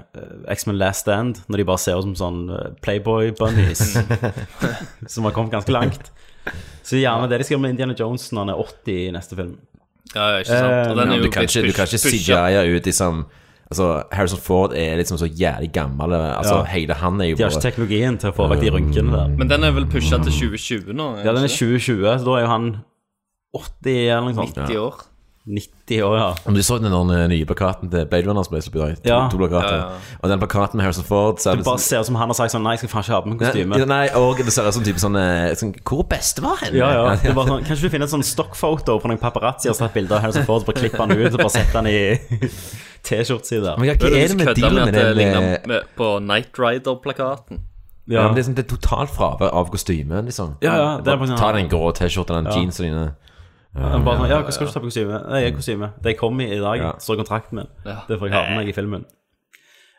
Speaker 1: X-Men Last Stand, når de bare ser ut som sånn eh, Playboy-bunnies, som har kommet ganske langt. Så gjerne det de skal gjøre med Indiana Jones når han er 80 i neste film.
Speaker 10: Ja, ja, ikke sant. Og den
Speaker 1: Eh,
Speaker 10: er
Speaker 9: du,
Speaker 10: jo
Speaker 9: kan ikke, du kan ikke
Speaker 10: pusha.
Speaker 9: CGI ut liksom Altså, Harrison Ford er liksom så jævlig gammel. Altså,
Speaker 1: Ja.
Speaker 9: hele han er jo
Speaker 1: De har ikke teknologien til å få vekk de rynkene der.
Speaker 10: Men den er vel pusha til 2020 nå?
Speaker 1: Ja, den er 2020, så da er jo han 80 eller noe sånt.
Speaker 10: 90 år.
Speaker 1: 90 år, ja.
Speaker 9: Om du så den nye plakaten til Blade Runner som ble sluppet i dag? To,
Speaker 1: Ja.
Speaker 9: to plakater.
Speaker 10: Ja, ja.
Speaker 9: Og den plakaten med Harrison Ford så er
Speaker 1: Det bare
Speaker 9: sånn,
Speaker 1: ser ut som han har sagt sånn Nei, jeg skal faen ikke ha på meg kostyme.
Speaker 9: Ja, Nei, og det ser ut som type sånn, eh, sånn Hvor bestefar hen?
Speaker 1: Ja, ja. Det bare sånn, Kanskje du finner et sånn stockfoto på noen paparazzi og tatt bilde av Harrison Ford, så bare klipper han ut og bare setter han i T-skjortside?
Speaker 9: Men hva er det med dealen med den
Speaker 10: ligner
Speaker 9: eh,
Speaker 10: på Night Rider-plakaten?
Speaker 9: ja. men Det er sånn, det er totalt fravær av kostyme, liksom.
Speaker 1: Ja, ja, det er bare sånn-
Speaker 9: Ta den grå T-skjorta, den
Speaker 1: Ja.
Speaker 9: jeansene dine.
Speaker 1: Han bare sånn, ja, hva skal du ta på kostyme? Nei, jeg er kostyme. Det jeg kom i i dag,
Speaker 9: Ja.
Speaker 1: står i kontrakten min.
Speaker 10: Ja.
Speaker 1: Det får jeg ha med meg i filmen.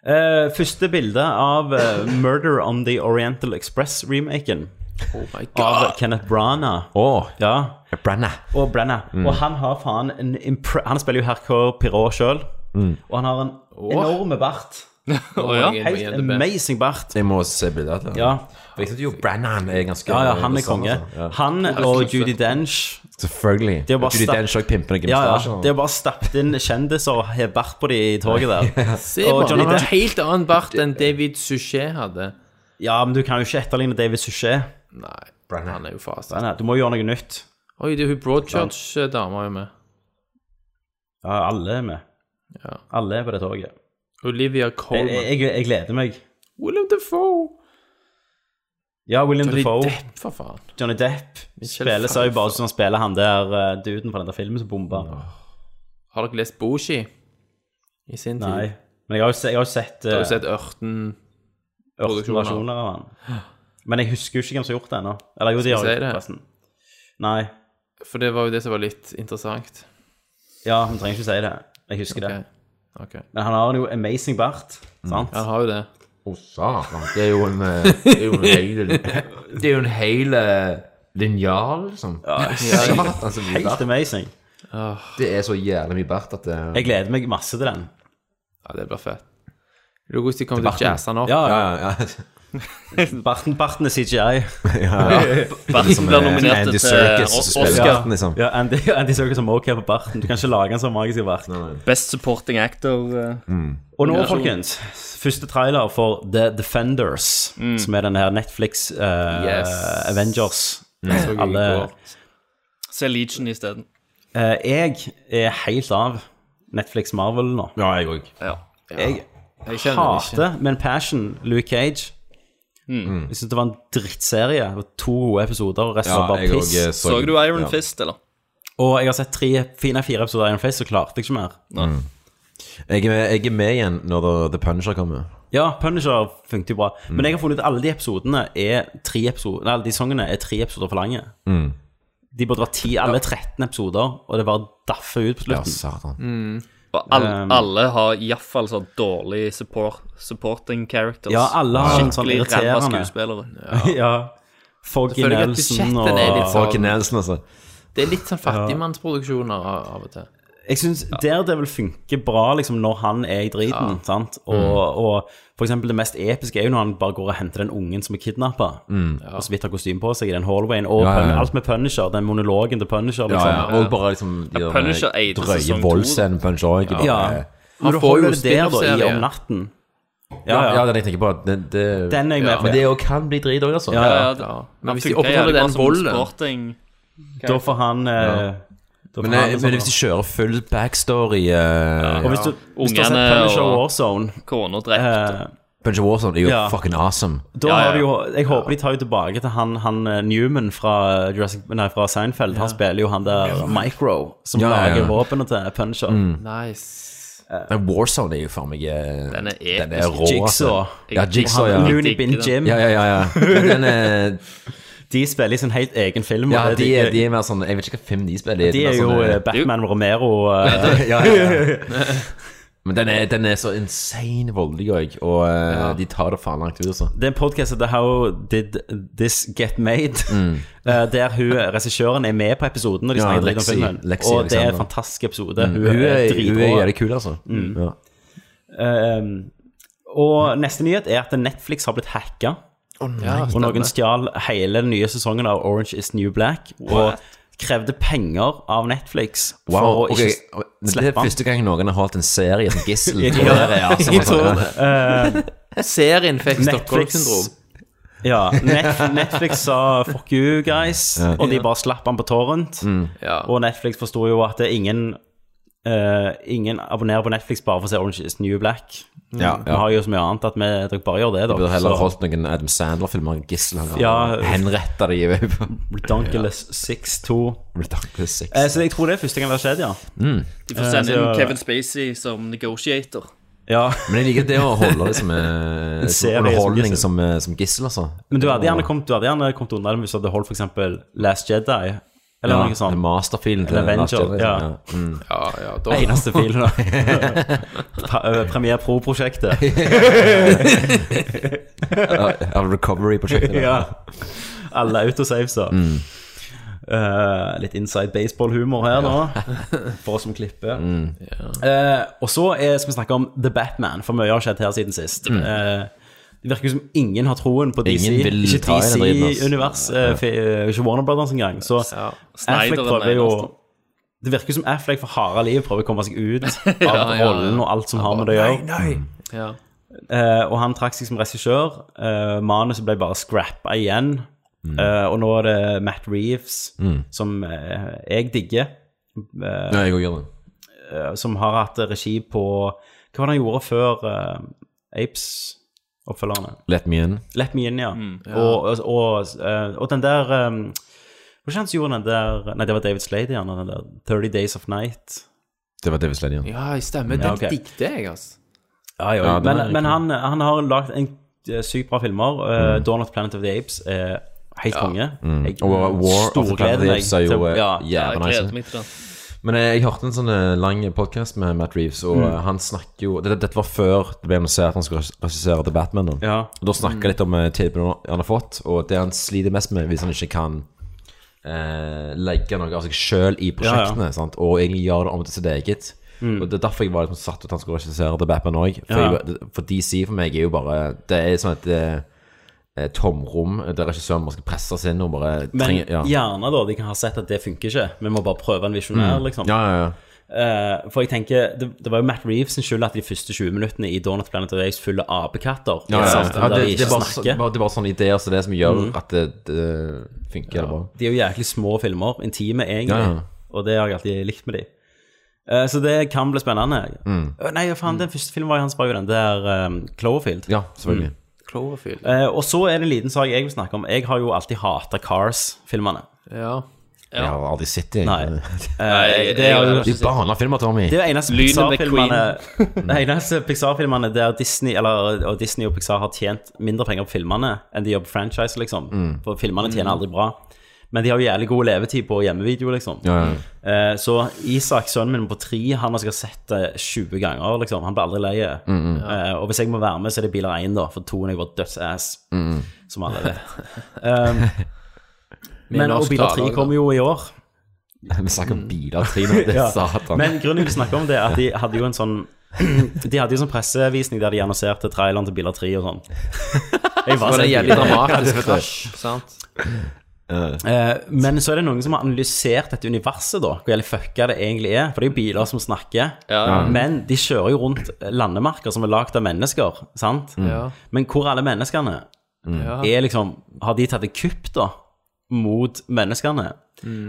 Speaker 1: Eh, første bilde av eh, Murder on the Oriental Express-remaken
Speaker 8: Oh my
Speaker 1: av. Kenneth Branagh.
Speaker 9: Oh.
Speaker 1: Ja,
Speaker 9: Branagh.
Speaker 1: og Branagh. Og han har faen en impre Han spiller jo Hercure Pirot sjøl, og han har en enorme bart.
Speaker 10: oh, ja?
Speaker 1: Helt amazing bart.
Speaker 9: Jeg må se bildet av det.
Speaker 1: Ja.
Speaker 9: For jeg synes jo Brannan er ganske
Speaker 1: Ja, ja, han er konge.
Speaker 9: altså. Ja.
Speaker 1: Han og Judy Dench
Speaker 9: Selvfølgelig.
Speaker 1: Det er bare
Speaker 9: Judy Dench og pimper noen
Speaker 1: Ja, ja.
Speaker 9: De
Speaker 1: Det er bare stappet inn kjendiser og har bart på de i toget der.
Speaker 8: Se
Speaker 1: på,
Speaker 8: han har helt annen bart enn David Suchet hadde.
Speaker 1: Ja, men du kan jo ikke etterligne David Suchet.
Speaker 8: Nei, han er jo fast.
Speaker 1: Du må gjøre noe nytt.
Speaker 8: Oi, det er hun Broadchurch-dama jo med.
Speaker 1: Ja, alle er med.
Speaker 8: Ja.
Speaker 1: Alle er på det toget.
Speaker 8: Olivia
Speaker 1: Jeg,
Speaker 8: Colman.
Speaker 1: jeg, jeg gleder meg.
Speaker 8: William Defoe.
Speaker 1: Ja, William
Speaker 8: Johnny
Speaker 1: Defoe.
Speaker 8: Depp, for faen.
Speaker 1: Johnny Depp
Speaker 8: Michelle
Speaker 1: spiller seg jo bare som han spiller han der uh, duden fra den der filmen som bomba.
Speaker 8: Har dere lest Boshi i sin tid?
Speaker 1: Nei. Men jeg har jo se- jeg har jo sett
Speaker 8: Har
Speaker 1: uh,
Speaker 8: du sett Ørten?
Speaker 1: versjoner av han. Men jeg husker jo ikke hvem som har gjort det ennå. Eller jo, de har jo forresten. Nei.
Speaker 8: For det var jo det som var litt interessant.
Speaker 1: Ja, vi trenger ikke si det. Jeg husker det.
Speaker 8: Okay.
Speaker 1: Men han har jo amazing bart, sant?
Speaker 8: Han har jo det.
Speaker 9: Å, satan. Det er jo en eh, Det er jo en hel Det er jo en hel eh, linjal, liksom. Satan, så mye
Speaker 1: Helt
Speaker 9: bart.
Speaker 1: amazing.
Speaker 9: Det er så jævlig mye bart at det
Speaker 1: Jeg gleder meg masse til den.
Speaker 8: Ja, det blir fett. Er det hvordan de kommer til å jazze den opp?
Speaker 1: Ja,
Speaker 9: Ja,
Speaker 1: ja.
Speaker 9: Ja,
Speaker 1: Barten, barten er CGI.
Speaker 10: Barten
Speaker 9: Som
Speaker 10: blir
Speaker 9: er
Speaker 10: nominert
Speaker 9: Andy
Speaker 10: til
Speaker 9: Serkis som spiller
Speaker 10: Oscar.
Speaker 9: barten, liksom.
Speaker 1: Ja, Andy, Andy Serkis som OK på barten. Du kan ikke lage en sånn magisk bart.
Speaker 10: Best supporting actor. Mm.
Speaker 1: Og nå, folkens, første trailer for The Defenders, som er denne her Netflix uh,
Speaker 8: Yes.
Speaker 1: Avengers.
Speaker 8: Mm.
Speaker 1: Alle.
Speaker 10: Se Legion isteden.
Speaker 1: Uh, Jeg er helt av Netflix Marvel nå.
Speaker 9: Ja, jeg òg.
Speaker 10: Ja.
Speaker 1: Jeg
Speaker 8: Jeg
Speaker 1: hater med en passion Luke Cage.
Speaker 10: Mm.
Speaker 1: Jeg syns det var en drittserie. Det var to gode episoder, og resten
Speaker 9: Ja,
Speaker 1: var bare
Speaker 9: jeg
Speaker 1: piss.
Speaker 9: så
Speaker 10: Så du Iron
Speaker 9: ja.
Speaker 10: Fist, eller?
Speaker 1: Og jeg har sett tre, fine fire episoder av Iron Face, så klarte jeg ikke mer.
Speaker 9: Jeg er, med, jeg er med igjen når The, The Punisher kommer.
Speaker 1: Ja, Punisher funket jo bra.
Speaker 9: Mm.
Speaker 1: Men jeg har funnet ut at alle de episodene er tre episoder Nei, alle de sangene er tre episoder for lange.
Speaker 9: Mm.
Speaker 1: De burde vært ti, alle 13 episoder, og det bare daffer ut på
Speaker 9: Ja,
Speaker 1: slutten.
Speaker 9: satan.
Speaker 10: Og all,
Speaker 1: Um,
Speaker 10: alle har iallfall så dårlig support, supporting characters.
Speaker 1: Ja, alle har en sånn irriterende
Speaker 10: skuespillere.
Speaker 1: Ja. Foggy
Speaker 8: Føler
Speaker 1: Nelson og
Speaker 8: Foggy sånn-
Speaker 9: Nelson, altså.
Speaker 8: Det er litt sånn fattigmannsproduksjoner av av og til.
Speaker 1: Jeg syns Daredevil funker bra liksom når han er i driten. sant? Og, og for eksempel det mest episke er jo når han bare går og henter den ungen som er kidnappa, og så vidt har kostyme på seg i den hallwayen. Og
Speaker 9: Ja, ja, ja.
Speaker 1: Alt med Punisher, den monologen til Punisher. Liksom.
Speaker 9: ja. Og bare liksom de
Speaker 10: Ja, Punisher eide
Speaker 9: drøye voldsscenene Punisher òg.
Speaker 1: Ja.
Speaker 9: Ja.
Speaker 1: Når du
Speaker 8: får
Speaker 1: holder
Speaker 8: jo
Speaker 1: det der da, i om natten
Speaker 9: Ja,
Speaker 1: Ja, ja.
Speaker 9: den jeg tenker på. Det, det,
Speaker 1: Den er jeg med på.
Speaker 9: Men det òg kan bli drit òg, altså.
Speaker 1: Ja,
Speaker 10: Ja,
Speaker 1: ja.
Speaker 10: ja,
Speaker 8: Ja. Men hvis de opprettholder den
Speaker 10: som
Speaker 8: volden.
Speaker 1: Da får han eh, får
Speaker 9: Men,
Speaker 1: han
Speaker 9: eh, men hvis de kjører full backstory uh,
Speaker 1: Og hvis du, hvis du har sett Punisher
Speaker 10: og-
Speaker 1: Warzone
Speaker 10: Kona drept.
Speaker 1: Uh,
Speaker 9: Punisher Warzone er jo
Speaker 1: Ja.
Speaker 9: fucking awesome.
Speaker 1: Da
Speaker 10: Ja, ja.
Speaker 1: har du jo Jeg håper de tar jo tilbake til han, han eh, Newman fra, Jurassic, nei, fra Seinfeld. Han spiller jo han der Micro, som
Speaker 9: Ja, ja, ja.
Speaker 1: lager våpenet til Punisher.
Speaker 8: Nice.
Speaker 9: Men Warzone er jo for meg eh,
Speaker 10: Den er
Speaker 9: Den er rå.
Speaker 1: Jigsaw.
Speaker 9: Ja, Jigsaw, ja.
Speaker 1: Looney Bin. Jim.
Speaker 9: Ja, ja, ja. ja. Den er
Speaker 1: De spiller i sin helt egen film.
Speaker 9: Ja,
Speaker 1: de,
Speaker 9: de er, de er mer sånn Jeg vet ikke hva film de spiller. i.
Speaker 1: de er jo
Speaker 9: sånn,
Speaker 1: eh,
Speaker 9: eh,
Speaker 1: Batman Romero Uh,
Speaker 9: ja, ja. Men den er, den er så insane voldelig òg, og eh, de tar det faen langt ut, Også.
Speaker 1: Det er en podkast som heter How Did This Get Made? eh, der hun, regissøren er med på episoden når de
Speaker 9: Mm.
Speaker 1: Snakker dritt om filmen.
Speaker 9: Lexi
Speaker 1: og det er en fantastisk episode.
Speaker 9: Hun,
Speaker 1: Hun,
Speaker 9: er,
Speaker 1: dritbra.
Speaker 9: hun er jævlig kul, altså. Ja.
Speaker 1: Um, og neste nyhet er at Netflix har blitt hacka.
Speaker 8: Ja,
Speaker 1: Og noen stjal hele den nye sesongen av Orange is New Black og krevde penger av Netflix for
Speaker 9: Wow,
Speaker 1: å
Speaker 9: ok.
Speaker 1: ikke
Speaker 9: slippe Det er første gang noen har holdt en serie som gissel.
Speaker 8: Serien fikk
Speaker 1: Netflix
Speaker 8: Stockholm-syndrom.
Speaker 1: Ja, Net Netflix sa 'fuck you, guys', og de bare slapp han på torrent.
Speaker 8: Ja.
Speaker 1: Og Netflix forsto jo at det er ingen eh, Ingen abonnerer på Netflix bare for å se Orange is New Black.
Speaker 9: Ja,
Speaker 1: Vi har jo så mye annet at vi dere bare gjør det, da.
Speaker 9: Du burde heller
Speaker 1: Så-
Speaker 9: holdt noen Adam Sandler-filmer gissel.
Speaker 1: Ja.
Speaker 9: Henretta de i
Speaker 1: Redonkulous 6-2.
Speaker 9: Redonkulous Six.
Speaker 1: Eh, så jeg tror det er første gang det har skjedd, ja.
Speaker 10: De får sende inn
Speaker 1: så-
Speaker 10: Kevin Spacey som negotiator.
Speaker 1: ja.
Speaker 9: Men jeg liker det å holde det som, eh, som
Speaker 1: som
Speaker 9: underholdning som, som gissel, altså.
Speaker 1: Men du hadde gjerne kommet, du kommet unna det hvis du hadde holdt eksempel Last Jedi, eller
Speaker 9: ja,
Speaker 1: noe sånt.
Speaker 9: Masterfilen til
Speaker 1: Avenger,
Speaker 9: Jedi,
Speaker 1: ja.
Speaker 9: ja. Mm.
Speaker 8: Ja, ja, da
Speaker 1: Eneste filen, da. Øh, Premiere Pro-prosjektet.
Speaker 9: Ja, Recovery-prosjektet.
Speaker 1: ja. Alle autosavesa.
Speaker 9: Mm.
Speaker 1: Uh, litt inside baseball-humor her nå, for oss som klipper.
Speaker 9: Mm.
Speaker 1: Uh, og så er, skal vi snakke om The Batman, for mye har skjedd her siden sist. Eh, det virker som ingen har troen på DC.
Speaker 9: Mm. Ingen vil
Speaker 1: ikke. DC-univers, eh, fi- eh, ikke Warner Brothers engang. Så
Speaker 10: Ja.
Speaker 1: Affleck
Speaker 10: er
Speaker 1: prøver jo. Det virker som Affleck for harde liv prøver å komme seg ut av
Speaker 8: ja, ja.
Speaker 1: rollen og alt som har med det å gjøre.
Speaker 8: Ja.
Speaker 1: Eh, og han trakk seg som regissør. Uh, manuset ble bare scrappa igjen. Eh, og nå er det Matt Reeves,
Speaker 9: Mm.
Speaker 1: som eh, jeg digger. Eh,
Speaker 9: Ja, jeg òg gjør det.
Speaker 1: eh, som har hatt regi på Hva var det han gjorde før eh, Apes-oppfølgerne?
Speaker 9: Let me in.
Speaker 1: Let Me In, ja.
Speaker 8: ja.
Speaker 1: Og, og, og, eh, og den der um, Hva var det gjorde den der Nei, det var David Slade igjen. Den der 30 Days of Night.
Speaker 9: Det var David Slade igjen.
Speaker 8: Ja, stemmer.
Speaker 1: Ja,
Speaker 8: okay.
Speaker 1: ok.
Speaker 8: digget jeg, altså.
Speaker 1: Ja, jo,
Speaker 9: Ja, den
Speaker 1: men, men han, han har lagd en eh, sykt bra filmer. Uh,
Speaker 9: Mm.
Speaker 1: Dawn of the Planet of the Apes er helt konge.
Speaker 9: Mm.
Speaker 1: Jeg
Speaker 9: Og War of the Planet of the
Speaker 1: meg
Speaker 9: Apes er jo jævla nice. Men jeg, jeg hørte en sånn eh, lang podkast med Matt Reeves, og
Speaker 1: Mm.
Speaker 9: eh, han snakker jo Dette, dette var før det ble annonsert at han skulle regissere The Batman.
Speaker 1: Ja.
Speaker 9: og da snakka litt om eh, tilbudet han har fått, og det han sliter mest med hvis han ikke kan eh, legge noe av seg sjøl i prosjektene, Sant? og egentlig gjøre det om til sitt eget. Og Det er derfor jeg var liksom satt ut at han skulle regissere The Batman òg. For,
Speaker 1: Ja.
Speaker 9: for DC for meg er jo bare Det er sånn at det, tomrom der regissøren bare skal presses inn og bare
Speaker 1: Men
Speaker 9: trenger ja.
Speaker 1: gjerne, da. De kan ha sett at det funker ikke. Vi må bare prøve en visjonær,
Speaker 9: Mm.
Speaker 1: liksom.
Speaker 9: Ja, ja, ja.
Speaker 1: Uh, for jeg tenker, det, det var jo Matt Reeves sin skyld at de første 20 minuttene i Donut Planet Race fulle apekatter.
Speaker 9: Ja, ja, ja, det,
Speaker 1: de
Speaker 9: det,
Speaker 1: ikke
Speaker 9: bare, bare- det er bare sånne ideer som det som gjør
Speaker 1: Mm.
Speaker 9: at det, det funker
Speaker 1: Ja. De er jo jæklig små filmer, intime egentlig, og det har jeg alltid likt med de. Uh, så det kan bli spennende.
Speaker 9: Mm.
Speaker 1: Uh, Nei, faen, den første filmen var hans var jo den der um, Cloverfield.
Speaker 9: Ja, selvfølgelig.
Speaker 8: Cloverfield.
Speaker 1: Eh, og så er det en liten sak jeg vil snakke om. Jeg har jo alltid hata Cars-filmene.
Speaker 8: Ja.
Speaker 9: Jeg har aldri sett det.
Speaker 1: Nei. Eh, det er jo
Speaker 9: Det er barnefilmer, Tommy.
Speaker 1: Det er jo eneste Pixar-filmene eneste Pixar-filmene der Disney eller, og Disney og Pixar har tjent mindre penger på filmene enn de gjør på franchise, liksom.
Speaker 9: Mm.
Speaker 1: For filmene tjener aldri bra. Men de har jo jævlig god levetid på hjemmevideo, liksom.
Speaker 9: Ja, ja.
Speaker 1: Eh, så Isak, sønnen min på tre, han har sikkert sett det 20 ganger, liksom. Han blir aldri lei.
Speaker 9: Mm,
Speaker 1: Eh, og hvis jeg må være med, så er det biler 1, da, for toen er jo bare dødsass,
Speaker 9: Mm.
Speaker 1: som alle vet. Um, men og biler
Speaker 8: tale
Speaker 1: 3
Speaker 8: også,
Speaker 1: kommer jo i år.
Speaker 9: Vi snakker om biler, Trine. Det er
Speaker 1: Ja.
Speaker 9: satan.
Speaker 1: Men grunnen til å snakke om det, er at de hadde jo en sånn De hadde jo sånn pressevisning der de annonserte traileren til Biler 3 og sånn. Jeg
Speaker 8: Det var
Speaker 1: så
Speaker 8: en jævlig
Speaker 1: biler.
Speaker 8: dramatisk krasj, sant?
Speaker 1: Eh, Men så er det noen som har analysert dette universet, da. Hvor jævlig fucka det egentlig er. For det er jo biler som snakker.
Speaker 10: Ja.
Speaker 1: Men de kjører jo rundt landemerker som er lagd av mennesker, sant?
Speaker 8: Ja.
Speaker 1: Men hvor er alle menneskene?
Speaker 8: Ja.
Speaker 1: Er liksom Har de tatt et kupp, da? Mot menneskene?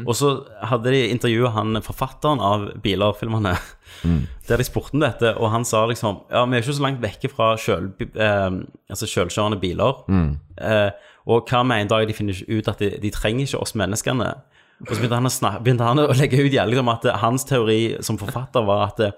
Speaker 1: Og så hadde de intervjua han forfatteren av bilerfilmene, der de spurte om dette, og han sa liksom Ja, vi er ikke så langt vekke fra sjøl, eh, altså sjølkjørende biler. Eh, og hva med en dag de finner ut at de, de trenger ikke oss menneskene? Og så begynte han å, snakke, begynte han å legge ut jævlig om at hans teori som forfatter var at eh,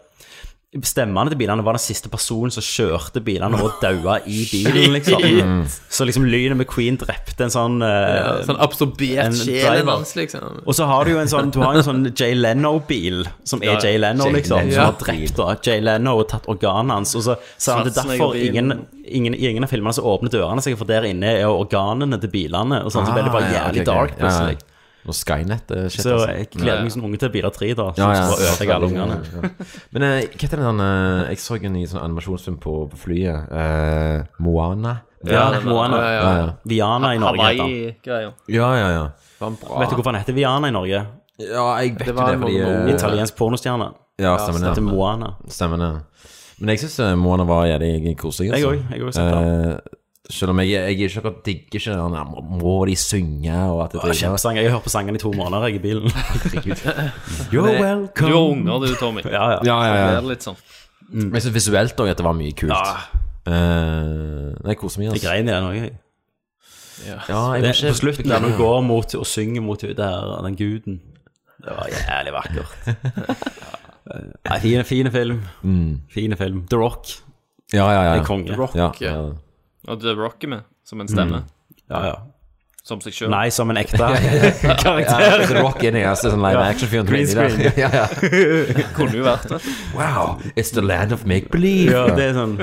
Speaker 1: stemmene til bilene var den siste personen som kjørte bilene og daua i bilen, liksom. Så liksom Lynet McQueen drepte en sånn uh,
Speaker 8: Ja, sånn absorbert
Speaker 1: en
Speaker 8: sjelen hans, liksom.
Speaker 1: Og så har du jo en sånn Du har en sånn Jay Leno-bil, som er
Speaker 10: Ja,
Speaker 1: Jay Leno, liksom. Som har drept da, Jay Leno og tatt organene hans. Og så sa han det er derfor ingen, ingen, i ingen av filmene så åpner dørene seg, for der inne er jo organene til bilene. Og sånn, så ble det bare
Speaker 9: Ah,
Speaker 1: jævlig dark plutselig.
Speaker 9: Ja, ja. Og Skynet eh, shit,
Speaker 1: Så
Speaker 9: altså.
Speaker 1: jeg gleder meg som unge til Biler 3, da. Så
Speaker 9: Ja, ja.
Speaker 1: skal bare alle ungene.
Speaker 9: Men eh, hva heter den eh, Jeg så en ny sånn animasjonsfilm på, på flyet. eh, Moana.
Speaker 1: Ja,
Speaker 10: den-
Speaker 1: Moana.
Speaker 8: ja,
Speaker 9: Ja, ja.
Speaker 1: Viana i Norge heter.
Speaker 10: Hawaii-greier.
Speaker 9: Ja, ja, ja.
Speaker 1: Vet du hvorfor han heter Viana i Norge?
Speaker 9: Ja, jeg vet
Speaker 8: Det
Speaker 9: det, fordi eh,
Speaker 1: Italiensk pornostjerne.
Speaker 9: Ja, stemmer
Speaker 1: Det
Speaker 9: det.
Speaker 1: Moana.
Speaker 9: Stemmer det. Men jeg syns Moana var jævlig koselig.
Speaker 1: Jeg
Speaker 9: altså.
Speaker 1: òg. Jeg har det.
Speaker 9: Selv om jeg, jeg er ikke akkurat digger ikke den der, Må de synge og at det
Speaker 1: driver Kjempesang. Jeg har hørt på sangen i to måneder jeg, i bilen. You're
Speaker 10: Du
Speaker 1: welcome.
Speaker 10: har unger, du, Tommy.
Speaker 1: Ja, ja.
Speaker 9: Ja, ja,
Speaker 10: Det
Speaker 9: ja.
Speaker 10: er litt sånn.
Speaker 9: Men jeg synes visuelt òg at det var mye kult.
Speaker 1: Ja.
Speaker 9: Uh, jeg koser meg,
Speaker 1: Jeg
Speaker 9: altså.
Speaker 1: grein i den òg, jeg.
Speaker 9: Ja, jeg
Speaker 1: Det,
Speaker 9: ikke
Speaker 1: på slutten der du går mot og synger mot der, den guden. Det var jævlig vakkert. Nei, fine, fine film.
Speaker 9: Mm.
Speaker 1: Fine film. The Rock.
Speaker 9: Ja, ja, ja.
Speaker 1: Det er konge.
Speaker 8: Rock,
Speaker 9: Ja,
Speaker 8: ja.
Speaker 9: Ja.
Speaker 10: Og The Rock er med, som en stemme.
Speaker 1: Ja, ja.
Speaker 10: Som seg sjøl.
Speaker 1: Nei, som en ekte
Speaker 9: Ja,
Speaker 1: karakter.
Speaker 9: The Rock er den sånn live
Speaker 1: Ja.
Speaker 9: action-fyren.
Speaker 1: Green screen.
Speaker 9: Ja, ja.
Speaker 10: Kunne jo vært det.
Speaker 9: Wow, it's the land of make believe.
Speaker 1: Ja, det er sånn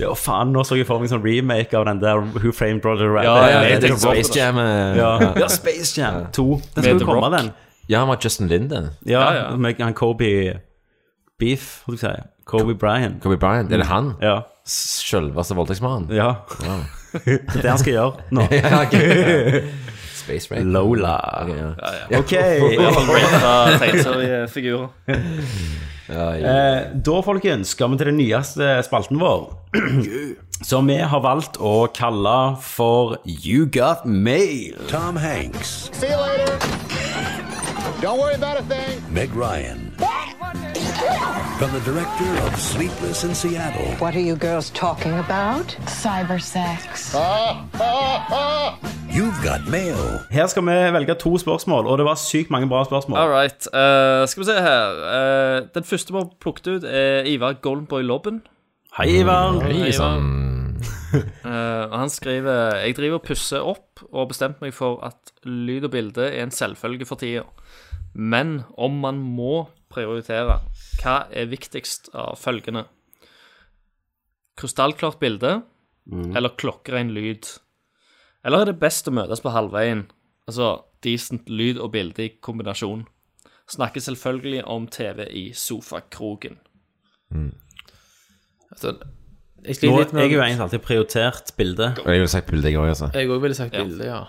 Speaker 1: Ja, faen, nå så jeg for meg sånn remake av den der Who Framed Brother Rabbit.
Speaker 10: Ja, ja,
Speaker 1: Med
Speaker 10: det er
Speaker 9: Space Jam. eh,
Speaker 1: Ja, ja Space Jam 2. Den
Speaker 10: skulle
Speaker 1: jo komme, den.
Speaker 9: Ja, han var Justin Linden.
Speaker 1: Ja,
Speaker 10: Ja, ja.
Speaker 1: med han Kobe Beef, skal jeg si. Kobe Bryant.
Speaker 9: Kobe Bryant. Er det han?
Speaker 1: Ja.
Speaker 9: Sjølveste voldtektsmannen?
Speaker 1: ja. det er det han skal gjøre nå.
Speaker 9: Ja, okay. Space Rape.
Speaker 1: Lola.
Speaker 9: Ok, ja.
Speaker 10: Ja, ja.
Speaker 1: Eh, da, folkens, skal vi til den nyeste spalten vår. Som vi har valgt å kalle for You Got Mail.
Speaker 15: Tom Hanks,
Speaker 7: See you later. Don't worry about a thing.
Speaker 15: Meg Ryan. From the director of Sleepless in Seattle.
Speaker 16: What are you girls talking about? Cyber sex.
Speaker 15: You've got mail.
Speaker 1: Her skal vi velge to spørsmål, og det var sykt mange bra spørsmål.
Speaker 10: All right. Uh, skal vi se her. Uh, den første vi har plukket ut, er Ivar Goldenboy Lobben.
Speaker 1: Hei, Ivar.
Speaker 10: Hei, Ivar. uh, og han skriver Jeg driver og pusser opp og har bestemt meg for at lyd og bilde er en selvfølge for tida. Men om man må prioritere, hva er viktigst av følgende? Krystallklart bilde eller klokkeren lyd? Eller er det best å møtes på halvveien? Altså decent lyd og bilde i kombinasjon. Snakker selvfølgelig om TV i sofakroken.
Speaker 8: Altså, jeg
Speaker 1: Nå,
Speaker 8: litt med
Speaker 1: jeg er jo egentlig alltid prioritert bilde.
Speaker 9: Og jeg ville sagt bilde, jeg òg, altså.
Speaker 8: Jeg òg ville sagt bilde, ja.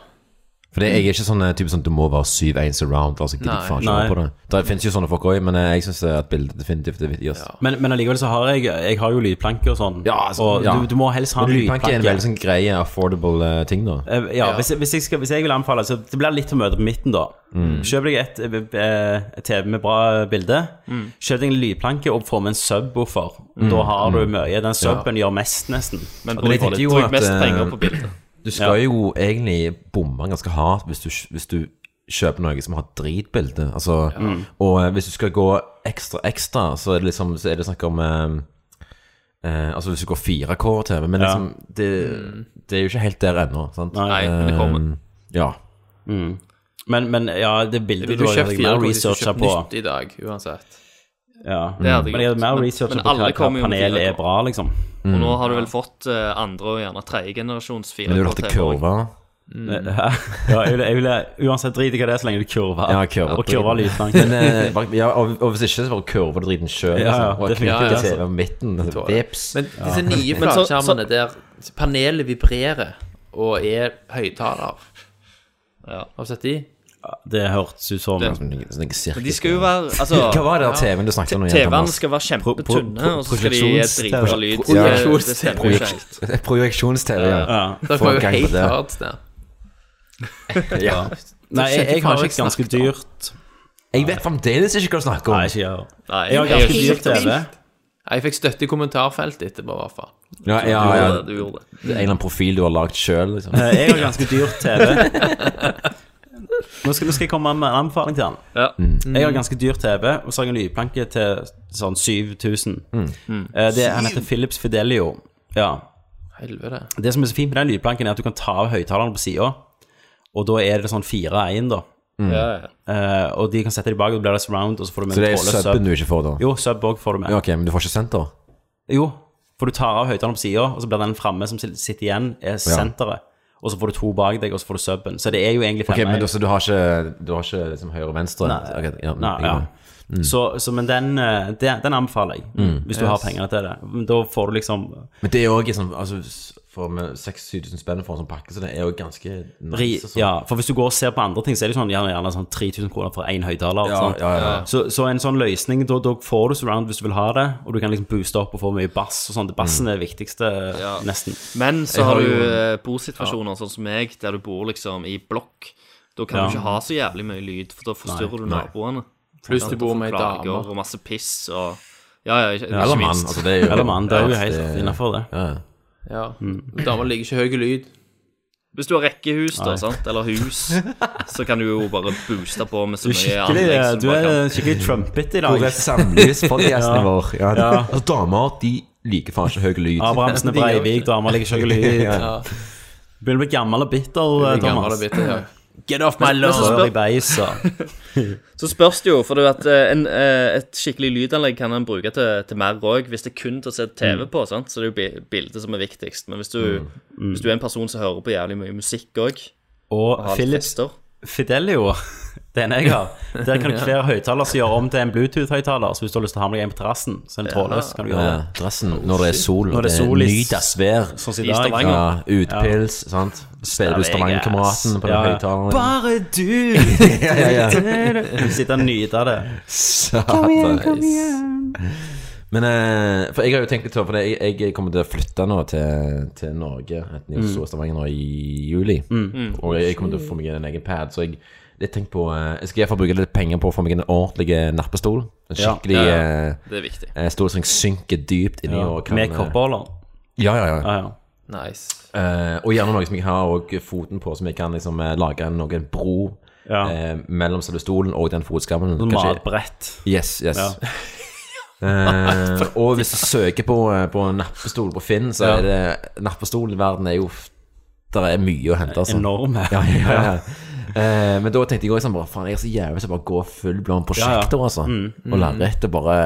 Speaker 9: For det, jeg er ikke sånn eh, type sånn at du må være syv ens around. Altså, jeg gidder
Speaker 8: Nei.
Speaker 9: faen ikke
Speaker 1: Nei.
Speaker 9: på det. Det finnes jo sånne folk òg, men eh, jeg syns at bildet definitivt er viktigst. Ja.
Speaker 1: Men, men allikevel så har jeg Jeg har jo lydplanke og sånn.
Speaker 9: Ja, altså,
Speaker 1: og
Speaker 9: ja.
Speaker 1: Du, du må helst ha en
Speaker 9: lydplanke er en veldig sånn greie, affordable eh, ting, da.
Speaker 1: Uh, Ja, Hvis, hvis, jeg skal, hvis jeg vil anbefale Så det blir litt å møte på midten da Kjøp deg et, et, et TV med bra bilde Kjøp deg en lydplanke og få med en subwoofer Da har du mye Den subben gjør mest nesten
Speaker 10: Men bruk, mest penger på bildet.
Speaker 9: Du skal jo egentlig bomme ganske hardt hvis du, hvis du kjøper noe som har dritbilde. Altså, Og eh, hvis du skal gå ekstra ekstra, så er det liksom Så er det snakk om eh, eh, Altså hvis du går 4K-TV, men
Speaker 1: Ja.
Speaker 9: liksom det, det er jo ikke helt der ennå, sant?
Speaker 10: Nei, men det kommer.
Speaker 9: Eh, Ja.
Speaker 1: men, men ja, det bildet
Speaker 8: Ville
Speaker 1: du
Speaker 8: du
Speaker 1: har
Speaker 8: kjøpt
Speaker 1: jeg mer
Speaker 8: 4K du
Speaker 1: researcher på
Speaker 8: nytt i dag, uansett?
Speaker 1: Ja.
Speaker 10: Det hadde jeg
Speaker 1: Men jeg hadde mer
Speaker 10: Men- men
Speaker 1: på hva,
Speaker 10: alle
Speaker 1: hva
Speaker 10: kommer jo med
Speaker 1: panelet er bra liksom
Speaker 10: Og nå har du vel fått eh, andre og gjerne tredjegenerasjons 4K.
Speaker 9: Men du vil ha til kurva?
Speaker 1: ja, jeg vil, jeg ville Uansett drit i hva det er så lenge du kurver
Speaker 9: Ja, kurver
Speaker 1: Og kurver lyslangt.
Speaker 9: Men, eh, ja, og, og hvis ikke, så bare kurver du driten sjøl.
Speaker 1: Ja, ja,
Speaker 9: og
Speaker 1: det funker, altså.
Speaker 9: TV på midten. Vips.
Speaker 8: Men disse nye
Speaker 10: Men
Speaker 8: flatskjermene der panelet vibrerer og er høyttaler Har du sett de?
Speaker 1: Det hørtes ut som
Speaker 10: Det-
Speaker 9: Sånn, sånn.
Speaker 10: De skal jo være Altså
Speaker 9: Hva var det der TV-en du snakket om TV-en
Speaker 10: skal være
Speaker 1: Pro- pro-
Speaker 10: kjempetynne, og så skal de gi av lyd. Det- det helt.
Speaker 9: Projeksjons-TV, ja.
Speaker 8: Det var jo helt
Speaker 9: det.
Speaker 8: hardt der.
Speaker 9: ja.
Speaker 1: Nei, jeg, jeg har ikke ganske dyrt
Speaker 9: Jeg vet fremdeles ikke hva du snakker om.
Speaker 1: Nei, ikke jeg
Speaker 10: Nei,
Speaker 1: Jeg har ganske dyrt TV
Speaker 8: Jeg fikk støtte i kommentarfeltet etterpå, i hvert fall.
Speaker 9: Ja, ja, ja.
Speaker 10: det, du gjorde det.
Speaker 9: Det er en eller annen profil du har lagd sjøl, liksom.
Speaker 1: Jeg har ganske dyrt TV. Nå skal, nå skal jeg komme med en anbefaling til han.
Speaker 10: Ja.
Speaker 1: Jeg har ganske dyr TV, og så har jeg en lydplanke til sånn 7000. Eh, Det, han heter Philips Fidelio. Ja.
Speaker 8: Helvete.
Speaker 1: Det som er så fint med den lydplanken, er at du kan ta av høyttalerne på sida, og da er det sånn 4-1, da.
Speaker 10: Ja, ja.
Speaker 1: Eh, og de kan sette det bak, og da blir det surround, og så får du med
Speaker 9: Så det er subben
Speaker 1: sub.
Speaker 9: du ikke får, da?
Speaker 1: Jo, sub òg får du med.
Speaker 9: Ja, ok, Men du får ikke senter?
Speaker 1: Jo, for du tar av høyttaleren på sida, og så blir den framme som sitter igjen, er senteret. Og så får du to bak deg, og så får du subben. Så det er jo egentlig
Speaker 9: Ok,
Speaker 1: Okay,
Speaker 9: men du, så du har ikke, du har ikke liksom høyre og venstre?
Speaker 1: Nei,
Speaker 9: Okay, ja,
Speaker 1: Nei, ja. Mm. Så, så, men den, eh, den, den anbefaler jeg, hvis du har penger til det. Men Da får du liksom
Speaker 9: Men det er jo også sånn altså, For med 6000-7000 spenn for en sånn pakke, så det er jo ganske nice. sånn.
Speaker 1: Ja, for hvis du går og ser på andre ting, så er det sånn gjerne, gjerne sånn 3000 kroner for én høyttaler.
Speaker 9: Ja, ja, ja.
Speaker 1: Så, så en sånn løsning, da, da får du surround hvis du vil ha det, og du kan liksom booste opp og få mye bass og sånn. Bassen er det viktigste, nesten.
Speaker 10: Men så har
Speaker 9: har
Speaker 10: du
Speaker 9: jo-
Speaker 10: eh, bosituasjoner sånn som meg, der du bor liksom i blokk. Da kan
Speaker 1: Ja.
Speaker 10: du ikke ha så jævlig mye lyd, for da forstyrrer du naboene.
Speaker 8: Pluss du bor med ei dame.
Speaker 10: Og masse piss og Ja, ja, ikke, ikke
Speaker 9: Eller mann. Altså, det er jo
Speaker 1: Eller mann, det er jo
Speaker 9: Ja,
Speaker 1: helt
Speaker 9: det-
Speaker 1: innafor det.
Speaker 9: Ja.
Speaker 8: Ja. Damer liker ikke høy lyd.
Speaker 10: Hvis du har rekkehus, da, sant, eller hus, så kan du jo bare booste på med så mye anlegg som
Speaker 1: du
Speaker 10: bare
Speaker 1: er
Speaker 10: kan.
Speaker 1: skikkelig trumpet i
Speaker 9: Hvor
Speaker 1: dag.
Speaker 9: er samlivspodcasten
Speaker 1: Ja.
Speaker 9: vår? Ja, det,
Speaker 1: Ja.
Speaker 9: Altså, damer, de liker faen ikke høy lyd.
Speaker 1: Abrahamsen er Breivik, damer liker ikke høy lyd.
Speaker 8: Ja.
Speaker 1: Begynner å bli gammel og bitter,
Speaker 8: Gammel og bitter, ja. Get off my
Speaker 10: Men så
Speaker 8: lawn!
Speaker 10: spør-
Speaker 1: i beisa.
Speaker 10: Så spørs det jo, for det at eh, en, eh, et skikkelig lydanlegg kan en bruke til, til mer òg, hvis det er kun til å se TV på, sant? så det er jo bildet som er viktigst. Men hvis du, hvis du er en person som hører på jævlig mye musikk òg, og
Speaker 1: Og
Speaker 10: har
Speaker 1: Philip,
Speaker 10: fester
Speaker 1: Fidelio, den jeg har, der kan du kle høyttaler som gjør om til en Bluetooth-høyttaler. Så hvis du har lyst til å ha med deg en på terrassen, så er den trådløs, kan du gjøre
Speaker 9: Ja,
Speaker 1: det.
Speaker 9: dressen når det er sol,
Speaker 1: Når
Speaker 9: og
Speaker 1: det
Speaker 9: det
Speaker 1: er sol
Speaker 9: nydas vær.
Speaker 1: Sånn som
Speaker 10: I
Speaker 1: dag.
Speaker 9: Ja, utpils, sant. Spiller du Stavanger-kameraten på den
Speaker 1: Ja, ja.
Speaker 9: høyttaleren?
Speaker 1: Bare du!
Speaker 9: Ja, ja, ja.
Speaker 1: Du sitter og nyter det.
Speaker 9: Kom igjen, kom igjen. Men eh, For jeg har jo tenkt litt over For jeg, jeg kommer til å flytte nå til, til Norge, enten i Oslo
Speaker 1: Mm.
Speaker 9: Stavanger nå i juli.
Speaker 1: Mm.
Speaker 9: Og jeg, jeg kommer til å få meg en egen pad, så jeg jeg på eh, Jeg skal iallfall bruke litt penger på å få meg en ordentlig nappestol. En skikkelig
Speaker 10: Ja, ja.
Speaker 9: eh,
Speaker 10: Det er viktig.
Speaker 9: eh, stol som jeg synker dypt inni
Speaker 1: Ja,
Speaker 9: og kan
Speaker 1: med
Speaker 9: eh,
Speaker 1: kopperholder.
Speaker 9: Ja, ja, ja.
Speaker 1: Ah, ja.
Speaker 8: Nice.
Speaker 9: Eh, og gjerne noe som jeg har foten på, som jeg kan liksom eh, lage en, noe, bro
Speaker 1: Ja.
Speaker 9: eh, mellom selve stolen og den fotskammen.
Speaker 1: Matbrett.
Speaker 9: Yes, yes.
Speaker 1: Ja.
Speaker 9: Eh, og hvis du søker på, eh, på nappestol på Finn, så
Speaker 1: Ja.
Speaker 9: er det Nappestolen i verden er jo Der er mye å hente, altså.
Speaker 1: Enorme.
Speaker 9: Ja, ja, ja, ja. Eh, men da tenkte jeg også sånn bare Faen, jeg er så jævlig så bare gå fullblom prosjekter, altså.
Speaker 1: Mm.
Speaker 9: Og lerret og bare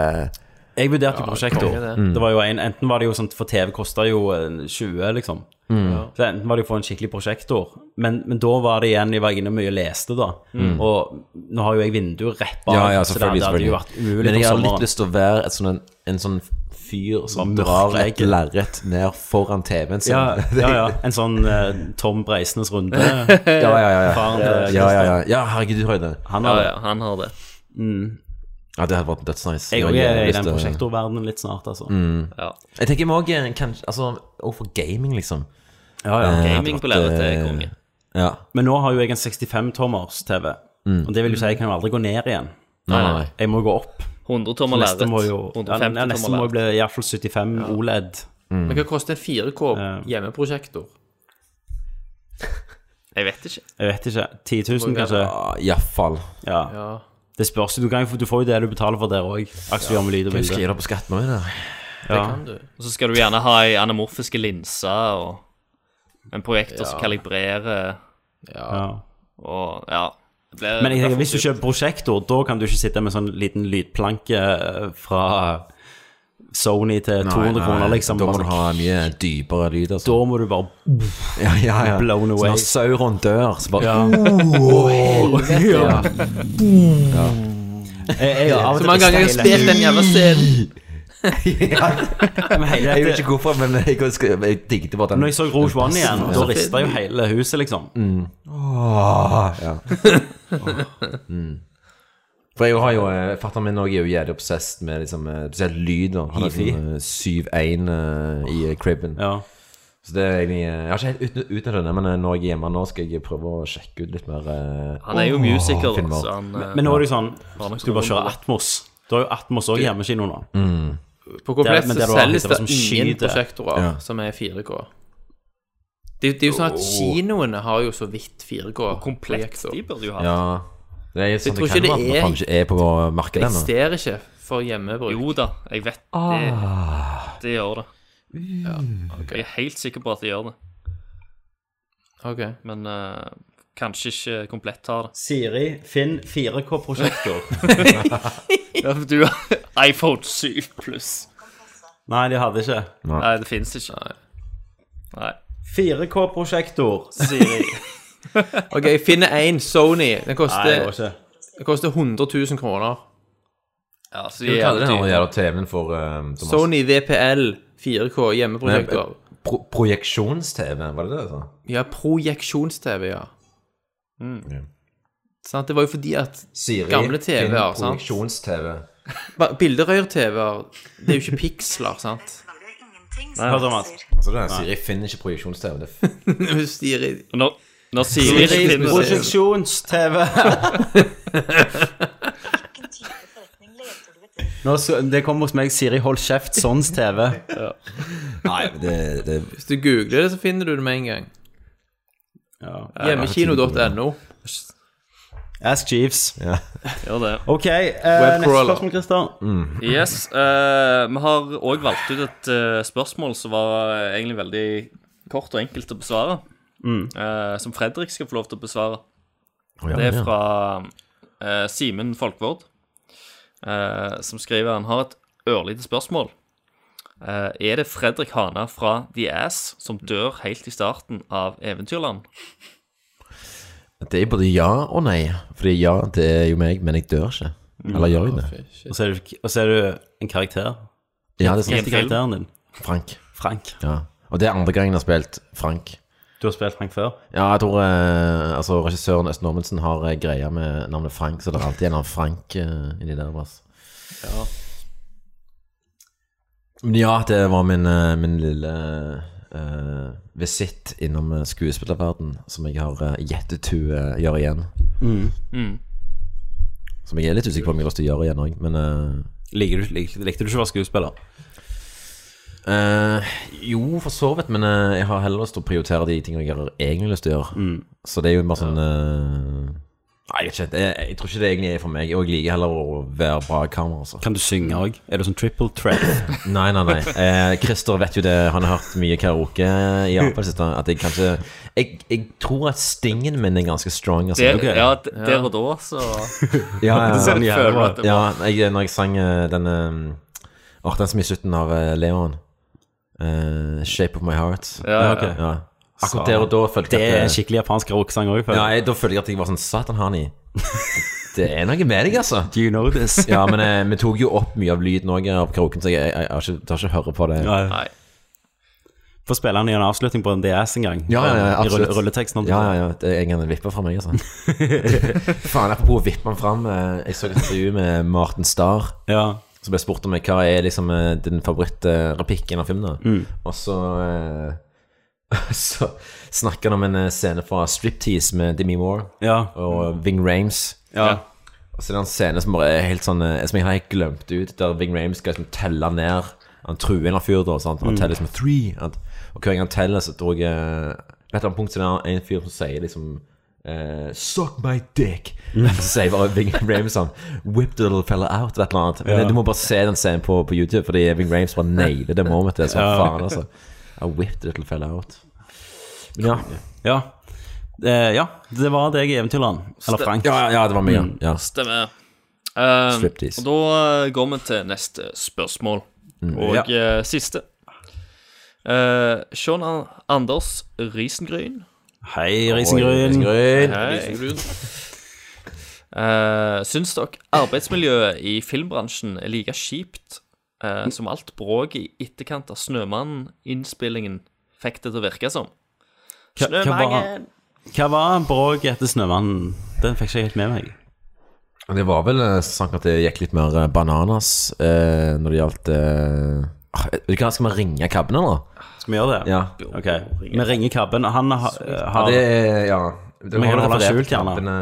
Speaker 1: Jeg vurderte jo prosjektor.
Speaker 8: konge det.
Speaker 1: Det var jo en, enten var det jo sånn For TV kosta jo eh, 20, liksom.
Speaker 9: Mm.
Speaker 1: Så enten var det jo for en skikkelig prosjektor, men, men da var det igjen Jeg var inne mye og leste, da.
Speaker 9: Mm.
Speaker 1: Og nå har jo jeg vinduet rett bak,
Speaker 9: Ja, ja,
Speaker 1: så det, det hadde jo vært umulig
Speaker 9: Men jeg har litt lyst til å være et sånn, en, en sånn fyr som drar et lerret ned foran TV-en sin.
Speaker 1: Ja, ja, ja. En sånn eh, Tom Breisnes runde.
Speaker 9: ja, ja, ja, ja.
Speaker 1: Faren til
Speaker 9: ja, ja, ja. ja herregud, du har jo det.
Speaker 1: Han
Speaker 10: Ja,
Speaker 1: har
Speaker 10: ja, han har det.
Speaker 1: Mm.
Speaker 9: Ja, det hadde vært dødsnice.
Speaker 1: Jeg
Speaker 9: har
Speaker 1: òg er i
Speaker 9: lyst
Speaker 1: den
Speaker 9: til-
Speaker 1: prosjektorverdenen litt snart, altså.
Speaker 9: Mm.
Speaker 10: Ja.
Speaker 9: Jeg tenker vi òg kanskje Altså, også for gaming, liksom.
Speaker 1: Ja, ja.
Speaker 9: Eh,
Speaker 10: Gaming på lerretet er
Speaker 9: eh,
Speaker 10: konge.
Speaker 9: Ja.
Speaker 1: Men nå har jo jeg en 65-tommers TV,
Speaker 9: Mm.
Speaker 1: og det vil jo si jeg kan jo aldri gå ned igjen.
Speaker 9: Nei, nei, nei.
Speaker 1: Jeg må gå opp.
Speaker 10: 100 tommer
Speaker 1: Neste må jo ja,
Speaker 10: 150
Speaker 1: ja, Neste må jo bli iallfall 75 OLED.
Speaker 8: Men hva koster en 4K hjemmeprosjektor?
Speaker 10: Jeg vet ikke.
Speaker 1: Jeg vet ikke. 10 000, kanskje?
Speaker 9: Ja, Iallfall.
Speaker 1: Ja.
Speaker 8: Ja.
Speaker 1: Det spørs. Du, kan, du får jo det du betaler for der òg. Aksel gjør med lyd og
Speaker 9: Kan jeg skrive
Speaker 1: bilde.
Speaker 9: det på skatten òg?
Speaker 8: Det
Speaker 1: Ja.
Speaker 8: kan du.
Speaker 10: Og så skal du gjerne ha ei anamorfiske linse og en projektor som kalibrerer
Speaker 8: Ja.
Speaker 1: Ja.
Speaker 10: og ja. Det
Speaker 1: Men jeg tenker, hvis du kjøper prosjektor, da kan du ikke sitte med sånn liten lydplanke eh, fra Sony til 200 kroner, liksom.
Speaker 9: Da må du
Speaker 1: sånn-
Speaker 9: ha mye dypere lyd, altså.
Speaker 1: Da må du bare
Speaker 9: Ja, ja, ja.
Speaker 1: Blown away.
Speaker 9: Så når Sauron dør, så bare
Speaker 1: Ja.
Speaker 9: Ja.
Speaker 1: Jeg, jeg, jeg,
Speaker 8: Så mange ganger jeg har spilt den jævla scenen.
Speaker 1: hele
Speaker 9: Jeg vet ikke hvorfor, men jeg, jeg, jeg digget bare den.
Speaker 1: Når jeg så Rouge One igjen,
Speaker 9: Ja.
Speaker 1: da rista jo hele huset, liksom.
Speaker 9: Åh, ja. mm. For jeg har jo Fatter'n min også er jo jævlig obsessed med liksom, eh, spesielt lyd. Han har
Speaker 1: Hifi.
Speaker 9: sånn eh, 7-1 eh, i eh, cribben.
Speaker 1: Ja.
Speaker 9: Så det er egentlig eh, Jeg har ikke helt ut- utnyttet det, men eh, når jeg er hjemme nå, skal jeg prøve å sjekke ut litt mer eh,
Speaker 10: Han er jo
Speaker 9: åh,
Speaker 10: musiker,
Speaker 9: filmer.
Speaker 10: så han eh,
Speaker 1: Men nå er det jo sånn Skal du bare kjøre. Atmos? Du har jo Atmos òg i hjemmekino nå.
Speaker 9: Mm.
Speaker 8: På komplett så selges
Speaker 1: det
Speaker 8: ingen prosjektorer
Speaker 9: Ja.
Speaker 8: som er 4K. Det, det er jo sånn at kinoene har jo så vidt 4K.
Speaker 10: Komplett. De burde jo ha
Speaker 9: Ja. Det er sånn
Speaker 8: tror ikke det er-
Speaker 9: ikke er på
Speaker 8: Det
Speaker 9: markedet ennå.
Speaker 8: eksisterer ikke for hjemmebruk.
Speaker 10: Jo da, jeg vet det.
Speaker 9: Ah.
Speaker 10: Det gjør det. Jeg er helt sikker på at det gjør det.
Speaker 8: Ok.
Speaker 10: Men eh, kanskje ikke komplett har det.
Speaker 1: Siri, finn 4K-prosjektor.
Speaker 10: Ja, for du har iPhone 7 pluss.
Speaker 1: Nei, de hadde ikke.
Speaker 10: Nei, det fins ikke. Nei.
Speaker 1: 4K-prosjektor.
Speaker 10: Siri.
Speaker 8: Ok, jeg finner én Sony. Den
Speaker 1: Nei, det
Speaker 8: koster,
Speaker 1: går ikke.
Speaker 8: den koster 100 000 kroner.
Speaker 10: Ja, så
Speaker 9: Hva
Speaker 10: de
Speaker 9: kaller
Speaker 10: er
Speaker 9: det den jævla TV-en for eh, Thomas?
Speaker 8: Sony VPL 4K hjemmeprosjektor.
Speaker 9: Pro Projeksjons-TV, var det det? Altså?
Speaker 8: Ja, projeksjons-TV, ja.
Speaker 10: Mm.
Speaker 8: Sant? Det var jo fordi at
Speaker 9: Siri,
Speaker 8: gamle TV-er, sant?
Speaker 9: Projeksjons-TV.
Speaker 8: Bilderør-TV-er, det er jo ikke piksler, sant?
Speaker 1: Hør, Thomas.
Speaker 9: Altså, det er Siri finner ikke projeksjons-TV. Det
Speaker 8: Siri
Speaker 10: Når, når Siri
Speaker 1: Siri,
Speaker 10: finner
Speaker 1: Prosjeksjons-TV. Nå skal, det kommer hos meg Siri Hold kjeft, sånns TV.
Speaker 9: Nei, det, det
Speaker 8: Hvis du googler det, så finner du det med en gang.
Speaker 1: Ja.
Speaker 8: Hjemmekino.no.
Speaker 1: Ask Jeeves.
Speaker 9: ja.
Speaker 10: Gjør det.
Speaker 1: Ok, eh, neste
Speaker 8: Webcrawler.
Speaker 1: spørsmål, Christer.
Speaker 10: Yes. eh, vi har òg valgt ut et eh, spørsmål som var eh, egentlig veldig kort og enkelt å besvare. eh, som Fredrik skal få lov til å besvare.
Speaker 9: Å, ja,
Speaker 10: det er
Speaker 9: ja.
Speaker 10: fra eh, Simen Folkvord, eh, som skriver Han har et ørlite spørsmål. Eh, er det Fredrik Hana fra The Ass som dør helt i starten av Eventyrland?
Speaker 9: Det er både ja og nei. Fordi ja, det er jo meg, men jeg dør ikke. Eller gjør jeg det?
Speaker 1: Og så er du, og så er du en karakter.
Speaker 9: Ja, det er
Speaker 1: Hva
Speaker 9: sant.
Speaker 1: heter karakteren din?
Speaker 9: Frank.
Speaker 1: Frank.
Speaker 9: Ja. Og det er andre gangen jeg har spilt Frank.
Speaker 1: Du har spilt Frank før?
Speaker 9: Ja, jeg tror eh, altså, regissøren Østen Ormundsen har eh, greia med navnet Frank, så det er alltid en eller annen Frank eh, inni der. Altså. Men ja, det var min, eh, min lille uh, visitt innom eh, skuespillerverden som jeg har uh, gjettet til å gjøre igjen.
Speaker 1: Mm.
Speaker 10: Mm.
Speaker 9: Som jeg er litt usikker på om jeg har lyst til å gjøre igjen òg, men uh,
Speaker 1: Liker du, lik, likte du ikke å være skuespiller?
Speaker 9: Uh, jo, for så vidt, men eh, jeg har heller lyst til å prioritere de tingene jeg har egentlig lyst til å gjøre. Så det er jo bare sånn eh, Nei, jeg vet ikke. Jeg, jeg tror ikke det egentlig er for meg. Og jeg liker heller å være bra i kamera. Altså.
Speaker 1: Kan du synge òg? Er du sånn triple track?
Speaker 9: Nei, nei, nei. Eh, Christer vet jo det. Han har hørt mye karaoke i Japan siste. At jeg kanskje jeg, jeg tror at stingen min er ganske strong. Altså.
Speaker 10: Det, ja, der og da, så
Speaker 9: Ja, ja, ja.
Speaker 10: du det
Speaker 9: ja jeg, når jeg sang denne den eh, Åh, den som er i slutten av eh, Leon. Uh, 'Shape of My Heart'.
Speaker 10: Ja, ja, ok.
Speaker 9: ja. Akkurat der og da følte jeg
Speaker 1: Det
Speaker 9: jeg
Speaker 1: er
Speaker 9: at
Speaker 1: skikkelig japansk rockesang òg,
Speaker 9: Ja, jeg, da følte jeg at jeg var sånn Satan, Hani. Det er noe med deg, altså.
Speaker 1: Do you know this?
Speaker 9: ja, men eh, vi tok jo opp mye av lyden òg av karaoken, så jeg, jeg, jeg, har ikke, tar ikke høre på det.
Speaker 1: Nei. Få spille den i en avslutning på en DS en gang.
Speaker 9: Ja, ja, ja,
Speaker 1: I rulle,
Speaker 9: absolutt.
Speaker 1: rulleteksten.
Speaker 9: Ja, ja, ja. Det er en vippe fra meg, altså. Faen, apropos å vippe den fram. eh, Jeg så et intervju med Martin Starr.
Speaker 1: Ja.
Speaker 9: Så ble jeg spurt om hva er liksom eh, din favorittreplikken av filmen. da
Speaker 1: Mm.
Speaker 9: Og så eh, Så snakker han om en eh, scene fra Striptease med Demi Moore
Speaker 1: Ja.
Speaker 9: og Ving Rames.
Speaker 1: Ja.
Speaker 9: Og så er det en scene som bare er helt sånn eh, Som jeg har helt glemt ut, der Ving Rames skal liksom telle ned Han truer en eller annen fyr, da. Sant? Han
Speaker 1: Mm.
Speaker 9: teller liksom three. Og hver gang han teller, så tror jeg eh, På et eller annet punkt så er det en fyr som sier liksom Uh, Suck my dick. Så sier bare Ving Rames sånn Whip the little fella out, eller et eller annet. Men
Speaker 1: Ja.
Speaker 9: Du må bare se den scenen på, på YouTube, fordi Ving Rames bare nailer det momentet. Så faen, altså. I whipped little fella out. Men ja.
Speaker 1: Ja. Eh, ja, det var deg i Eventyrland. Eller Frank.
Speaker 9: Ja, ja, ja, det var meg.
Speaker 1: Mm.
Speaker 9: ja.
Speaker 10: Stemmer. Eh,
Speaker 9: Striptease.
Speaker 10: og da eh, går vi til neste spørsmål,
Speaker 9: Mm.
Speaker 10: og
Speaker 1: Ja.
Speaker 10: eh, siste. Uh, Sean An- Anders Risengryn.
Speaker 1: Hei, Risengryn.
Speaker 9: Risengryn.
Speaker 10: Hei. Uh, syns dere arbeidsmiljøet i filmbransjen er like kjipt eh, som alt bråket i etterkant av Snømannen-innspillingen fikk det til å virke som?
Speaker 1: Snømannen! hva, var, bråket etter Snømannen? Den fikk ikke jeg helt med meg.
Speaker 9: Det var vel eh, sånn at det gikk litt mer eh, bananas eh, når det gjaldt eh, ah, hva, skal vi ringe kabben, eller?
Speaker 1: Skal vi gjøre det?
Speaker 9: Ja.
Speaker 1: Ok. Vi ringer Kabben. Han har,
Speaker 9: Ja, det er Ja.
Speaker 1: Vi kan holde
Speaker 9: referert
Speaker 1: skjult, gjerne.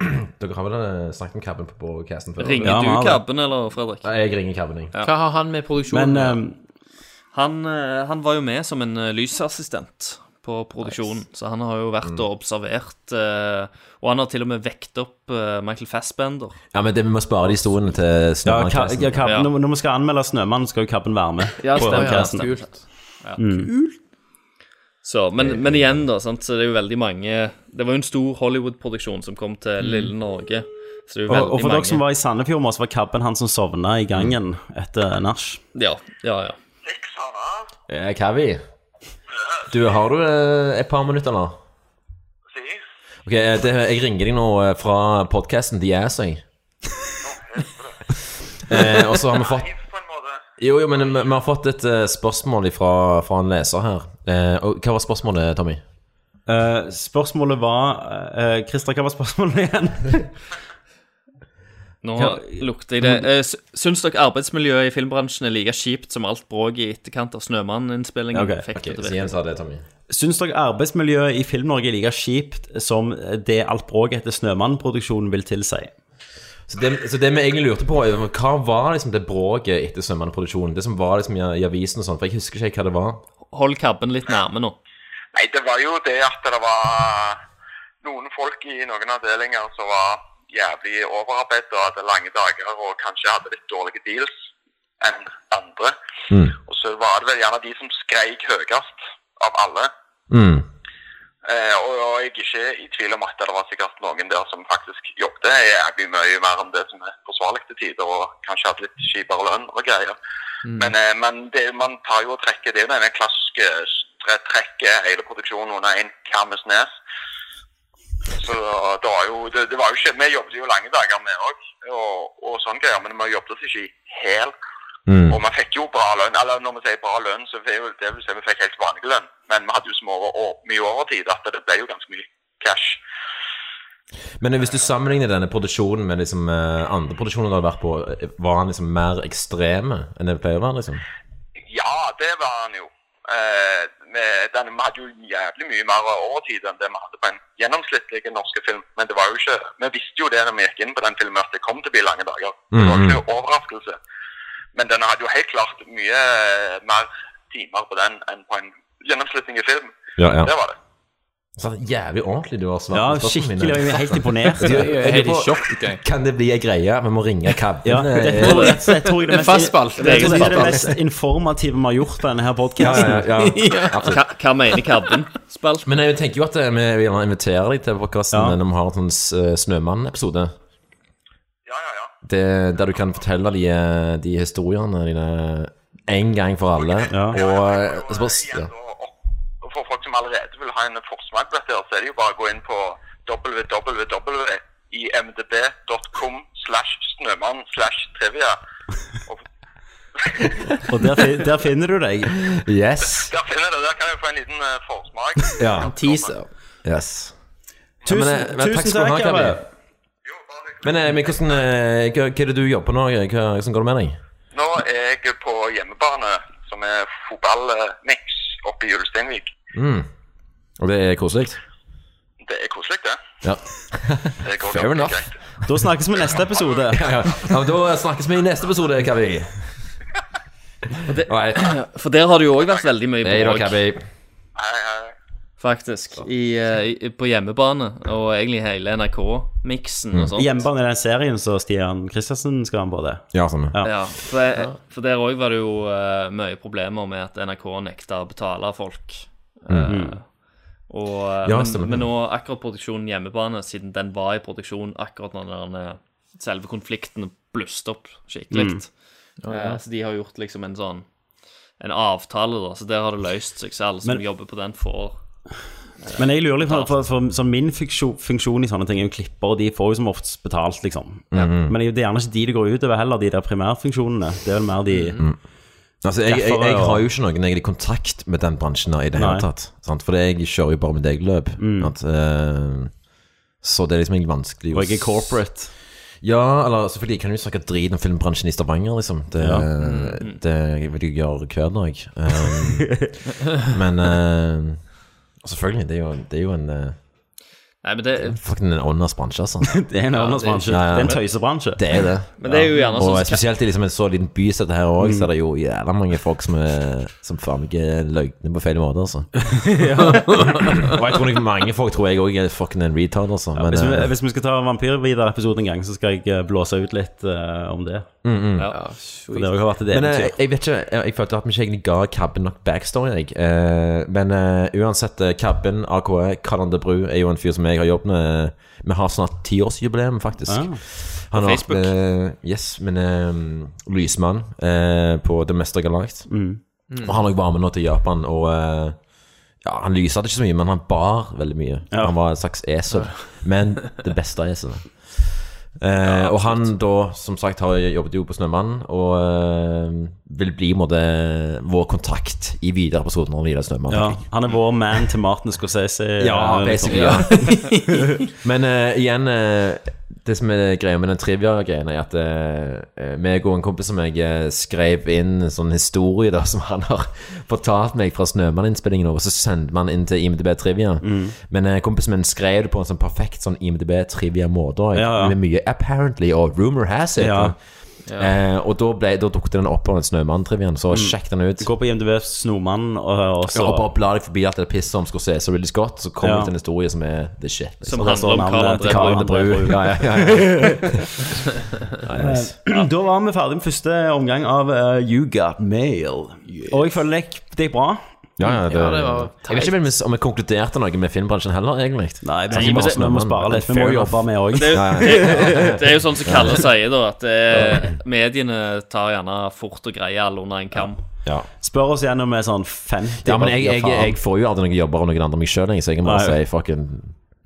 Speaker 9: Dere har vel eh, snakket om kabben på podcasten før?
Speaker 10: Ringer
Speaker 1: Ja, vi
Speaker 10: du
Speaker 1: det.
Speaker 10: Kabben, eller, Fredrik?
Speaker 9: Ja, jeg ringer kabben, jeg.
Speaker 8: Hva har han med produksjonen?
Speaker 1: Men
Speaker 8: å
Speaker 1: eh,
Speaker 10: Han, eh, han var jo med som en eh, lysassistent på produksjonen, så han har jo vært og observert eh, Og han har til og med vekt opp eh, Michael Fassbender.
Speaker 9: Ja, men det, vi må spare de historiene til
Speaker 1: ja, Ka ja, Kabben,
Speaker 10: Ja.
Speaker 1: når, når vi skal anmelde Snømannen, skal jo Kabben være med.
Speaker 10: Ja,
Speaker 1: på
Speaker 10: stemmer.
Speaker 1: kult.
Speaker 8: Kult.
Speaker 10: Så, men, men igjen, da, sant, så det er jo veldig mange Det var jo en stor Hollywood-produksjon som kom til lille Norge. Så det er jo
Speaker 1: Og,
Speaker 10: veldig
Speaker 1: og for
Speaker 10: mange
Speaker 1: dere som var i Sandefjord, med oss, var Kabben han som sovna i gangen etter nach.
Speaker 10: Ja, ja, ja.
Speaker 9: Eh, Kavi, du, har du eh, et par minutter nå? Ok, eh, det, Jeg ringer deg nå eh, fra podcasten The jeg. eh, og så har vi fått Jo, jo, men vi, vi har fått et eh, spørsmål fra, fra en leser her. Eh, og Hva var spørsmålet, Tommy?
Speaker 1: Eh, spørsmålet var uh, Christer, hva var spørsmålet igjen?
Speaker 10: Nå
Speaker 1: Hva-
Speaker 10: lukter jeg det. Eh, sy- Syns dere arbeidsmiljøet i filmbransjen er like kjipt som alt bråket i etterkant av Snømann-innspillingen?
Speaker 1: Ok,
Speaker 10: fikk
Speaker 9: Ok,
Speaker 10: det til å
Speaker 9: så
Speaker 10: virke?
Speaker 9: det, Tommy.
Speaker 1: Syns dere arbeidsmiljøet i Film-Norge er like kjipt som det alt bråket etter Snømann-produksjonen vil tilsi?
Speaker 9: Så det, så det vi egentlig lurte på, hva var liksom det bråket etter Sømmann-produksjonen? Det som var liksom i, i avisen og sånn, for jeg husker ikke hva det var.
Speaker 10: Hold kabben litt nærme nå.
Speaker 17: Nei, det var jo det at det var noen folk i noen avdelinger som var jævlig overarbeidet og hadde lange dager og kanskje hadde litt dårlige deals enn andre.
Speaker 9: Mm.
Speaker 17: Og så var det vel gjerne de som skreik høyest av alle.
Speaker 9: Mm.
Speaker 17: Eh, og, og jeg er ikke i tvil om at det var sikkert noen der som faktisk jobbet jævlig mye mer enn det som er forsvarlig til tider, og kanskje hadde litt kjipere lønn og greier. Men, eh, men det, man tar jo og trekker Det er denne klassiske trekket hele produksjonen under kammes nes. Så det var jo det, det var jo ikke Vi jobbet jo lange dager, vi òg, og, og sånn greier, men vi jobbet oss ikke i hæl.
Speaker 9: Mm.
Speaker 17: Og vi fikk jo bra lønn. Eller når vi sier bra lønn, så vil det vil si vi fikk helt vanlig lønn. Men vi hadde jo så mye, og, mye overtid at det ble jo ganske mye cash.
Speaker 9: Men hvis du sammenligner denne produksjonen med liksom eh, andre produksjoner du har vært på, var han liksom mer ekstreme enn det pleier å være? liksom?
Speaker 17: Ja, det var han jo. Eh, med, den, vi hadde jo jævlig mye mer overtid enn det vi hadde på en gjennomsnittlig norsk film. Men det var jo ikke, vi visste jo det når vi gikk inn på den filmen at det kom til å bli lange dager. Det var ikke noen overraskelse. Men den hadde jo helt klart mye eh, mer timer på den enn på en gjennomslutning i film.
Speaker 9: Ja, ja.
Speaker 17: Det var det.
Speaker 9: Så jævlig ordentlig du har svart
Speaker 1: Ja, skikkelig, jeg er helt imponert.
Speaker 9: Du,
Speaker 1: er i
Speaker 9: på,
Speaker 1: sjokk,
Speaker 9: Kan det bli ei greie? Vi må ringe cabben.
Speaker 1: Ja,
Speaker 9: eh,
Speaker 1: det tror jeg, jeg tror det
Speaker 8: En
Speaker 1: mest, det er det mest informative vi har gjort på denne her podcasten.
Speaker 9: Ja, ja, ja.
Speaker 10: Hva, hva mener Kabben-spalten?
Speaker 9: Men jeg tenker jo at eh, vi gjerne invitere deg til podkasten
Speaker 1: Ja.
Speaker 9: når vi har en sånn Snømann-episode. Det- Der du kan fortelle de, eh, de historiene dine en gang for alle. Og og så bare, ja.
Speaker 17: For folk som allerede vil ha en forsmak på dette, så er det jo bare å gå inn på www.imdb.com slash snømann slash trivia.
Speaker 1: Og der, fin- der finner du deg.
Speaker 9: Yes.
Speaker 17: Der finner jeg det. Der kan jeg få en liten eh, forsmak.
Speaker 9: Ja.
Speaker 8: Teaser.
Speaker 9: Yes.
Speaker 1: Tusen-
Speaker 9: men, eh, men,
Speaker 1: tusen
Speaker 9: takk skal du ha,
Speaker 1: takk,
Speaker 9: Kavi.
Speaker 1: Kavi.
Speaker 9: Men, eh, men hvordan, eh, hva, hva er det du jobber på nå? Hva, hvordan går det med deg?
Speaker 17: Nå er jeg på hjemmebane, som er fotballmix oppe i Ulsteinvik.
Speaker 9: Mm. Og det er koselig?
Speaker 17: Det er koselig, det.
Speaker 9: Ja.
Speaker 17: Det
Speaker 9: Fair enough.
Speaker 17: greit.
Speaker 1: Da snakkes vi neste episode.
Speaker 9: Ja, ja. ja, men Da snakkes vi i neste episode, Kavi. Right.
Speaker 10: For der har du jo òg vært veldig mye
Speaker 9: Hei da,
Speaker 10: Hei,
Speaker 9: Kavi.
Speaker 10: Faktisk. I, eh, i, på hjemmebane, og egentlig hele NRK-miksen
Speaker 9: Mm.
Speaker 10: og sånt.
Speaker 1: Hjemmebane er den serien så Stian Kristiansen skal være med på det.
Speaker 9: Ja, sånn.
Speaker 10: Ja, for, jeg, for der òg var det jo uh, mye problemer med at NRK nekta å betale folk.
Speaker 9: Mhm.
Speaker 10: Eh, og,
Speaker 9: Ja,
Speaker 10: men, men nå akkurat produksjonen hjemmebane, siden den var i produksjon akkurat når den, selve konflikten bluste opp skikkelig.
Speaker 1: Mm.
Speaker 8: Ja, ja.
Speaker 10: Så de har gjort liksom en sånn En avtale, da. Så der har det løst seg selv. Som
Speaker 1: Men-
Speaker 10: jobber på den, får
Speaker 1: Men jeg lurer litt på, for, for, for min funksjon, funksjon i sånne ting er jo klipper, og de får jo som oftest betalt, liksom.
Speaker 9: Mhm.
Speaker 1: Men det er er gjerne ikke de det går utover heller, de der primærfunksjonene. Det er vel mer de
Speaker 9: Altså, jeg, jeg, jeg har jo ikke noen egentlig kontakt med den bransjen i det hele tatt. Sant? For jeg kjører jo bare mitt eget løp. Mm. At, uh, så det er liksom egentlig vanskelig å
Speaker 1: Og er corporate.
Speaker 9: Ja, eller selvfølgelig kan du jo snakke drit om filmbransjen i Stavanger, liksom. Det,
Speaker 1: Ja.
Speaker 9: det vil jeg gjøre hver dag. Um, men eh, selvfølgelig, det er jo, det er jo en uh,
Speaker 10: Nei, men det
Speaker 9: Fucking en åndas bransje, altså.
Speaker 1: Det er en ånders bransje. Det er en tøysebransje.
Speaker 9: Det er det.
Speaker 10: Men det er jo gjerne
Speaker 9: Og
Speaker 10: sånn-
Speaker 9: spesielt i liksom en så liten by som dette her òg,
Speaker 1: Mm.
Speaker 9: så er det jo jævla mange folk som er Som faen meg er løgne på feil måte, altså. og jeg tror nok mange folk tror jeg òg er fucking en retard, altså. Men,
Speaker 1: hvis, vi,
Speaker 9: eh,
Speaker 1: hvis vi skal ta Vampyr-videre-episode en gang, så skal jeg eh, blåse ut litt uh, om det.
Speaker 9: Mm, mm.
Speaker 10: Ja,
Speaker 1: For det har vært et
Speaker 9: Men eh, jeg vet ikke Jeg, jeg følte at vi ikke egentlig ga Cabben nok backstory, jeg. Eh, men eh, uansett, eh, Cabben, AKE, Karl de Bru er jo en fyr som jeg har jobbet med. Vi har snart tiårsjubileum, faktisk.
Speaker 1: Ah.
Speaker 9: Han
Speaker 10: På
Speaker 9: har
Speaker 10: Facebook.
Speaker 9: vært, eh, yes, men eh, lysmann eh, på Det meste galakt.
Speaker 1: Mm.
Speaker 9: Og han òg var med nå til Japan, og eh, ja, han lyste ikke så mye, men han bar veldig mye.
Speaker 1: Ja.
Speaker 9: Han var et slags esel, men det beste eselet. Eh, og han da, som sagt, har jobbet jo på Snømannen, og eh, vil bli måtte, vår kontakt i videre episoder når vi er Snømannen.
Speaker 1: Ja, han er vår man til Martin Scorsese.
Speaker 9: Ja,
Speaker 1: eh,
Speaker 9: basically. Ja. Men eh, igjen eh, Det som er greia med den trivia-greien, er at uh, meg og en kompis som jeg eh, skrev inn en sånn historie da som han har fortalt meg fra Snømann-innspillingen, og så sendte man inn til IMDb Trivia.
Speaker 1: Mm.
Speaker 9: Men uh, kompisen min skrev det på en sånn perfekt sånn IMDb Trivia-måte,
Speaker 1: Ja, ja.
Speaker 9: med mye 'apparently' og 'rumor has it'.
Speaker 1: Ja.
Speaker 9: Eh, og da, ble, da dukket den opp på Snømann-triviaen, så
Speaker 1: Mm.
Speaker 9: sjekk den ut.
Speaker 1: Gå på IMDb Snomann, og, og så
Speaker 9: Ja, og bare bla deg forbi at det er pisset om se så Ridley Scott, så kommer
Speaker 1: Ja.
Speaker 9: til en historie som er the shit. liksom.
Speaker 10: Som handler om Karl
Speaker 1: navnet
Speaker 10: André
Speaker 1: Karl
Speaker 10: Bru.
Speaker 1: André Bru.
Speaker 9: Ja, ja, ja, ja. Nice.
Speaker 1: Eh, Da var vi ferdig med første omgang av uh, You Got Mail. Og jeg føler det det gikk bra.
Speaker 9: Ja, ja, det,
Speaker 8: Ja, det var
Speaker 9: jeg vet ikke om vi- vi konkluderte noe med filmbransjen heller, egentlig.
Speaker 1: Nei, vi, må, vi må spare litt. Vi må jobbe med òg.
Speaker 10: Det er, jo- det, det er jo sånn som Kalle sier, da, at det, mediene tar gjerne fort og greier alle under en kam.
Speaker 9: Ja.
Speaker 1: Spør oss gjennom med sånn 50
Speaker 9: ja, men jeg, jeg, jeg får jo aldri noen jobber av noen andre meg sjøl, så jeg må bare si fucking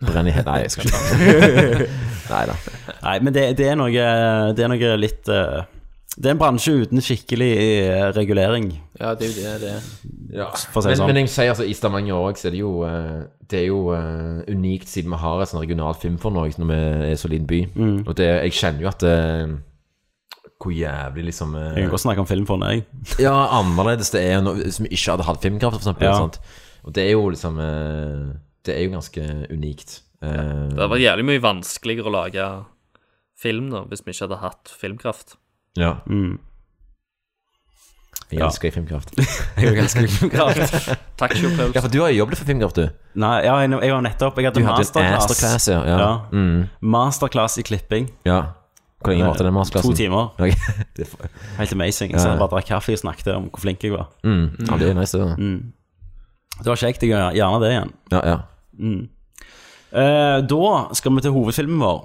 Speaker 9: brenn i Nei, jeg skal ikke Nei da.
Speaker 1: Nei, men det, det er noe Det er noe litt eh, Det er en bransje uten skikkelig eh, regulering.
Speaker 8: Ja, det er jo det det er.
Speaker 9: Ja.
Speaker 1: For å si det
Speaker 9: men,
Speaker 1: sånn.
Speaker 9: men jeg sier altså, i Stavanger òg, så er det jo eh, Det er jo eh, unikt siden vi har et sånn regionalt filmforlag når vi er så liten by.
Speaker 1: Mm.
Speaker 9: Og det, jeg kjenner jo at eh, Hvor jævlig liksom eh,
Speaker 1: Jeg kan godt snakke om film for deg.
Speaker 9: Ja, annerledes det er no, hvis vi ikke hadde hatt filmkraft, for eksempel.
Speaker 1: Ja.
Speaker 9: Sant? Og det er jo liksom eh, Det er jo ganske unikt. Eh,
Speaker 10: Det hadde vært jævlig mye vanskeligere å lage film da, hvis vi ikke hadde hatt filmkraft.
Speaker 9: Ja.
Speaker 1: Mm.
Speaker 9: Jeg
Speaker 1: Ja.
Speaker 9: elsker filmkraft.
Speaker 1: Jeg elsker filmkraft.
Speaker 10: Takk, Paul.
Speaker 9: Ja, for du har jo jobbet for filmkraft, du.
Speaker 1: Nei, ja, jeg, jeg var nettopp Jeg hadde
Speaker 9: hadde
Speaker 1: masterclass.
Speaker 9: masterclass, ja, ja. Mm.
Speaker 1: Masterclass i klipping.
Speaker 9: Ja. Hvor lenge varte den masterklassen?
Speaker 1: To timer.
Speaker 9: Okay. Det for-
Speaker 1: Helt amazing.
Speaker 9: Ja.
Speaker 1: Jeg bare drakk kaffe og snakket om hvor flink jeg var.
Speaker 9: Mm. Ja, det er nice, det. da.
Speaker 1: Mm. Det var kjekt. Jeg gjør gjerne det igjen.
Speaker 9: Ja, ja.
Speaker 1: Mm. Uh, da skal vi til hovedfilmen vår,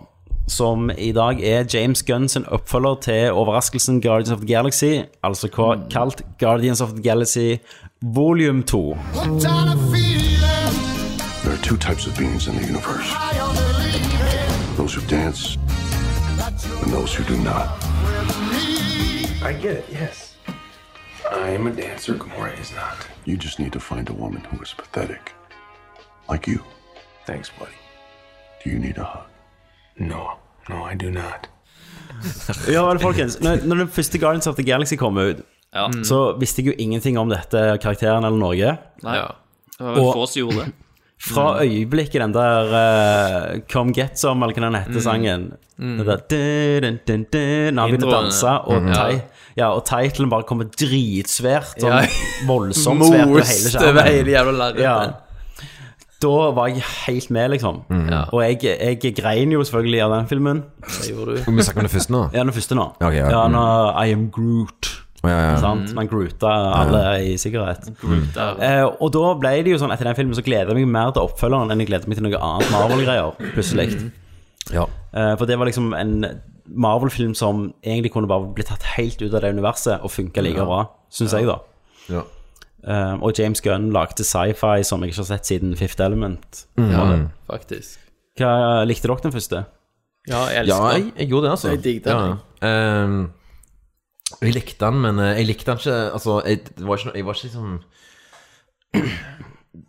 Speaker 1: som i dag er James Gunn sin oppfølger til overraskelsen Guardians of the Galaxy, altså ka- kalt Guardians of the Galaxy volume 2.
Speaker 18: There are two types of beings in the universe those who dance and those who do not.
Speaker 13: I get it, yes. I am a dancer, Gamora is not.
Speaker 18: You just need to find a woman who is pathetic. Like you.
Speaker 13: Thanks, buddy.
Speaker 18: Do you need a hug?
Speaker 13: No, no, I do not.
Speaker 1: Ja vel, folkens. Når, når den første Guardians of the Galaxy kom ut,
Speaker 10: Ja.
Speaker 1: så visste jeg jo ingenting om dette karakteren eller Norge.
Speaker 10: Nei, det var vel
Speaker 1: Og-
Speaker 10: få som gjorde det.
Speaker 1: Fra øyeblikket den der uh, Come Get Some, eller hva den heter,
Speaker 10: Mm.
Speaker 1: sangen
Speaker 10: Mm.
Speaker 1: Den der dun, dun, dun, dun, Når han begynner å danse, og,
Speaker 8: mm.
Speaker 1: ja. ja, og titlen bare kommer dritsvært. Sånn
Speaker 8: Ja.
Speaker 1: voldsomt svært over hele
Speaker 8: skjermen. over hele jævla lerretet.
Speaker 1: Ja. Da var jeg helt med, liksom.
Speaker 9: Ja.
Speaker 1: Og jeg, jeg grein jo selvfølgelig av den filmen.
Speaker 8: Det gjorde du.
Speaker 9: Vi om det første nå?
Speaker 1: Ja, den første nå.
Speaker 9: Okay, ja.
Speaker 1: ja
Speaker 9: Mm.
Speaker 1: I am Groot.
Speaker 9: Oh, ja, ja.
Speaker 1: Sant? Man groota alle i sikkerhet. Eh, og da ble det jo sånn etter den filmen så gleder jeg meg mer til oppfølgeren enn jeg gleder meg til noe annet Marvel-greier, plutselig.
Speaker 8: Mhm.
Speaker 9: Ja.
Speaker 1: Eh, for det var liksom en Marvel-film som egentlig kunne bare blitt tatt helt ut av det universet og funka like
Speaker 9: Ja.
Speaker 1: bra, syns jeg, da.
Speaker 9: Ja.
Speaker 1: Eh, og James Gunn lagde sci-fi som jeg ikke har sett siden Fifth Element.
Speaker 8: Ja, faktisk.
Speaker 1: Hva Likte dere den første?
Speaker 8: Ja, jeg
Speaker 9: Ja,
Speaker 8: elsker
Speaker 9: jeg, jeg gjorde det, altså.
Speaker 8: Jeg digget den,
Speaker 9: Ja. Um, jeg likte den, men eh, jeg likte den ikke Altså, jeg, det var ikke Jeg var ikke liksom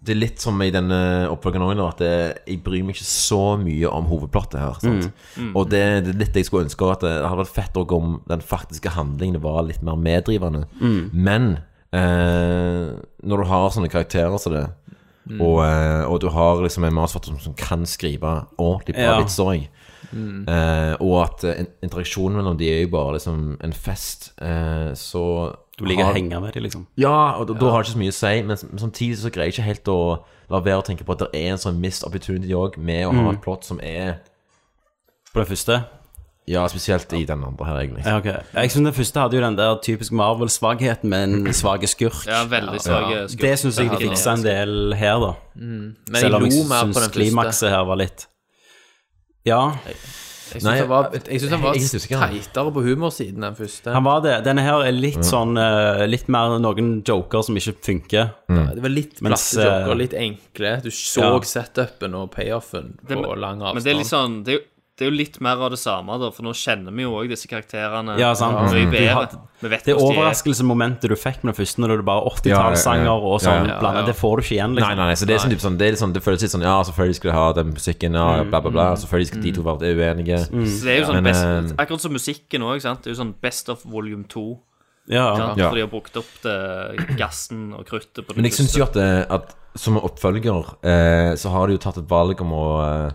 Speaker 9: Det er litt som i denne oppfølgingen òg, at jeg, jeg bryr meg ikke så mye om hovedplottet her. Sant?
Speaker 1: Mm. Mm.
Speaker 9: Og det, det er litt jeg skulle ønske at det hadde vært fett om den faktiske handlingen var litt mer meddrivende.
Speaker 1: Mm.
Speaker 9: Men eh, når du har sånne karakterer som det,
Speaker 8: Mm.
Speaker 9: og, eh, og du har liksom en manusforfatter som, som kan skrive ordentlig bra
Speaker 1: Ja.
Speaker 9: vitsstory,
Speaker 8: Mm.
Speaker 9: eh, og at eh, interaksjonen mellom de er jo bare liksom en fest, eh, så
Speaker 1: Du ligger
Speaker 9: har-
Speaker 1: henge med dem, liksom?
Speaker 9: Ja, og da, da
Speaker 1: Ja.
Speaker 9: har det ikke så mye å si, men men, samtidig så greier jeg ikke helt å la være å tenke på at det er en sånn missed opportunity òg, med å ha
Speaker 1: Mm.
Speaker 9: et plott som er
Speaker 1: På det første?
Speaker 9: Ja, spesielt i den andre her, egentlig.
Speaker 1: Ja, okay. Jeg synes den første hadde jo den der typisk Marvel-svagheten med en svak skurk.
Speaker 10: Ja, veldig svake skurk.
Speaker 1: Det syns jeg de fiksa en del her, da.
Speaker 8: Mm. Men
Speaker 1: Selv om
Speaker 8: jeg
Speaker 1: syns klimakset her var litt Ja.
Speaker 8: Jeg syns han var, jeg synes han var
Speaker 9: jeg er
Speaker 8: teitere på humorsiden den første.
Speaker 1: Han var det. Denne her er litt
Speaker 9: mm.
Speaker 1: sånn eh, Litt mer noen joker som ikke funker.
Speaker 9: Mm.
Speaker 8: Det var litt platte joker,
Speaker 1: eh,
Speaker 8: litt enkle. Du så
Speaker 1: ja.
Speaker 8: setupen og payoffen
Speaker 10: Det-
Speaker 8: på lang avstand.
Speaker 10: Men det er litt sånn det er, jo, det er jo litt mer av det samme, da, for nå kjenner vi jo òg disse karakterene
Speaker 1: Ja, sant.
Speaker 10: mye bedre. Vi vet
Speaker 1: det
Speaker 10: er de er.
Speaker 1: overraskelsesmomentet du fikk med den første, når det bare er
Speaker 9: Ja, ja, ja.
Speaker 1: 80-tallssanger og sånn
Speaker 9: Ja, ja,
Speaker 1: blandet, det får du ikke igjen, liksom.
Speaker 9: Nei, nei, nei, så det er, sånn, sånn, det, er sånn, det føles litt sånn Ja, selvfølgelig skal du ha den musikken, ja,
Speaker 1: Mm,
Speaker 9: bla, bla, bla.
Speaker 1: mm,
Speaker 9: Selvfølgelig skal de to være uenige.
Speaker 10: Så det er jo sånn
Speaker 9: Men,
Speaker 10: best,
Speaker 9: eh,
Speaker 10: Akkurat som musikken òg, sant. Det er jo sånn Best of volume 2.
Speaker 1: Ja.
Speaker 9: Ja.
Speaker 10: For de har brukt opp det, gassen og kruttet på
Speaker 9: Men jeg syns jo at, eh, at som oppfølger eh, så har de jo tatt et valg om å eh,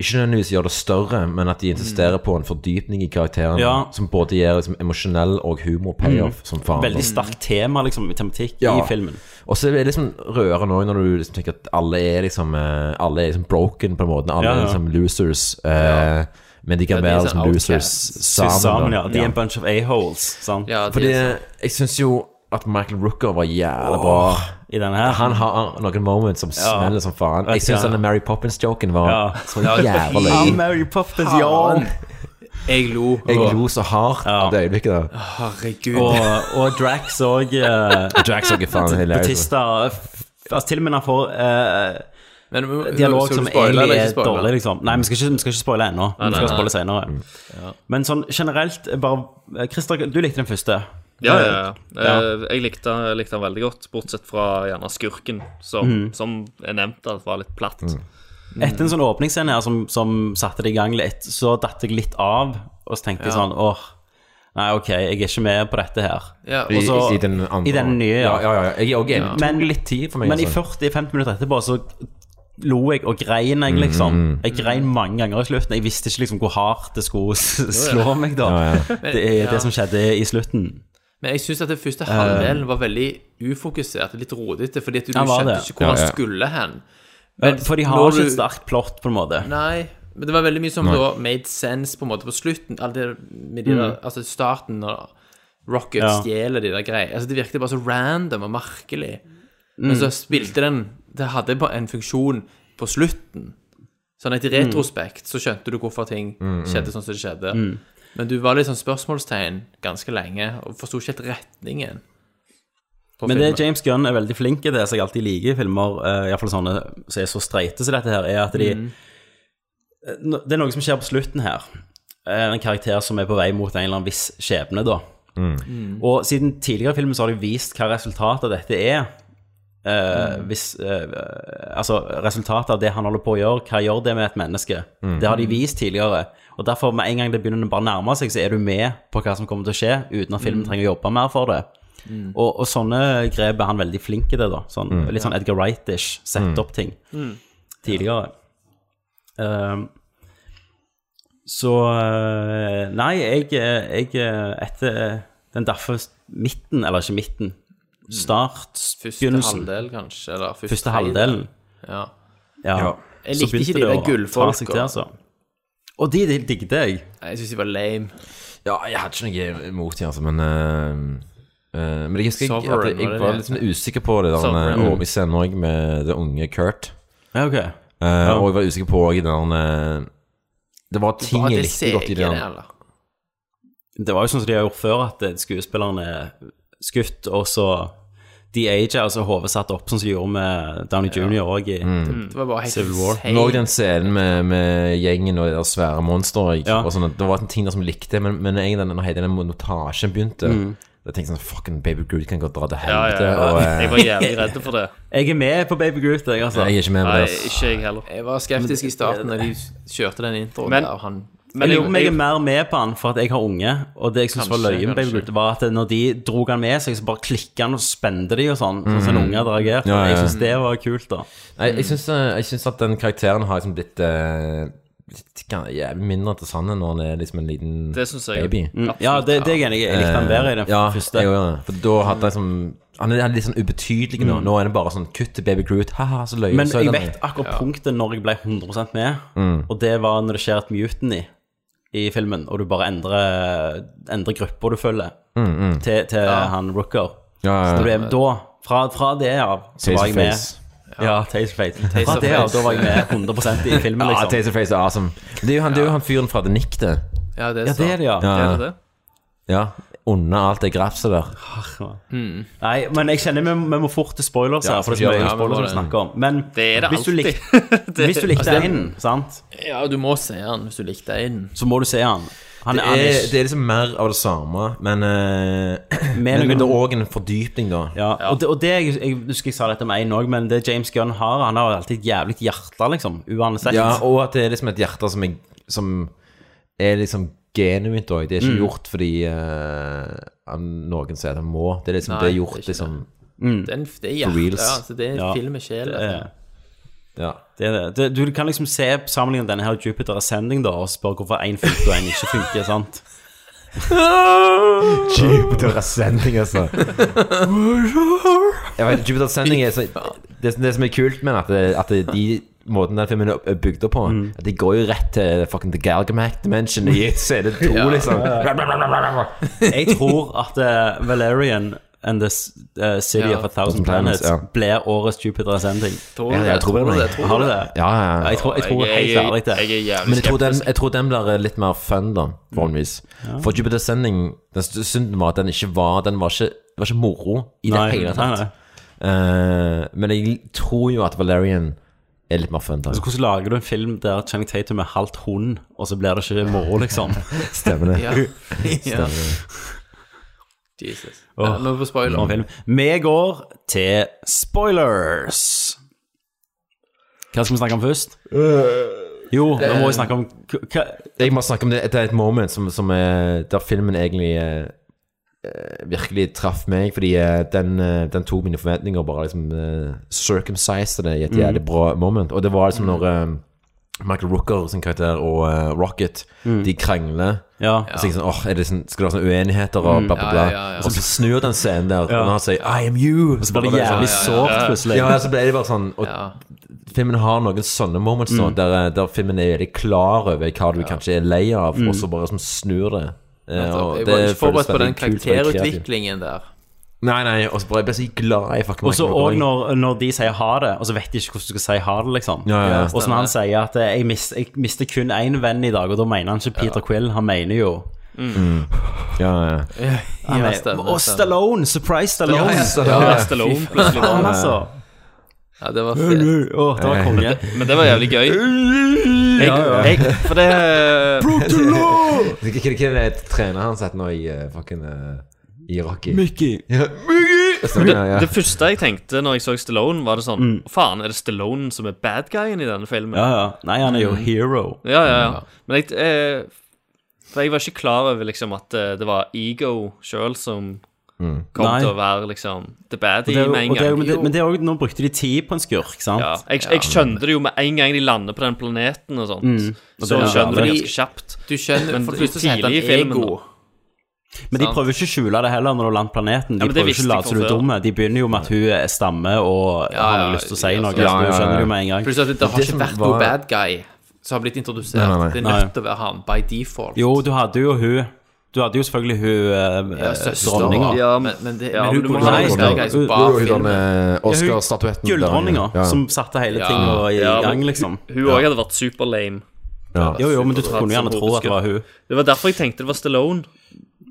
Speaker 9: ikke nødvendigvis gjør det større, men at de insisterer på en fordypning i karakterene
Speaker 1: Ja.
Speaker 9: som både gir liksom, emosjonell og humor-payoff.
Speaker 1: Mm.
Speaker 9: som faen.
Speaker 1: Veldig sterkt tema, liksom, tematikk
Speaker 9: Ja.
Speaker 1: i filmen.
Speaker 9: Og så er det liksom rørende òg når du liksom tenker at alle er liksom eh, Alle er liksom broken på en måte. Alle
Speaker 1: Ja, ja.
Speaker 9: er liksom losers. eh, Men de kan være
Speaker 8: som
Speaker 9: liksom losers sammen.
Speaker 1: Sammen, ja. De er en bunch of a-holes.
Speaker 8: Ja,
Speaker 9: Fordi jeg syns jo at Michael Rooker var jævlig bra.
Speaker 1: I denne her.
Speaker 9: Han har noen moments som
Speaker 1: Ja.
Speaker 9: smeller som faen. Jeg syns denne Mary Poppins-joken var
Speaker 1: Ja.
Speaker 9: så jævlig Ja.
Speaker 1: Mary Poppins, ja!
Speaker 8: Jeg lo.
Speaker 9: Jeg lo så hardt av det øyeblikket der.
Speaker 8: Herregud.
Speaker 1: Og, og Drax òg.
Speaker 9: Drax òg er faen hilarious.
Speaker 1: Batista altså, Til og med når han får uh,
Speaker 8: Men, men,
Speaker 1: dialog som egentlig er dårlig, liksom. Nei, vi skal ikke, vi skal ikke spoile ennå. Vi skal spoile senere.
Speaker 8: Ja.
Speaker 1: Men sånn generelt bare eh, Christer, du likte den første.
Speaker 10: Ja, ja, ja.
Speaker 1: Ja.
Speaker 10: Eh, Jeg likte, likte han veldig godt, bortsett fra gjerne skurken, som,
Speaker 1: mm.
Speaker 10: som jeg nevnte at var litt platt.
Speaker 1: Etter en sånn åpningsscene her som, som satte det i gang litt, så datt jeg litt av, og så tenkte jeg
Speaker 10: Ja.
Speaker 1: sånn åh, nei, ok, jeg er ikke med på dette her.
Speaker 8: Ja,
Speaker 1: Også,
Speaker 9: I, I den andre
Speaker 1: I den nye, ja.
Speaker 9: Ja, ja, ja. Jeg er også enig.
Speaker 1: Men-
Speaker 9: litt tid for meg.
Speaker 1: Men i
Speaker 9: altså.
Speaker 1: 40-50 minutter etterpå så lo jeg og grein jeg, liksom.
Speaker 9: Mm, mm.
Speaker 1: Jeg grein mange ganger i slutten. Jeg visste ikke liksom hvor hardt det skulle slå meg, da.
Speaker 9: Ja, ja.
Speaker 1: Det er
Speaker 8: Ja.
Speaker 1: det som skjedde i slutten.
Speaker 8: Men jeg syns at det første
Speaker 1: Eh.
Speaker 8: halvdelen var veldig ufokusert, litt rodete, fordi at du
Speaker 1: Ja,
Speaker 8: skjønte ikke hvor
Speaker 1: Ja,
Speaker 8: han
Speaker 1: ja.
Speaker 8: skulle hen.
Speaker 1: Men, For de har ikke et sterkt plott, på en måte.
Speaker 8: Nei, men det var veldig mye som da made sense på en måte på slutten. Det med de
Speaker 1: Mm.
Speaker 8: der, altså starten når Rocket
Speaker 1: Ja.
Speaker 8: stjeler de der greiene. Altså Det virket bare så random og merkelig. Men
Speaker 1: Mm.
Speaker 8: så spilte den Det hadde en funksjon på slutten. Sånn at i
Speaker 1: Mm.
Speaker 8: retrospekt så skjønte du hvorfor ting
Speaker 9: Mm, mm.
Speaker 8: skjedde sånn som det skjedde.
Speaker 1: Mm.
Speaker 8: Men du var litt sånn spørsmålstegn ganske lenge, og forsto ikke helt retningen. Men
Speaker 1: Men det. James Gunn er veldig flink i det som jeg alltid liker i filmer, uh, iallfall sånne som er så streite som dette her, er at de
Speaker 8: Mm.
Speaker 1: Eh, Det er noe som skjer på slutten her. Eh, En karakter som er på vei mot en eller annen viss skjebne, da.
Speaker 8: Mm.
Speaker 1: Og siden tidligere i filmen så har de vist hva resultatet av dette er. Uh, hvis, uh, altså resultatet av det han holder på å gjøre, hva gjør det med et menneske?
Speaker 9: Mm.
Speaker 1: Det har de vist tidligere. Og derfor, med en gang det begynner å bare nærme seg, så er du med på hva som kommer til å skje, uten at filmen
Speaker 8: Mm.
Speaker 1: trenger å jobbe mer for det.
Speaker 8: Mm.
Speaker 1: Og, og sånne grep er han veldig flink i det, da. Sånn,
Speaker 9: Mm.
Speaker 1: Litt sånn Edgar Wright-ish. Sette opp ting
Speaker 8: Mm.
Speaker 1: tidligere. Um, så eh, Nei, jeg, jeg Etter den derfor midten, eller ikke midten Start,
Speaker 8: Første
Speaker 1: begynnelsen
Speaker 8: halvdel, kanskje? Eller første,
Speaker 1: Første halvdelen.
Speaker 8: Ja.
Speaker 1: Ja.
Speaker 8: Jeg
Speaker 1: Så
Speaker 8: likte ikke de
Speaker 1: det
Speaker 8: der gullfolka.
Speaker 1: altså. Og de, digget jeg.
Speaker 8: Jeg syns de var lame.
Speaker 9: Ja, jeg hadde ikke noe imot dem, altså, men uh, uh, Men jeg husker Sovereign, at
Speaker 8: jeg,
Speaker 9: jeg,
Speaker 8: var
Speaker 9: var litt sånn usikker på det der
Speaker 8: vi
Speaker 9: uh, scenen òg med det unge Kurt.
Speaker 1: Ja, ok.
Speaker 9: uh,
Speaker 1: Ja.
Speaker 9: Og jeg var usikker på òg den eh, Det var ting
Speaker 8: Var
Speaker 9: jeg likte godt i den.
Speaker 8: eller?
Speaker 1: Det var jo sånn som de har gjort før, at eh, skuespillerne er skutt, og så de-ager, altså hodet satt opp, sånn som de gjorde med Downey Jr. òg i
Speaker 8: Det var bare helt
Speaker 1: Civil War.
Speaker 9: Men også den scenen med, med gjengen og det der svære monsteret.
Speaker 1: Ja.
Speaker 9: og sånn, Det var en ting der som likte, men, men egentlig den- når hele den notasjen begynte
Speaker 1: Mm.
Speaker 9: Da tenkte jeg sånn Fucking Baby Groot kan godt dra til
Speaker 10: Ja, ja,
Speaker 9: helvete.
Speaker 10: ja.
Speaker 9: og, eh,
Speaker 10: Jeg var jævlig redd for det.
Speaker 1: Jeg er med på Baby Groot, jeg, altså.
Speaker 9: Jeg er ikke med på
Speaker 10: Nei,
Speaker 9: det. ass.
Speaker 10: ikke jeg heller.
Speaker 8: Jeg var skeptisk i starten når de kjørte den introen
Speaker 10: Men-
Speaker 8: der. og Han
Speaker 1: jeg jeg, jeg er mer med på han for at jeg har unge. Og det jeg syns var løyen, var at når de dro han med seg, så bare klikka han og spente de og sånn. Sånn som en
Speaker 9: Mhm.
Speaker 1: unge hadde reagert.
Speaker 9: Ja, ja, ja.
Speaker 1: Jeg syns det var kult, da.
Speaker 9: Nei, jeg syns, eh, jeg syns at den karakteren har liksom blitt uh, litt jævlig mindre interessant enn når han er liksom en liten
Speaker 10: Det synes jeg.
Speaker 9: baby.
Speaker 1: Mm. Ja, det, det er jeg enig i. Jeg likte han bedre i den
Speaker 9: ja,
Speaker 1: første.
Speaker 9: Jeg det. For da hadde jeg som Han er litt sånn ubetydelig nå.
Speaker 1: Mm.
Speaker 9: Nå er det bare sånn kutt til Baby Groot. Haha, så løy
Speaker 1: Men
Speaker 9: så
Speaker 1: jeg vet akkurat punktet når jeg ble 100 med,
Speaker 9: Mm.
Speaker 1: og det var når det skjer et mutiny i filmen, og du bare endrer, endrer gruppa du følger,
Speaker 9: Mm, mm.
Speaker 1: til, til
Speaker 8: Ja.
Speaker 1: han Rooker.
Speaker 9: Ja, ja,
Speaker 1: Så
Speaker 9: ja.
Speaker 1: er, da, fra, fra det av, så var jeg med. Ja, Taserface. Fra det av, da var jeg med 100 i filmen,
Speaker 9: Ja,
Speaker 1: liksom.
Speaker 9: Taserface er awesome. Det er jo han, det er jo han fyren fra The Nick, det.
Speaker 8: Ja, det er
Speaker 1: det det, ja.
Speaker 9: Ja.
Speaker 10: Er det det?
Speaker 9: Ja. Under alt det grafset der.
Speaker 8: Mm.
Speaker 1: Nei, men jeg kjenner vi, vi må fort til spoilers
Speaker 9: Ja,
Speaker 1: her, for det er så
Speaker 9: ja,
Speaker 1: mye
Speaker 9: ja,
Speaker 1: spoilers
Speaker 8: det.
Speaker 1: snakker om. Men
Speaker 10: Det er det
Speaker 1: hvis du
Speaker 10: alltid.
Speaker 1: likte,
Speaker 10: Det-
Speaker 1: hvis du likte
Speaker 8: Altså,
Speaker 1: den, sant,
Speaker 8: Ja, du må se den hvis du likte den.
Speaker 1: så må du se han. Han
Speaker 9: Det
Speaker 1: er,
Speaker 9: er, det er liksom mer av det samme, men
Speaker 1: uh,
Speaker 9: Men,
Speaker 1: noen-
Speaker 9: men det er òg en fordypning, da.
Speaker 1: ja, og det, og det jeg, jeg husker jeg sa dette med en òg, men det James Gunn har, han har alltid et jævlig hjerte, liksom, uansett.
Speaker 9: Ja, og at det er liksom et hjerte som, jeg, som er liksom genuint òg. Det er ikke
Speaker 1: Mm.
Speaker 9: gjort fordi uh, noen sier at han må. Det er liksom
Speaker 8: Nei,
Speaker 9: det er
Speaker 8: det er
Speaker 9: gjort liksom
Speaker 1: Mm.
Speaker 8: Det er, det er
Speaker 9: For
Speaker 8: hjerte,
Speaker 9: reals.
Speaker 8: ja. Det er en
Speaker 1: Ja,
Speaker 8: film med sjel.
Speaker 1: er,
Speaker 9: Ja.
Speaker 1: det er det. det. Du kan liksom se sammenlignet denne her Jupiter Ascending da, og spørre hvorfor en funker og en ikke funker, sant?
Speaker 9: Jupiter Ascending, altså. Jeg vet, Jupiter Ascending er så det, det som er kult med den, at, det, at det, de måten den filmen er bygd opp på At De går jo rett til fucking The Galgamac Dimension i et CD 2,
Speaker 8: Ja.
Speaker 9: liksom.
Speaker 1: Jeg tror at uh, Valerian and the uh, City
Speaker 8: Ja.
Speaker 1: of a Thousand
Speaker 9: Planets,
Speaker 1: blir årets Jupiter Ascending.
Speaker 8: Tror
Speaker 9: jeg
Speaker 8: det?
Speaker 9: tror det.
Speaker 8: det?
Speaker 1: Har
Speaker 8: du det?
Speaker 9: Ja, ja, ja.
Speaker 1: Jeg tror, jeg tror
Speaker 10: jeg,
Speaker 1: helt ærlig det.
Speaker 10: jeg
Speaker 9: Men jeg tror, den, jeg tror den blir litt mer fun, da, forhåpentligvis. For Jupiter Ascending Den synden var at den ikke var Den var ikke, var ikke moro i det hele tatt. Uh, men jeg tror jo at Valerian er litt mer fun.
Speaker 1: Altså, hvordan lager du en film der Chang Tatum er halvt hund, og så blir det ikke moro, liksom?
Speaker 9: Stemmer det.
Speaker 8: Ja.
Speaker 9: Stemmer det.
Speaker 8: Jesus. Nå er vi på spoiler.
Speaker 1: Vi går til spoilers. Hva skal vi snakke om først? Jo, nå må vi snakke om hva,
Speaker 9: Jeg må snakke om det. Det er et moment som, som er, der filmen egentlig eh, virkelig traff meg, fordi eh, den, eh, den tok mine forventninger og bare liksom uh, circumcised det i et
Speaker 1: Mm.
Speaker 9: jævlig bra moment. Og det var liksom når eh, Michael Rooker sin karakter og uh, Rocket
Speaker 1: Mm.
Speaker 9: De krangler.
Speaker 1: Ja.
Speaker 9: Og så tenker jeg sånn, åh, er det sånn, Skal det være sånne uenigheter og
Speaker 1: Mm.
Speaker 9: bla, bla,
Speaker 8: Ja,
Speaker 9: bla.
Speaker 8: ja, ja, ja.
Speaker 9: Og så snur den scenen der,
Speaker 1: Ja.
Speaker 9: og han sier 'I am you',
Speaker 1: Og så blir det jævlig sårt plutselig.
Speaker 9: Ja, så ble det bare sånn Og
Speaker 8: Ja.
Speaker 9: filmen har noen sånne moments nå,
Speaker 1: Mm.
Speaker 9: der, der filmen er veldig klar over hva du kanskje er lei av,
Speaker 1: Mm.
Speaker 9: og så bare sånn, snur det. Eh,
Speaker 8: Jeg var ikke forberedt på den karakterutviklingen der.
Speaker 9: Nei, nei, og så bare jeg ble så glad i fucking
Speaker 1: Og så òg når, når de sier ha det, og så vet de ikke hvordan du skal si ha det, liksom.
Speaker 9: Ja, ja, ja.
Speaker 1: og så når han sier at eh, jeg, mist, jeg mister kun én venn i dag, og da mener han ikke Peter Quill, han mener jo
Speaker 9: Mm. Ja, ja.
Speaker 1: ja,
Speaker 8: Ja,
Speaker 1: er,
Speaker 8: stemmer,
Speaker 1: Og. Stallone! Surprise Stallone!
Speaker 8: Ja, ja, Stallone.
Speaker 10: Ja, Stallone plutselig.
Speaker 1: Altså.
Speaker 8: Ja, det var fett.
Speaker 1: Å, det var konge.
Speaker 10: Men det var jævlig gøy. Jeg, jeg, for det
Speaker 9: Hva hva- er det treneren hans heter nå i eh, fucking eh, I Rocky?
Speaker 1: Mickey.
Speaker 9: Ja, Mickey!
Speaker 10: det,
Speaker 9: Ja, ja.
Speaker 10: det første jeg tenkte når jeg så Stallone, var det sånn
Speaker 1: Mm.
Speaker 10: Faen, er det Stallone som er bad guyen i denne filmen?
Speaker 1: Ja, ja. Nei, han er jo hero.
Speaker 10: Ja, ja, ja. Men jeg eh, For jeg var ikke klar over liksom at eh, det var ego sjøl som
Speaker 9: Mm.
Speaker 10: kom
Speaker 1: Nei.
Speaker 10: til å være liksom the baddie
Speaker 1: det
Speaker 10: med en
Speaker 1: og det er jo-
Speaker 10: gang.
Speaker 1: Men det, men det er også, nå brukte de tid på en skurk, sant?
Speaker 10: Ja, jeg, jeg skjønte det jo med en gang de lander på den planeten og sånt.
Speaker 1: Mm. Og
Speaker 10: Så
Speaker 1: det er
Speaker 10: skjønner du det ganske kjapt.
Speaker 8: Du skjønner,
Speaker 10: Men
Speaker 8: for det første heter
Speaker 10: tidlig i
Speaker 8: han
Speaker 10: filmen,
Speaker 8: ego.
Speaker 10: da.
Speaker 1: Men de
Speaker 10: Sant.
Speaker 1: prøver ikke å skjule det heller når du lander planeten. De
Speaker 10: Ja,
Speaker 1: prøver ikke å late som du er dumme. De begynner jo med at hun er stamme og
Speaker 8: Ja,
Speaker 1: har
Speaker 8: ja,
Speaker 1: lyst til å si
Speaker 8: ja,
Speaker 1: noe.
Speaker 9: ja, ja,
Speaker 1: du skjønner det jo med en gang.
Speaker 8: Plutselig, at det, det har ikke vært
Speaker 9: var-
Speaker 8: noe bad guy som har blitt introdusert.
Speaker 9: Nei, nei, nei.
Speaker 8: Det er nødt til å være han by default.
Speaker 1: Jo, du hadde jo hun Du hadde jo selvfølgelig hun
Speaker 8: Ja,
Speaker 1: eh,
Speaker 8: søster.
Speaker 1: dronninga.
Speaker 10: Ja,
Speaker 8: men, men, det,
Speaker 10: ja,
Speaker 8: men
Speaker 10: men
Speaker 8: hun filmen.
Speaker 9: eh, Oscar-statuetten
Speaker 1: Gulldronninga,
Speaker 9: ja.
Speaker 1: som satte hele
Speaker 8: ting
Speaker 1: tinga i gang, liksom.
Speaker 10: Hun òg hadde vært super lame.
Speaker 9: Ja.
Speaker 1: Jo, jo, men du kunne gjerne tro at det var hun.
Speaker 10: Det var derfor jeg tenkte det var Stallone.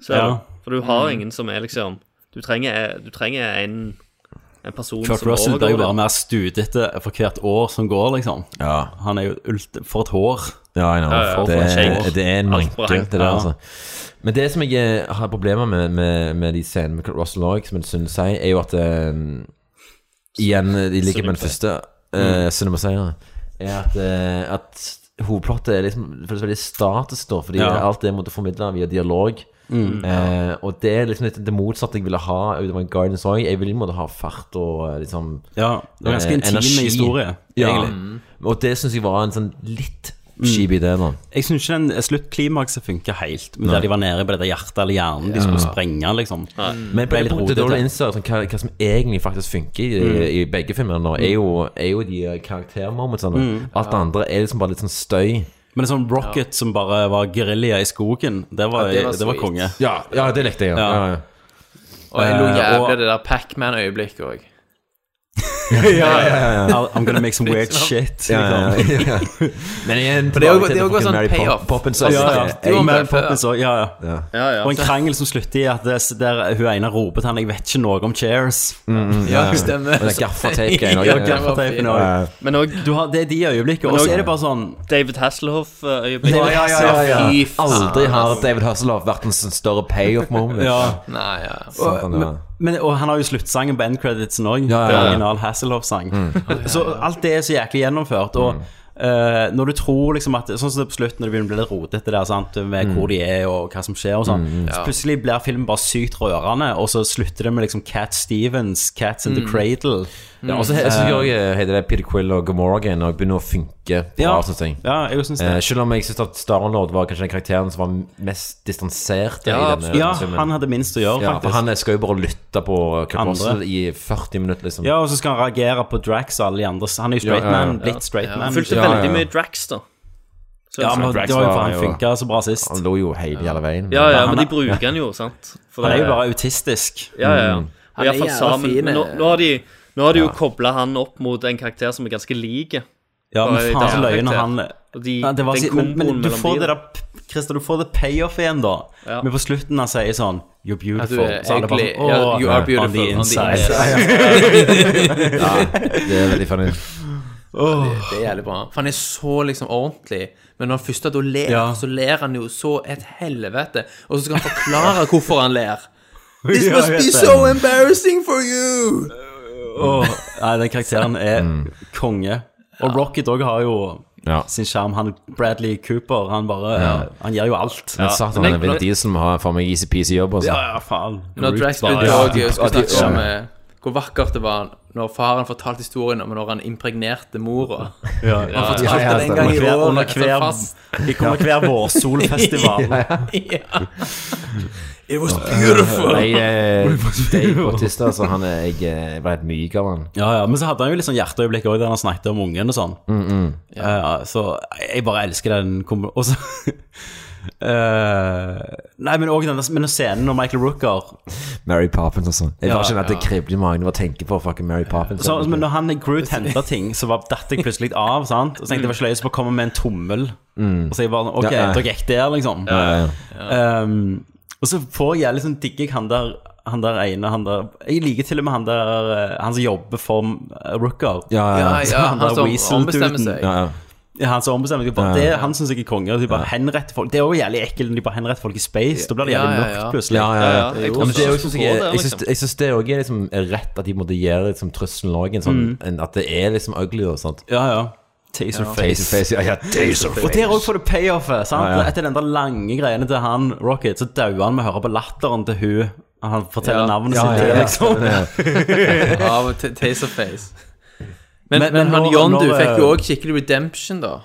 Speaker 1: Ja.
Speaker 10: For du har ingen som er liksom Du trenger, du trenger en, en person
Speaker 1: Kurt
Speaker 10: som
Speaker 1: Russell blir jo bare mer studete for hvert år som går, liksom.
Speaker 9: Ja.
Speaker 1: Han er jo ult For et hår.
Speaker 9: Ja, jeg know. Det, er, det er en manke, det der, altså. Men det som jeg eh, har problemer med, med, med de scenene med Kurt Russell også, som jeg synes sier, er jo at eh, Igjen, eh, i likhet med den første uh, Cinemaseieren, er at, eh, at hovedplottet er liksom føles veldig statisk, da, fordi
Speaker 1: Ja.
Speaker 9: alt er måtte formidle via dialog. Eh, og det er liksom litt det motsatte jeg ville ha utover en Guidance òg. Jeg vil måtte ha fart og eh, liksom
Speaker 1: Ja, det er ganske
Speaker 9: eh,
Speaker 1: intim
Speaker 9: energi.
Speaker 1: historie,
Speaker 9: Ja.
Speaker 1: egentlig.
Speaker 9: Og det syns jeg var en sånn litt kjip idé, da.
Speaker 1: Jeg syns ikke den sluttklimakset funka helt, men der de var nede på dette hjertet eller hjernen de skulle sprenge, liksom.
Speaker 9: Men jeg
Speaker 1: ble
Speaker 9: det
Speaker 1: litt
Speaker 9: punktet da du innser sånn, hva, hva som egentlig faktisk funker i, i begge filmene, nå, er jo, er jo de karaktermomentene. Mm. Alt det andre er liksom bare litt sånn støy.
Speaker 1: Men en sånn Rocket som bare var gerilja i skogen, det var,
Speaker 8: Ja, det var
Speaker 1: det var konge.
Speaker 9: Ja, ja det likte jeg. Ja.
Speaker 1: Ja.
Speaker 8: Og jeg lo
Speaker 1: Eh,
Speaker 8: jævlig av det der Pac-Man-øyeblikket òg.
Speaker 1: Ja, ja, ja. I'm gonna make some weird shit.
Speaker 9: Ja, ja,
Speaker 1: liksom.
Speaker 9: ja. Men igjen,
Speaker 8: det er jo- sånn payoff.
Speaker 9: Poppins.
Speaker 1: Ja,
Speaker 9: altså.
Speaker 1: ja. ja, ja.
Speaker 9: Ja.
Speaker 10: Ja, ja.
Speaker 1: Og en krangel som slutter i at det, der hun ene roper til han 'Jeg vet ikke noe om chairs'.
Speaker 9: Mm,
Speaker 8: Ja, stemmer.
Speaker 9: Og den gaffateip-greien.
Speaker 1: Ja, gaffateipen også.
Speaker 10: Men òg
Speaker 1: det er de øyeblikkene. Og så er det bare sånn
Speaker 10: David Hasselhoff-øyeblikk.
Speaker 1: Ja, ja, ja, ja, ja.
Speaker 8: Fy faen.
Speaker 9: Aldri har David Hasselhoff vært en sånn større payoff moment.
Speaker 1: Ja.
Speaker 8: Nei, ja.
Speaker 9: Satan, ja.
Speaker 1: Men, og han har jo sluttsangen på endcreditsen òg.
Speaker 9: Ja, ja, ja.
Speaker 1: Original Hasselhoff-sang. Så alt det er så jæklig gjennomført. Og eh, når du tror liksom at Sånn som det på slutten, når det begynner å bli litt rotete der, sant? med hvor de er og hva som skjer og sånn, så plutselig blir filmen bare sykt rørende, og så slutter det med liksom Cat Stevens, Cats in the Cradle.
Speaker 9: Ja, og så he- så heter det Peter Quill og Gamora again og begynner å funke bra,
Speaker 1: Ja.
Speaker 9: synes jeg.
Speaker 1: Ja, jeg synes det.
Speaker 9: Eh, selv om jeg synes at Star-Lord var kanskje den karakteren som var mest distansert
Speaker 10: Ja,
Speaker 9: i denne
Speaker 1: ja,
Speaker 9: denne
Speaker 1: han hadde minst å gjøre,
Speaker 9: ja,
Speaker 1: faktisk.
Speaker 9: han skal jo bare lytte på Kurt i 40 minutter, liksom.
Speaker 1: Ja, og så skal han reagere på Drax og alle de andre. Han er jo straight
Speaker 9: Ja, ja, ja.
Speaker 1: man, blitt straight man.
Speaker 10: Fulgte
Speaker 9: Ja, ja,
Speaker 10: veldig mye Drax, da. Så,
Speaker 1: Ja, men
Speaker 9: Drax
Speaker 1: det var jo for han funka så bra sist.
Speaker 9: Han lå jo hele jævla veien.
Speaker 10: ja, ja, men de bruker han jo, sant? For
Speaker 1: Han er jo bare autistisk.
Speaker 10: Ja, ja, ja.
Speaker 8: Han er jævla fin,
Speaker 10: Nå,
Speaker 8: eh.
Speaker 10: nå har de, nå har de jo kobla han opp mot en karakter som er ganske lik.
Speaker 1: Ja, men faen så løye når han
Speaker 10: de,
Speaker 1: ja, det var,
Speaker 10: den
Speaker 1: men, men du får
Speaker 10: de,
Speaker 1: det der Christer, du får det payoff igjen, da.
Speaker 10: Ja.
Speaker 1: Men på slutten han sier sånn You're
Speaker 8: beautiful,
Speaker 1: beautiful.
Speaker 8: er
Speaker 1: så alle bare sånn,
Speaker 8: ja, You are
Speaker 1: on
Speaker 8: beautiful on the
Speaker 1: inside.
Speaker 9: Ja, det er veldig funny.
Speaker 8: Det er jævlig bra. For han er så liksom ordentlig. Men når han først da ler,
Speaker 1: Ja.
Speaker 8: så ler han jo så et helvete. Og så skal han forklare hvorfor han ler. This must be so embarrassing for you!
Speaker 1: Oh. nei, den karakteren er konge. Og Rocket òg har jo
Speaker 9: Ja.
Speaker 1: sin sjarm. Han Bradley Cooper, han bare Han gjør jo alt.
Speaker 9: Ja. satan, han
Speaker 8: er
Speaker 9: Vin Diesel vi ha for meg easy-peasy jobb, altså.
Speaker 1: Ja, ja, faen.
Speaker 8: Når
Speaker 1: bare-
Speaker 8: òg skulle snakke om eh, hvor vakkert det var når faren fortalte historien om når han impregnerte mora.
Speaker 1: Ja,
Speaker 8: Han
Speaker 1: ja,
Speaker 8: fortalte
Speaker 1: ja, ja,
Speaker 8: det en gang i
Speaker 1: under hver-
Speaker 8: året.
Speaker 1: under hver-
Speaker 8: fast.
Speaker 1: Vi kommer hver vårsolfestival.
Speaker 8: ja. It was beautiful.
Speaker 9: Nei, eh, Dave Bautista, altså, han er, jeg, eh, jeg ble helt myk av han.
Speaker 1: Ja, ja, men så hadde han jo litt sånn hjerteøyeblikk òg, der han snakket om ungen og sånn.
Speaker 9: Mm,
Speaker 1: Eh, så jeg bare elsker den kom- Og så eh, Nei, men òg denne men den scenen når Michael Rooker
Speaker 9: Mary Poppins og sånn. Jeg
Speaker 1: Ja,
Speaker 9: bare kjenner at det
Speaker 1: ja.
Speaker 9: kribler i magen av å tenke på fucking Mary Poppins.
Speaker 1: så, Men når han Groot henta ting, så var datt jeg plutselig av. sant? Og så tenkte jeg det var løye å komme med en tommel. Og så jeg bare Ok,
Speaker 9: Ja, ja.
Speaker 1: dere gikk der, liksom.
Speaker 9: Ja, ja,
Speaker 1: Um, og så får jeg liksom sånn digger jeg han der han der ene, han der Jeg liker til og med han der eh, Han som jobber for eh, Rooker.
Speaker 9: Ja, ja,
Speaker 8: Ja, ja, han
Speaker 1: der
Speaker 8: som ombestemmer seg.
Speaker 9: ja, ja.
Speaker 1: Ja, han som ombestemmer seg. Bare, det, han syns jeg er konge. De bare henretter folk. Det er også jævlig ekkelt når de bare henretter folk i space. Da blir det jævlig mørkt plutselig.
Speaker 9: Ja, ja,
Speaker 10: Ja, jeg
Speaker 9: men det synes jeg, jeg,
Speaker 10: liksom.
Speaker 9: jeg synes det òg er liksom rett at de måtte gjøre liksom, trusselen òg en sånn mm. At det er liksom ugly og sånt.
Speaker 1: Ja, ja. Taserface.
Speaker 9: Taserface, ja, ja, Taserface.
Speaker 1: Og der òg får du payoffet. sant?
Speaker 9: Ja, ja.
Speaker 1: Etter den der lange greiene til han Rocket, så dauer han med å høre på latteren til hun Han forteller
Speaker 8: Ja.
Speaker 1: navnet
Speaker 9: Ja,
Speaker 1: sitt.
Speaker 9: ja, ja.
Speaker 1: liksom.
Speaker 8: Ja, Taserface. Men,
Speaker 1: Men-
Speaker 8: men,
Speaker 1: men
Speaker 8: han John, du fikk jo
Speaker 1: eh,
Speaker 8: òg skikkelig redemption, da.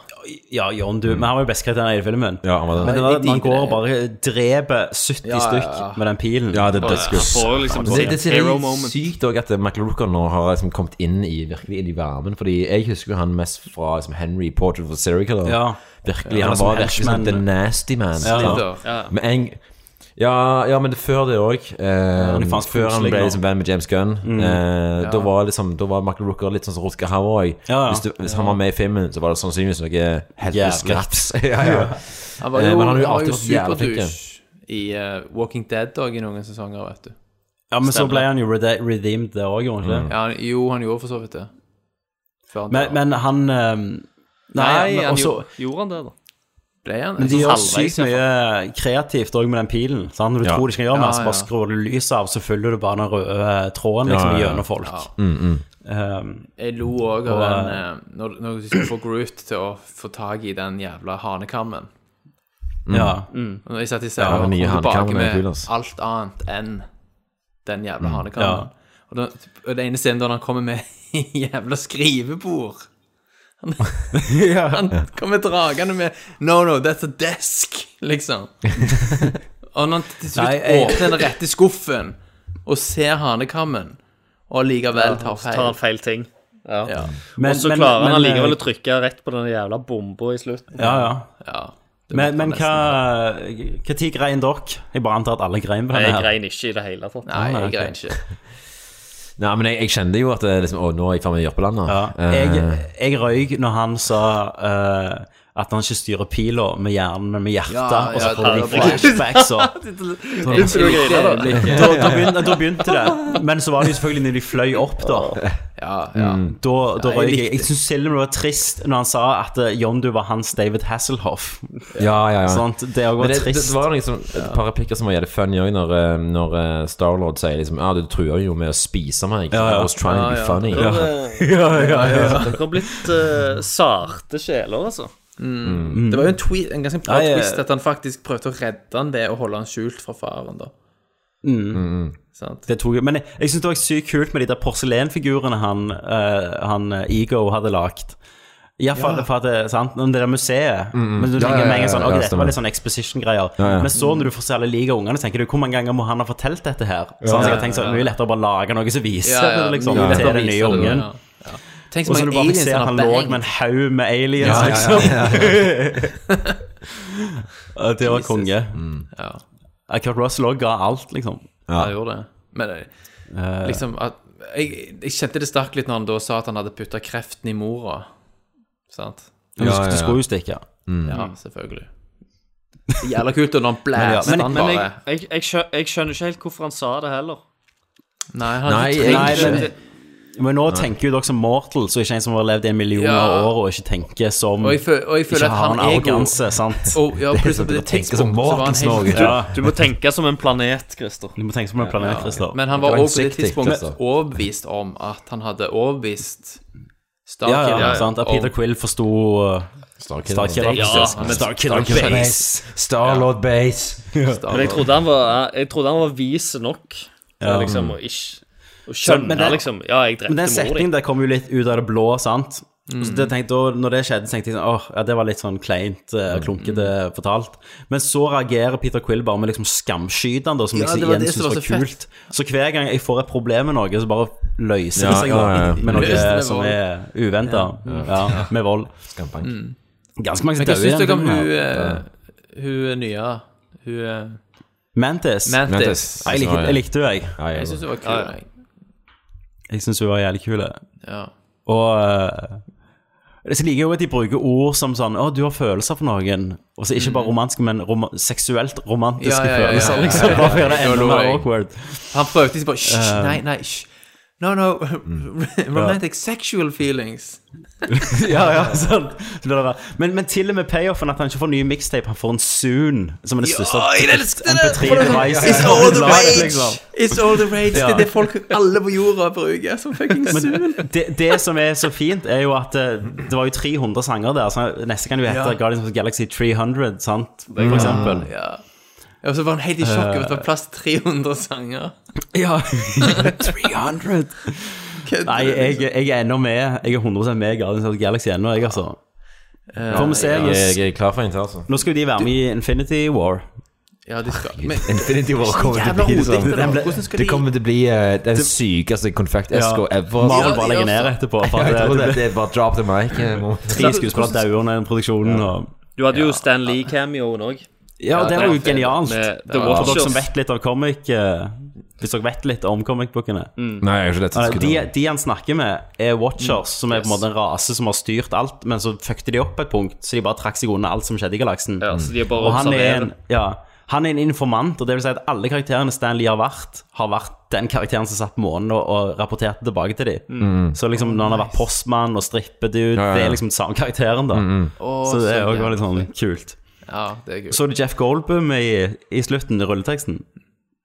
Speaker 1: Ja, John, du. Men han var jo best karakter i hele filmen.
Speaker 9: Ja, han var det.
Speaker 1: Men det der, når går og bare dreper 70
Speaker 8: Ja, ja,
Speaker 1: stykk med den pilen.
Speaker 9: Ja, det er dødskult.
Speaker 10: liksom
Speaker 9: Det, det,
Speaker 10: det,
Speaker 9: er sykt òg at Michael Rooker nå har liksom kommet inn i virkelig inn i varmen. Fordi jeg husker han mest fra liksom, Henry Portrait of Sirica Serial Killer.
Speaker 1: Ja.
Speaker 9: Virkelig,
Speaker 1: Ja,
Speaker 9: Han var virkelig sånn the nasty man.
Speaker 1: Ja.
Speaker 10: Ja.
Speaker 9: Men en, ja, ja, men det, før det òg. Eh,
Speaker 1: ja,
Speaker 9: før han ble liksom venn med James Gunn. Eh, da, var liksom, da var Michael Rooker litt sånn som Rutger Hauer òg.
Speaker 1: Ja, ja.
Speaker 9: Hvis, du- hvis han var med i filmen, så var det sannsynligvis noe
Speaker 1: Jævlig.
Speaker 9: helteskraps. ja, ja.
Speaker 8: Han var
Speaker 9: Eh,
Speaker 8: jo,
Speaker 9: men han har jo alltid vært jævla flink.
Speaker 8: i uh, Walking Dead òg i noen sesonger, vet du.
Speaker 1: Ja, men så ble han jo rede redeemed der òg, gjorde han ikke det?
Speaker 8: Ja, jo, han gjorde for så vidt det. Før han
Speaker 1: Men, men han um,
Speaker 10: Nei,
Speaker 1: men
Speaker 10: han
Speaker 1: også,
Speaker 10: gjorde, gjorde han det, da?
Speaker 8: Han
Speaker 1: Men de gjør sykt mye kreativt òg med den pilen. Sant? Når du
Speaker 9: Ja.
Speaker 1: tror de skal gjøre
Speaker 8: Ja,
Speaker 1: mer, så
Speaker 8: ja.
Speaker 1: bare skrur du lyset av, så følger du bare den røde tråden liksom,
Speaker 9: Ja, ja, ja.
Speaker 1: gjennom folk.
Speaker 9: Mm, mm.
Speaker 1: Um,
Speaker 8: Jeg lo òg av
Speaker 1: Og,
Speaker 8: den eh, når, når du skulle få Groot til å få tak i den jævla hanekammen.
Speaker 1: Ja.
Speaker 8: Og når jeg satt i
Speaker 9: Ja,
Speaker 8: og kom tilbake med alt annet enn den jævla hanekammen. Og, den, og det ene stedet da han kommer med jævla skrivebord Han, han kommer dragende med No, no, that's a desk, liksom. og når han til slutt
Speaker 1: Nei, jeg-
Speaker 8: åpner den rette skuffen og ser hanekammen, og likevel tar
Speaker 10: Så tar
Speaker 8: feil
Speaker 10: han feil ting. Ja.
Speaker 8: Ja.
Speaker 1: Men-
Speaker 10: og så klarer han
Speaker 1: men,
Speaker 10: han
Speaker 1: likevel
Speaker 10: å trykke rett på den jævla bomba i slutten.
Speaker 1: ja, ja.
Speaker 8: ja
Speaker 1: Men, men hva tid grein dere? Jeg bare antar at alle grein på denne
Speaker 10: jeg grein ikke i det hele tatt.
Speaker 8: Nei,
Speaker 1: nei,
Speaker 8: jeg grein ikke.
Speaker 9: Nei, men jeg, jeg kjente jo at det, liksom, å, nå er jeg i ferd med å gjøre på landet.
Speaker 1: Ja.
Speaker 9: Eh,
Speaker 1: Jeg, jeg røyk når han sa eh, at han ikke styrer pila med hjernen, men med hjertet.
Speaker 8: Ja,
Speaker 1: og så får
Speaker 8: det
Speaker 1: flashbacks og
Speaker 10: da?
Speaker 1: da, da, begynte, da begynte det. Men så var det jo selvfølgelig når de fløy opp, da.
Speaker 8: Ja, ja.
Speaker 1: Da, da
Speaker 8: Ja, jeg
Speaker 1: røyk jeg. Jeg syns selv om det var trist når han sa at Jondu var hans David Hasselhoff.
Speaker 9: Ja, ja, ja.
Speaker 1: Sant? Det òg var trist.
Speaker 9: det var liksom et par replikker som var jævlig funny òg, når, eh, når eh, Starlord sier liksom Ja, du truer jo med å spise meg.
Speaker 1: Ja, ja.
Speaker 9: I was trying to be funny.
Speaker 8: Ja, ja.
Speaker 9: ja.
Speaker 10: Dere har blitt uh, sarte sjeler, altså.
Speaker 8: Det var jo en, tweet, en ganske bra
Speaker 1: Nei,
Speaker 8: twist at han faktisk prøvde å redde han ved å holde han skjult fra faren, da. Sant?
Speaker 1: Det tok, men jeg, jeg syns det var sykt kult med de der porselenfigurene han, uh, han eh, Ego hadde lagd. Iallfall for at det, sant? Det der museet. Men du
Speaker 9: Ja,
Speaker 1: tenker
Speaker 9: ja,
Speaker 1: med en
Speaker 9: ja,
Speaker 1: gang sånn okay,
Speaker 9: ja,
Speaker 1: dette var litt sånn exposition-greier.
Speaker 9: Ja, ja.
Speaker 1: Men så når du får se alle like ungene, tenker du hvor mange ganger må han ha fortalt dette her? Så han sikkert tenkt sånn Mye lettere å bare lage noe som viser det, liksom,
Speaker 8: mye lettere
Speaker 1: til den nye
Speaker 8: det,
Speaker 1: ungen.
Speaker 8: ja, ja. Tenk så
Speaker 1: Og så
Speaker 8: mange
Speaker 1: du bare ser
Speaker 8: han
Speaker 1: han lå med en haug med aliens,
Speaker 9: Ja, ja,
Speaker 1: liksom.
Speaker 9: ja,
Speaker 1: Ja, det var konge.
Speaker 8: Mm.
Speaker 1: Ja, Kurt Russell òg ga alt, liksom.
Speaker 8: ja. jeg gjorde det. Men eh, liksom at, jeg, jeg kjente det sterkt litt når han da sa at han hadde putta kreften i mora. Sant?
Speaker 1: Ja,
Speaker 9: Ja, ja,
Speaker 1: du skulle jo stikke.
Speaker 8: Ja, selvfølgelig. Jævla kult når han blæste
Speaker 1: men-
Speaker 8: han
Speaker 10: Men
Speaker 8: bare
Speaker 10: jeg, jeg, jeg, jeg skjønner ikke helt hvorfor han sa det heller.
Speaker 8: Nei, han
Speaker 9: Nei,
Speaker 8: trenger
Speaker 1: Nei,
Speaker 8: ikke
Speaker 1: men
Speaker 8: det.
Speaker 1: Men nå tenker jo dere som mortals, og ikke en som har levd i en million
Speaker 8: Ja.
Speaker 1: år, og ikke tenker som
Speaker 8: Og jeg føler, og jeg føler
Speaker 1: Ikke har en arroganse, sant?
Speaker 8: Og, ja, det, på det
Speaker 9: tenker som
Speaker 8: mortals
Speaker 9: nå.
Speaker 1: Ja.
Speaker 10: Du må tenke som en planet, Christer.
Speaker 1: Du må tenke som en planet, Christer.
Speaker 8: Men han var
Speaker 9: Det
Speaker 8: også på det tidspunktet overbevist om at han hadde overbevist
Speaker 1: Ja, ja, sant? At Peter Quill forsto Starkid.
Speaker 9: Starkiller.
Speaker 10: Ja, men
Speaker 1: Starkiller
Speaker 9: Starkiller
Speaker 1: Base.
Speaker 9: Starlord Base.
Speaker 10: Men jeg trodde han var, jeg trodde han var vis nok
Speaker 1: Ja.
Speaker 10: liksom å ikke
Speaker 1: Så-
Speaker 10: skjønne
Speaker 1: men det-
Speaker 10: liksom Ja, jeg
Speaker 1: den
Speaker 10: drepte mor di.
Speaker 1: setningen der kom jo litt ut av det blå, sant? Mm. så det tenkte, når det skjedde, så tenkte jeg sånn, åh, ja, det var litt sånn kleint, eh, klunkete fortalt. Men så reagerer Peter Quill bare med liksom skamskyte da, som
Speaker 8: Ja,
Speaker 1: liksom igjen
Speaker 8: syns var
Speaker 1: var
Speaker 8: så
Speaker 1: kult. Så hver gang jeg får et problem med noe, så bare løser det
Speaker 9: Ja,
Speaker 1: seg
Speaker 9: ja,
Speaker 1: da,
Speaker 9: ja.
Speaker 1: med noe
Speaker 8: det med
Speaker 1: som er uventet. Ja, med vold.
Speaker 9: Skampank.
Speaker 1: Ganske mange som
Speaker 8: Men hva
Speaker 1: dør i
Speaker 8: syns
Speaker 1: den
Speaker 8: dere om hun,
Speaker 1: her.
Speaker 8: eh, hun nye Hun eh,
Speaker 1: Mantis.
Speaker 8: Mantis.
Speaker 9: Mantis.
Speaker 1: Jeg likte, jeg likte henne, jeg.
Speaker 9: Ja, jeg,
Speaker 8: Jeg syns hun var kul. Jeg.
Speaker 1: syns hun var jævlig kul.
Speaker 8: Ja.
Speaker 1: Og eh, så liker jeg jo at de bruker ord som sånn Å, du har følelser for noen. Og så ikke bare romantiske, men rom seksuelt romantiske
Speaker 8: Mm. Ja, ja, ja, ja,
Speaker 1: følelser,
Speaker 8: ja.
Speaker 1: liksom. Bare for å gjøre det enda mer awkward.
Speaker 8: Han prøvde liksom bare Hysj,
Speaker 1: Eh,
Speaker 8: nei, nei, hysj. No, no, romantic sexual feelings.
Speaker 1: ja, ja, sånn. Bare- Men, men til og med payoffen at han ikke får ny mixtape, han får en Soon, som er det største
Speaker 8: Ja, jeg elsker det!
Speaker 1: MP3-device.
Speaker 8: It's all the rage!
Speaker 1: liksom.
Speaker 8: It's all the rage. Det er det folk alle på jorda bruker som fucking sun.
Speaker 1: Det, det som er så fint, er jo at eh, det var jo 300 sanger der, så neste kan jo hete. Guardians of the Galaxy 300, sant? For eksempel.
Speaker 8: Ja. Og så var han helt i sjokk over at det var plass til 300 sanger.
Speaker 1: Ja. 300! Nei, jeg, jeg er ennå med. Jeg er 100 med i Guardians of the Galaxy ennå, jeg, altså. Får vi se.
Speaker 9: jeg, jeg er klar for til, altså.
Speaker 1: nå skal jo de være med i Infinity War.
Speaker 8: Ja, de skal Men
Speaker 9: Infinity War kommer til å bli sånn
Speaker 8: det. De
Speaker 9: kommer til å bli uh, den sykeste konfekt-eska ever.
Speaker 1: Marvel bare legger ned etterpå. For at
Speaker 9: det,
Speaker 1: det,
Speaker 9: det bare drop the mic. eh,
Speaker 1: tre skuespillere dauer under produksjonen. Og,
Speaker 10: Du hadde jo Stan Lee-cameoen òg.
Speaker 1: Ja, og det var jo genialt. For dere som vet litt om comic eh, Hvis dere vet litt om comic-bookene.
Speaker 9: Nei, jeg er ikke
Speaker 1: De, de han snakker med, er Watchers, som er på en måte en rase som har styrt alt, men så fucket de opp et punkt, så de bare trakk seg unna alt som skjedde i galaksen.
Speaker 10: Ja, så de er bare
Speaker 1: og han er, en, ja, han er en informant, og det vil si at alle karakterene Stanley har vært, har vært den karakteren som satt på månen og, og rapporterte tilbake til dem. Så liksom når han har vært postmann og strippedude,
Speaker 9: Ja, ja, ja.
Speaker 1: det er liksom samme karakteren, da.
Speaker 8: Å,
Speaker 1: Så det er
Speaker 8: så
Speaker 1: litt sånn kult.
Speaker 8: Ja, det er kult.
Speaker 1: Så du Jeff Goldblum i, i slutten i rulleteksten?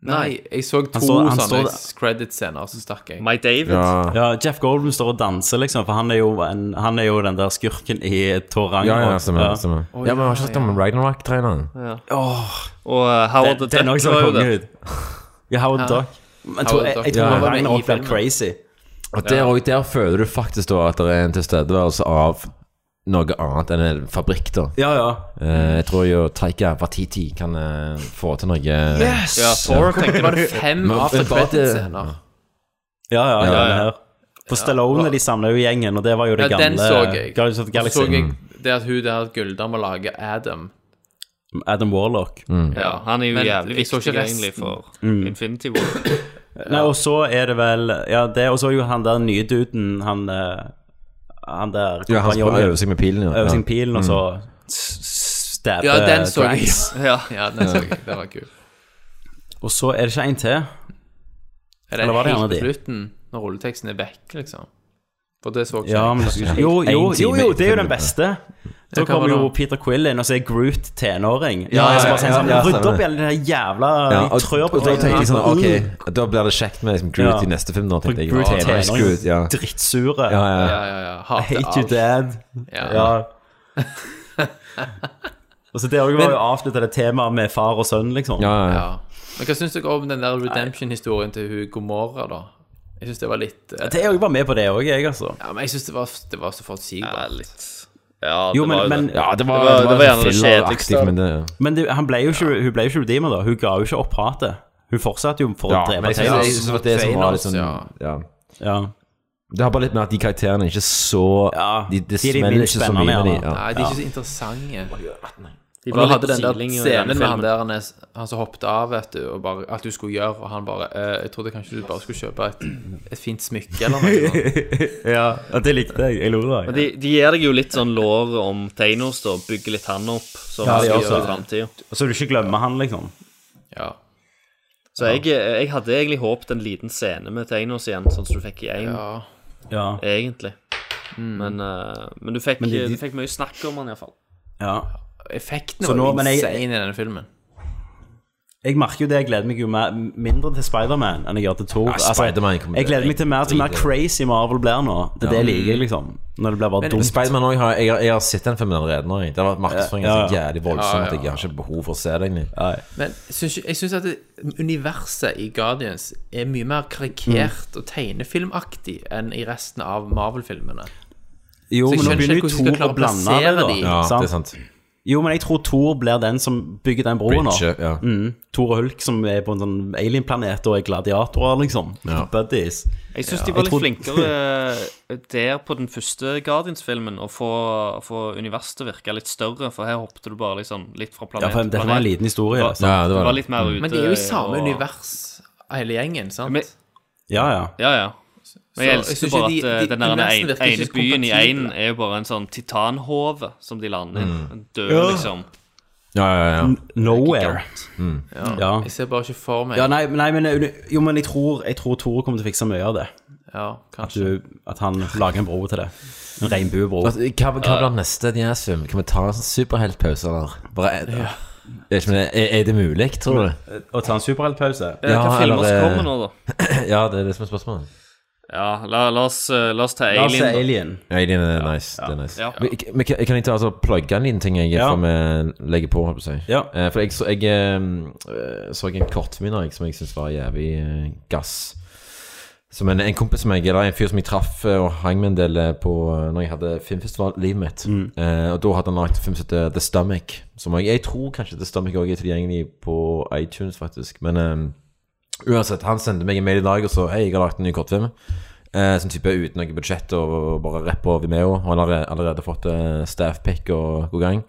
Speaker 8: Nei, jeg så to
Speaker 1: står- han
Speaker 8: sånne
Speaker 1: står-
Speaker 8: credit-scener, så stakk jeg.
Speaker 10: Mike David.
Speaker 9: Ja.
Speaker 1: Ja, Jeff Goldblum står og danser, liksom, for han er jo, en, han er jo den der skurken i Thor
Speaker 9: Ja, ja, stemmer. stemmer. Ja, men har ikke hørt om Ragnarok-traileren?
Speaker 10: Og uh, Howard the
Speaker 1: det er noe
Speaker 10: Duck
Speaker 1: som
Speaker 10: var jo
Speaker 1: konge
Speaker 10: det.
Speaker 1: ut. Ja, Howard. Duck. Men jeg tror, jeg, jeg tror
Speaker 9: Ja.
Speaker 1: Ragnarok blir
Speaker 8: filmen.
Speaker 1: crazy.
Speaker 9: Og der, og der føler du faktisk da at det er en tilstedeværelse av noe annet enn en fabrikk, da.
Speaker 1: Ja, ja.
Speaker 9: Eh, jeg tror jo Taika Watiti kan eh, få til noe
Speaker 1: Yes!
Speaker 10: Ja, Thor, tenker
Speaker 8: Var det fem after credit-scener?
Speaker 1: Ja, ja, ja,
Speaker 9: Ja.
Speaker 1: For Stallone de samla jo gjengen, og det var jo det
Speaker 8: Ja, den så jeg.
Speaker 1: Guardians of the
Speaker 8: Galaxy. så jeg det at hun der Gulldama må lage Adam.
Speaker 1: Adam Warlock.
Speaker 10: Ja, han er jo
Speaker 8: Men
Speaker 10: jævlig
Speaker 8: jeg så
Speaker 10: viktig
Speaker 8: ikke resten.
Speaker 10: egentlig for
Speaker 1: Mm.
Speaker 10: Infinity War.
Speaker 1: Nei, og så er det vel Ja, det, og så er jo han der nye duden, han eh, Han der
Speaker 9: Ja, han skal øve seg med pilen, ja.
Speaker 1: Øve seg med pilen, og så s- stabbe
Speaker 8: Ja, den så jeg.
Speaker 10: Ja.
Speaker 8: Ja, den så jeg. Det var kult.
Speaker 1: Og så er det ikke en til.
Speaker 8: Er det
Speaker 1: Eller var det
Speaker 8: helt
Speaker 1: en
Speaker 8: på
Speaker 1: av de?
Speaker 8: slutten, når rulleteksten er vekk, liksom? For det så ikke
Speaker 1: Ja, men jo, jo, jo, jo, det er jo den beste. Da kommer jo? Peter Quill inn, og så er Groot tenåring.
Speaker 9: Ja, ja,
Speaker 1: ja,
Speaker 9: ja,
Speaker 1: sånn,
Speaker 9: ja,
Speaker 1: Rydd opp
Speaker 9: det.
Speaker 1: i alle de jævla
Speaker 9: Ja, og,
Speaker 1: trør på
Speaker 9: jeg sånn Ok, da blir det kjekt med liksom, Groot
Speaker 1: Ja.
Speaker 9: i neste film.
Speaker 1: Nå,
Speaker 9: tenkte jeg
Speaker 1: Groot
Speaker 9: ja,
Speaker 1: tenåring.
Speaker 9: Groot, ja.
Speaker 1: Drittsure.
Speaker 9: Ja, ja,
Speaker 8: Ja,
Speaker 9: ja.
Speaker 8: ja, ja.
Speaker 1: Hate you, dad.
Speaker 8: Ja.
Speaker 1: Ja. Og så Det òg var jo avslutta det temaet med far og sønn, liksom.
Speaker 9: ja, ja.
Speaker 8: Ja. Men hva syns dere om den der redemption-historien til hun Gomorra, da? Jeg syns det var litt eh,
Speaker 1: Det er jo bare med på det òg, jeg, altså.
Speaker 8: Ja, men jeg syns det, var- det var så
Speaker 10: Ja,
Speaker 8: forutsigbart.
Speaker 10: litt Ja,
Speaker 1: Jo,
Speaker 10: det
Speaker 1: men-
Speaker 10: var jo
Speaker 1: men-
Speaker 10: det.
Speaker 9: Ja, det var,
Speaker 10: Det var-
Speaker 9: det var,
Speaker 10: det var gjerne det kjedeligste.
Speaker 9: men det
Speaker 1: Men det, han ble jo ikke, hun ble jo ikke redeemer, da. Hun ga jo ikke opp hatet. Hun fortsatte jo for
Speaker 9: Ja,
Speaker 1: å drepe
Speaker 9: men jeg synes-
Speaker 1: Taylor.
Speaker 9: sånn
Speaker 8: Ja.
Speaker 9: ja.
Speaker 1: Ja.
Speaker 9: Det har bare litt med at de karakterene er ikke så
Speaker 1: Ja,
Speaker 9: De, det
Speaker 1: de er de
Speaker 9: smeller
Speaker 1: minst
Speaker 9: ikke så
Speaker 1: spennende,
Speaker 9: mye med de. Ja.
Speaker 8: Nei, de er ikke så interessante.
Speaker 10: De
Speaker 8: Og du hadde den der scenen med han der han, han som hoppet av, vet du, og bare alt du skulle gjøre, og han bare eh, Jeg trodde kanskje du bare skulle kjøpe et, et fint smykke eller noe.
Speaker 1: ja, det likte jeg. Jeg lo da.
Speaker 10: Ja. de, de gir deg jo litt sånn lår om Tainos da. Bygger litt han opp, som
Speaker 1: Ja,
Speaker 10: skal gjøre i framtida.
Speaker 1: Så du ikke glemmer han, liksom.
Speaker 8: Ja.
Speaker 10: Så jeg, jeg hadde egentlig håpet en liten scene med Tainos igjen, sånn som du fikk i én.
Speaker 8: ja.
Speaker 1: Ja.
Speaker 10: egentlig. Men, uh, men du fikk,
Speaker 1: Men de- de-
Speaker 10: du fikk mye snakk om han, iallfall.
Speaker 1: Ja.
Speaker 8: Effektene
Speaker 1: Så
Speaker 8: var
Speaker 1: nå-
Speaker 8: jo
Speaker 1: jeg-
Speaker 8: i denne filmen.
Speaker 1: Jeg merker jo det, jeg gleder meg jo mer, mindre til Spiderman enn jeg gjør til Thor. Altså,
Speaker 9: Ja, Spider-Man
Speaker 1: jeg gleder meg til mer til mer
Speaker 9: i det.
Speaker 1: crazy Marvel blir nå. Det er det jeg liker, liksom. Når det blir bare dumt.
Speaker 9: Spiderman òg har jeg, har- jeg har sett den filmen allerede nå. Det har vært markedsføringen
Speaker 1: Ja, ja.
Speaker 9: så jævlig voldsom
Speaker 8: Ja, ja,
Speaker 9: at jeg har ikke behov for å se egentlig
Speaker 8: Men synes, jeg syns at det, universet i Guardians er mye mer karikert
Speaker 1: Mm.
Speaker 8: og tegnefilmaktig enn i resten av Marvel-filmene.
Speaker 1: Jo,
Speaker 8: Så jeg
Speaker 1: men nå begynner jo Thor å blande det, da.
Speaker 8: de.
Speaker 9: Ja, det er sant.
Speaker 1: Jo, men jeg tror Thor blir den som bygger den broa nå.
Speaker 9: Bridge, ja.
Speaker 1: Mm. Thor og Hulk som er på en sånn alienplanet og er gladiatorer, liksom.
Speaker 9: Ja.
Speaker 1: Buddies.
Speaker 10: Jeg syns
Speaker 1: Ja.
Speaker 10: de var litt
Speaker 1: tror-
Speaker 10: flinkere eh, der på den første Guardians-filmen å få, få universet til å virke litt større, for her hoppet du bare liksom litt fra
Speaker 1: Ja,
Speaker 10: planet
Speaker 1: for dette var en liten historie.
Speaker 10: Du?
Speaker 9: Ja, det var, det var
Speaker 10: litt mer ute
Speaker 8: Men de er jo i samme
Speaker 10: og-
Speaker 8: univers, hele gjengen, sant?
Speaker 10: Men-
Speaker 1: Ja, ja.
Speaker 10: Ja, ja. Men jeg elsker bare at
Speaker 8: de-
Speaker 10: eh,
Speaker 8: de
Speaker 10: den der ene, ene byen i Einen er jo bare en sånn titanhove som de lander i.
Speaker 9: Mm.
Speaker 10: En død,
Speaker 1: Ja.
Speaker 10: liksom.
Speaker 9: Ja, ja, ja.
Speaker 1: Nowhere.
Speaker 9: Mm.
Speaker 8: Ja.
Speaker 1: Ja.
Speaker 8: Jeg ser bare ikke for meg
Speaker 1: Ja, nei, nei men, jo, men jeg tror, jeg tror Tore kommer til å fikse mye av det.
Speaker 8: Ja,
Speaker 1: At,
Speaker 8: kanskje.
Speaker 1: du, at han lager en bro til det. En regnbuebro.
Speaker 9: Altså, Hva, hva blir neste Diaz-film? Kan vi ta en sånn superheltpause, eller? Bare, er, er, er, er det mulig, tror du?
Speaker 1: Å ta en superheltpause?
Speaker 10: Ja, Hva filmer som kommer nå, da?
Speaker 9: Ja, det er det som er spørsmålet.
Speaker 10: Ja, la, la, oss, eh, la oss ta
Speaker 1: La oss se
Speaker 10: Alien. da.
Speaker 1: Alien.
Speaker 9: Alien er nice. Det er nice.
Speaker 10: Ja.
Speaker 9: Men, men kan kan jeg ta altså, plugge en liten ting jeg,
Speaker 1: Ja.
Speaker 9: før vi legger på? å?
Speaker 1: Ja.
Speaker 9: Eh, for jeg, så, jeg eh, så en kortfilm i som jeg syns var jævlig eh, gass. Som en, en kompis som jeg, eller en fyr som jeg traff og hang med en del på Når jeg hadde filmfestivallivet mitt. mitt. Eh, og da hadde han lagd film som heter The Stomach. Som jeg, jeg tror kanskje The Stomach også er tilgjengelig på iTunes, faktisk. Men eh, uansett, han sendte meg en mail i dag og sa Hei, jeg har lagd en ny kortfilm. Eh, sånn type uten noe budsjett og, og bare rapp på Vimeo. Og han har allerede fått eh, staffpick og god gang.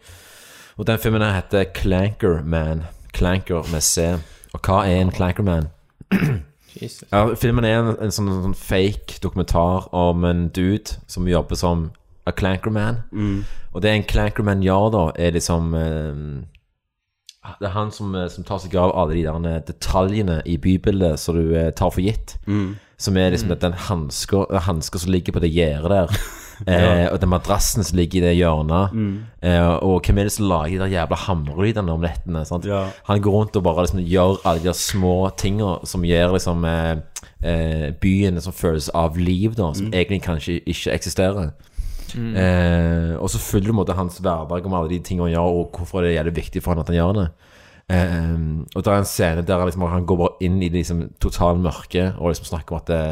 Speaker 9: Og den filmen her heter Clanker Man. Clanker med C. Og hva er en Clanker Man? Ja, filmen er en, en sånn, sånn fake dokumentar om en dude som jobber som a Clanker Man. Mm. Og det en Clanker Man gjør, da, er liksom eh, Det er han som, eh, som tar seg av alle de der eh, detaljene i bybildet som du eh, tar for gitt. Som er liksom den hanska som ligger på det gjerdet der. Eh, og den madrassen som ligger i det hjørnet. Eh, og hvem er det som lager de der jævla hamrelydene om nettene? Sant?
Speaker 1: Ja.
Speaker 9: Han går rundt og bare liksom gjør alle de der små tinga som gjør liksom eh, eh, byen som føles av liv, da, som egentlig kanskje ikke eksisterer. Eh, og så følger du måte hans hverdag om alle de tingene han gjør, og hvorfor det er det viktig for han at han gjør det. Eh, og det er en scene der liksom, han går bare inn i liksom, totale mørket og liksom snakker om at det,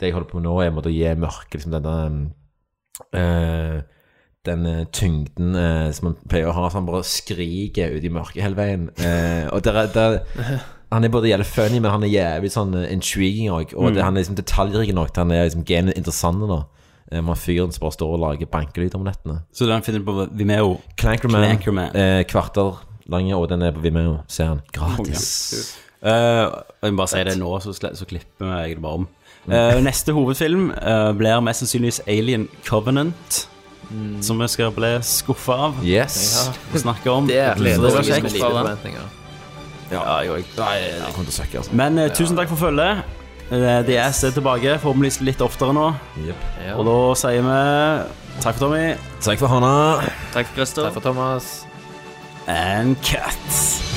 Speaker 9: det jeg holder på med nå, er å gi mørket liksom, denne eh, den tyngden eh, som han pleier å ha, så han bare skriker ut i mørket hele veien. Eh, og der, er- der, han er både jævlig funny, men han er jævlig sånn intriguing òg. Og det, han er liksom detaljrik nok til han er liksom interessant. da Eh, Man fyren som bare står og lager bankelyd om nettene.
Speaker 1: Så den finner du på Vimeo.
Speaker 9: Clankerman,
Speaker 1: Clankerman.
Speaker 9: Eh, kvarter lange, og den er på Vimeo. ser han. Gratis.
Speaker 1: Eh, jeg må bare si det nå, så, så klipper jeg det bare om. Uh, neste hovedfilm uh, blir mest sannsynligvis Alien Covenant. Som vi skal bli skuffa av
Speaker 9: Yes.
Speaker 1: og snakke om.
Speaker 8: Det er gleder
Speaker 1: kjekt.
Speaker 8: med.
Speaker 1: Ja, jeg òg.
Speaker 9: Altså.
Speaker 1: Men tusen takk for følget. DS er tilbake, forhåpentligvis litt oftere nå.
Speaker 9: Yep.
Speaker 8: Ja.
Speaker 1: Og da sier vi takk for Tommy
Speaker 9: Takk for Hanna.
Speaker 10: Takk for Christer.
Speaker 8: Takk for Thomas.
Speaker 1: and cut.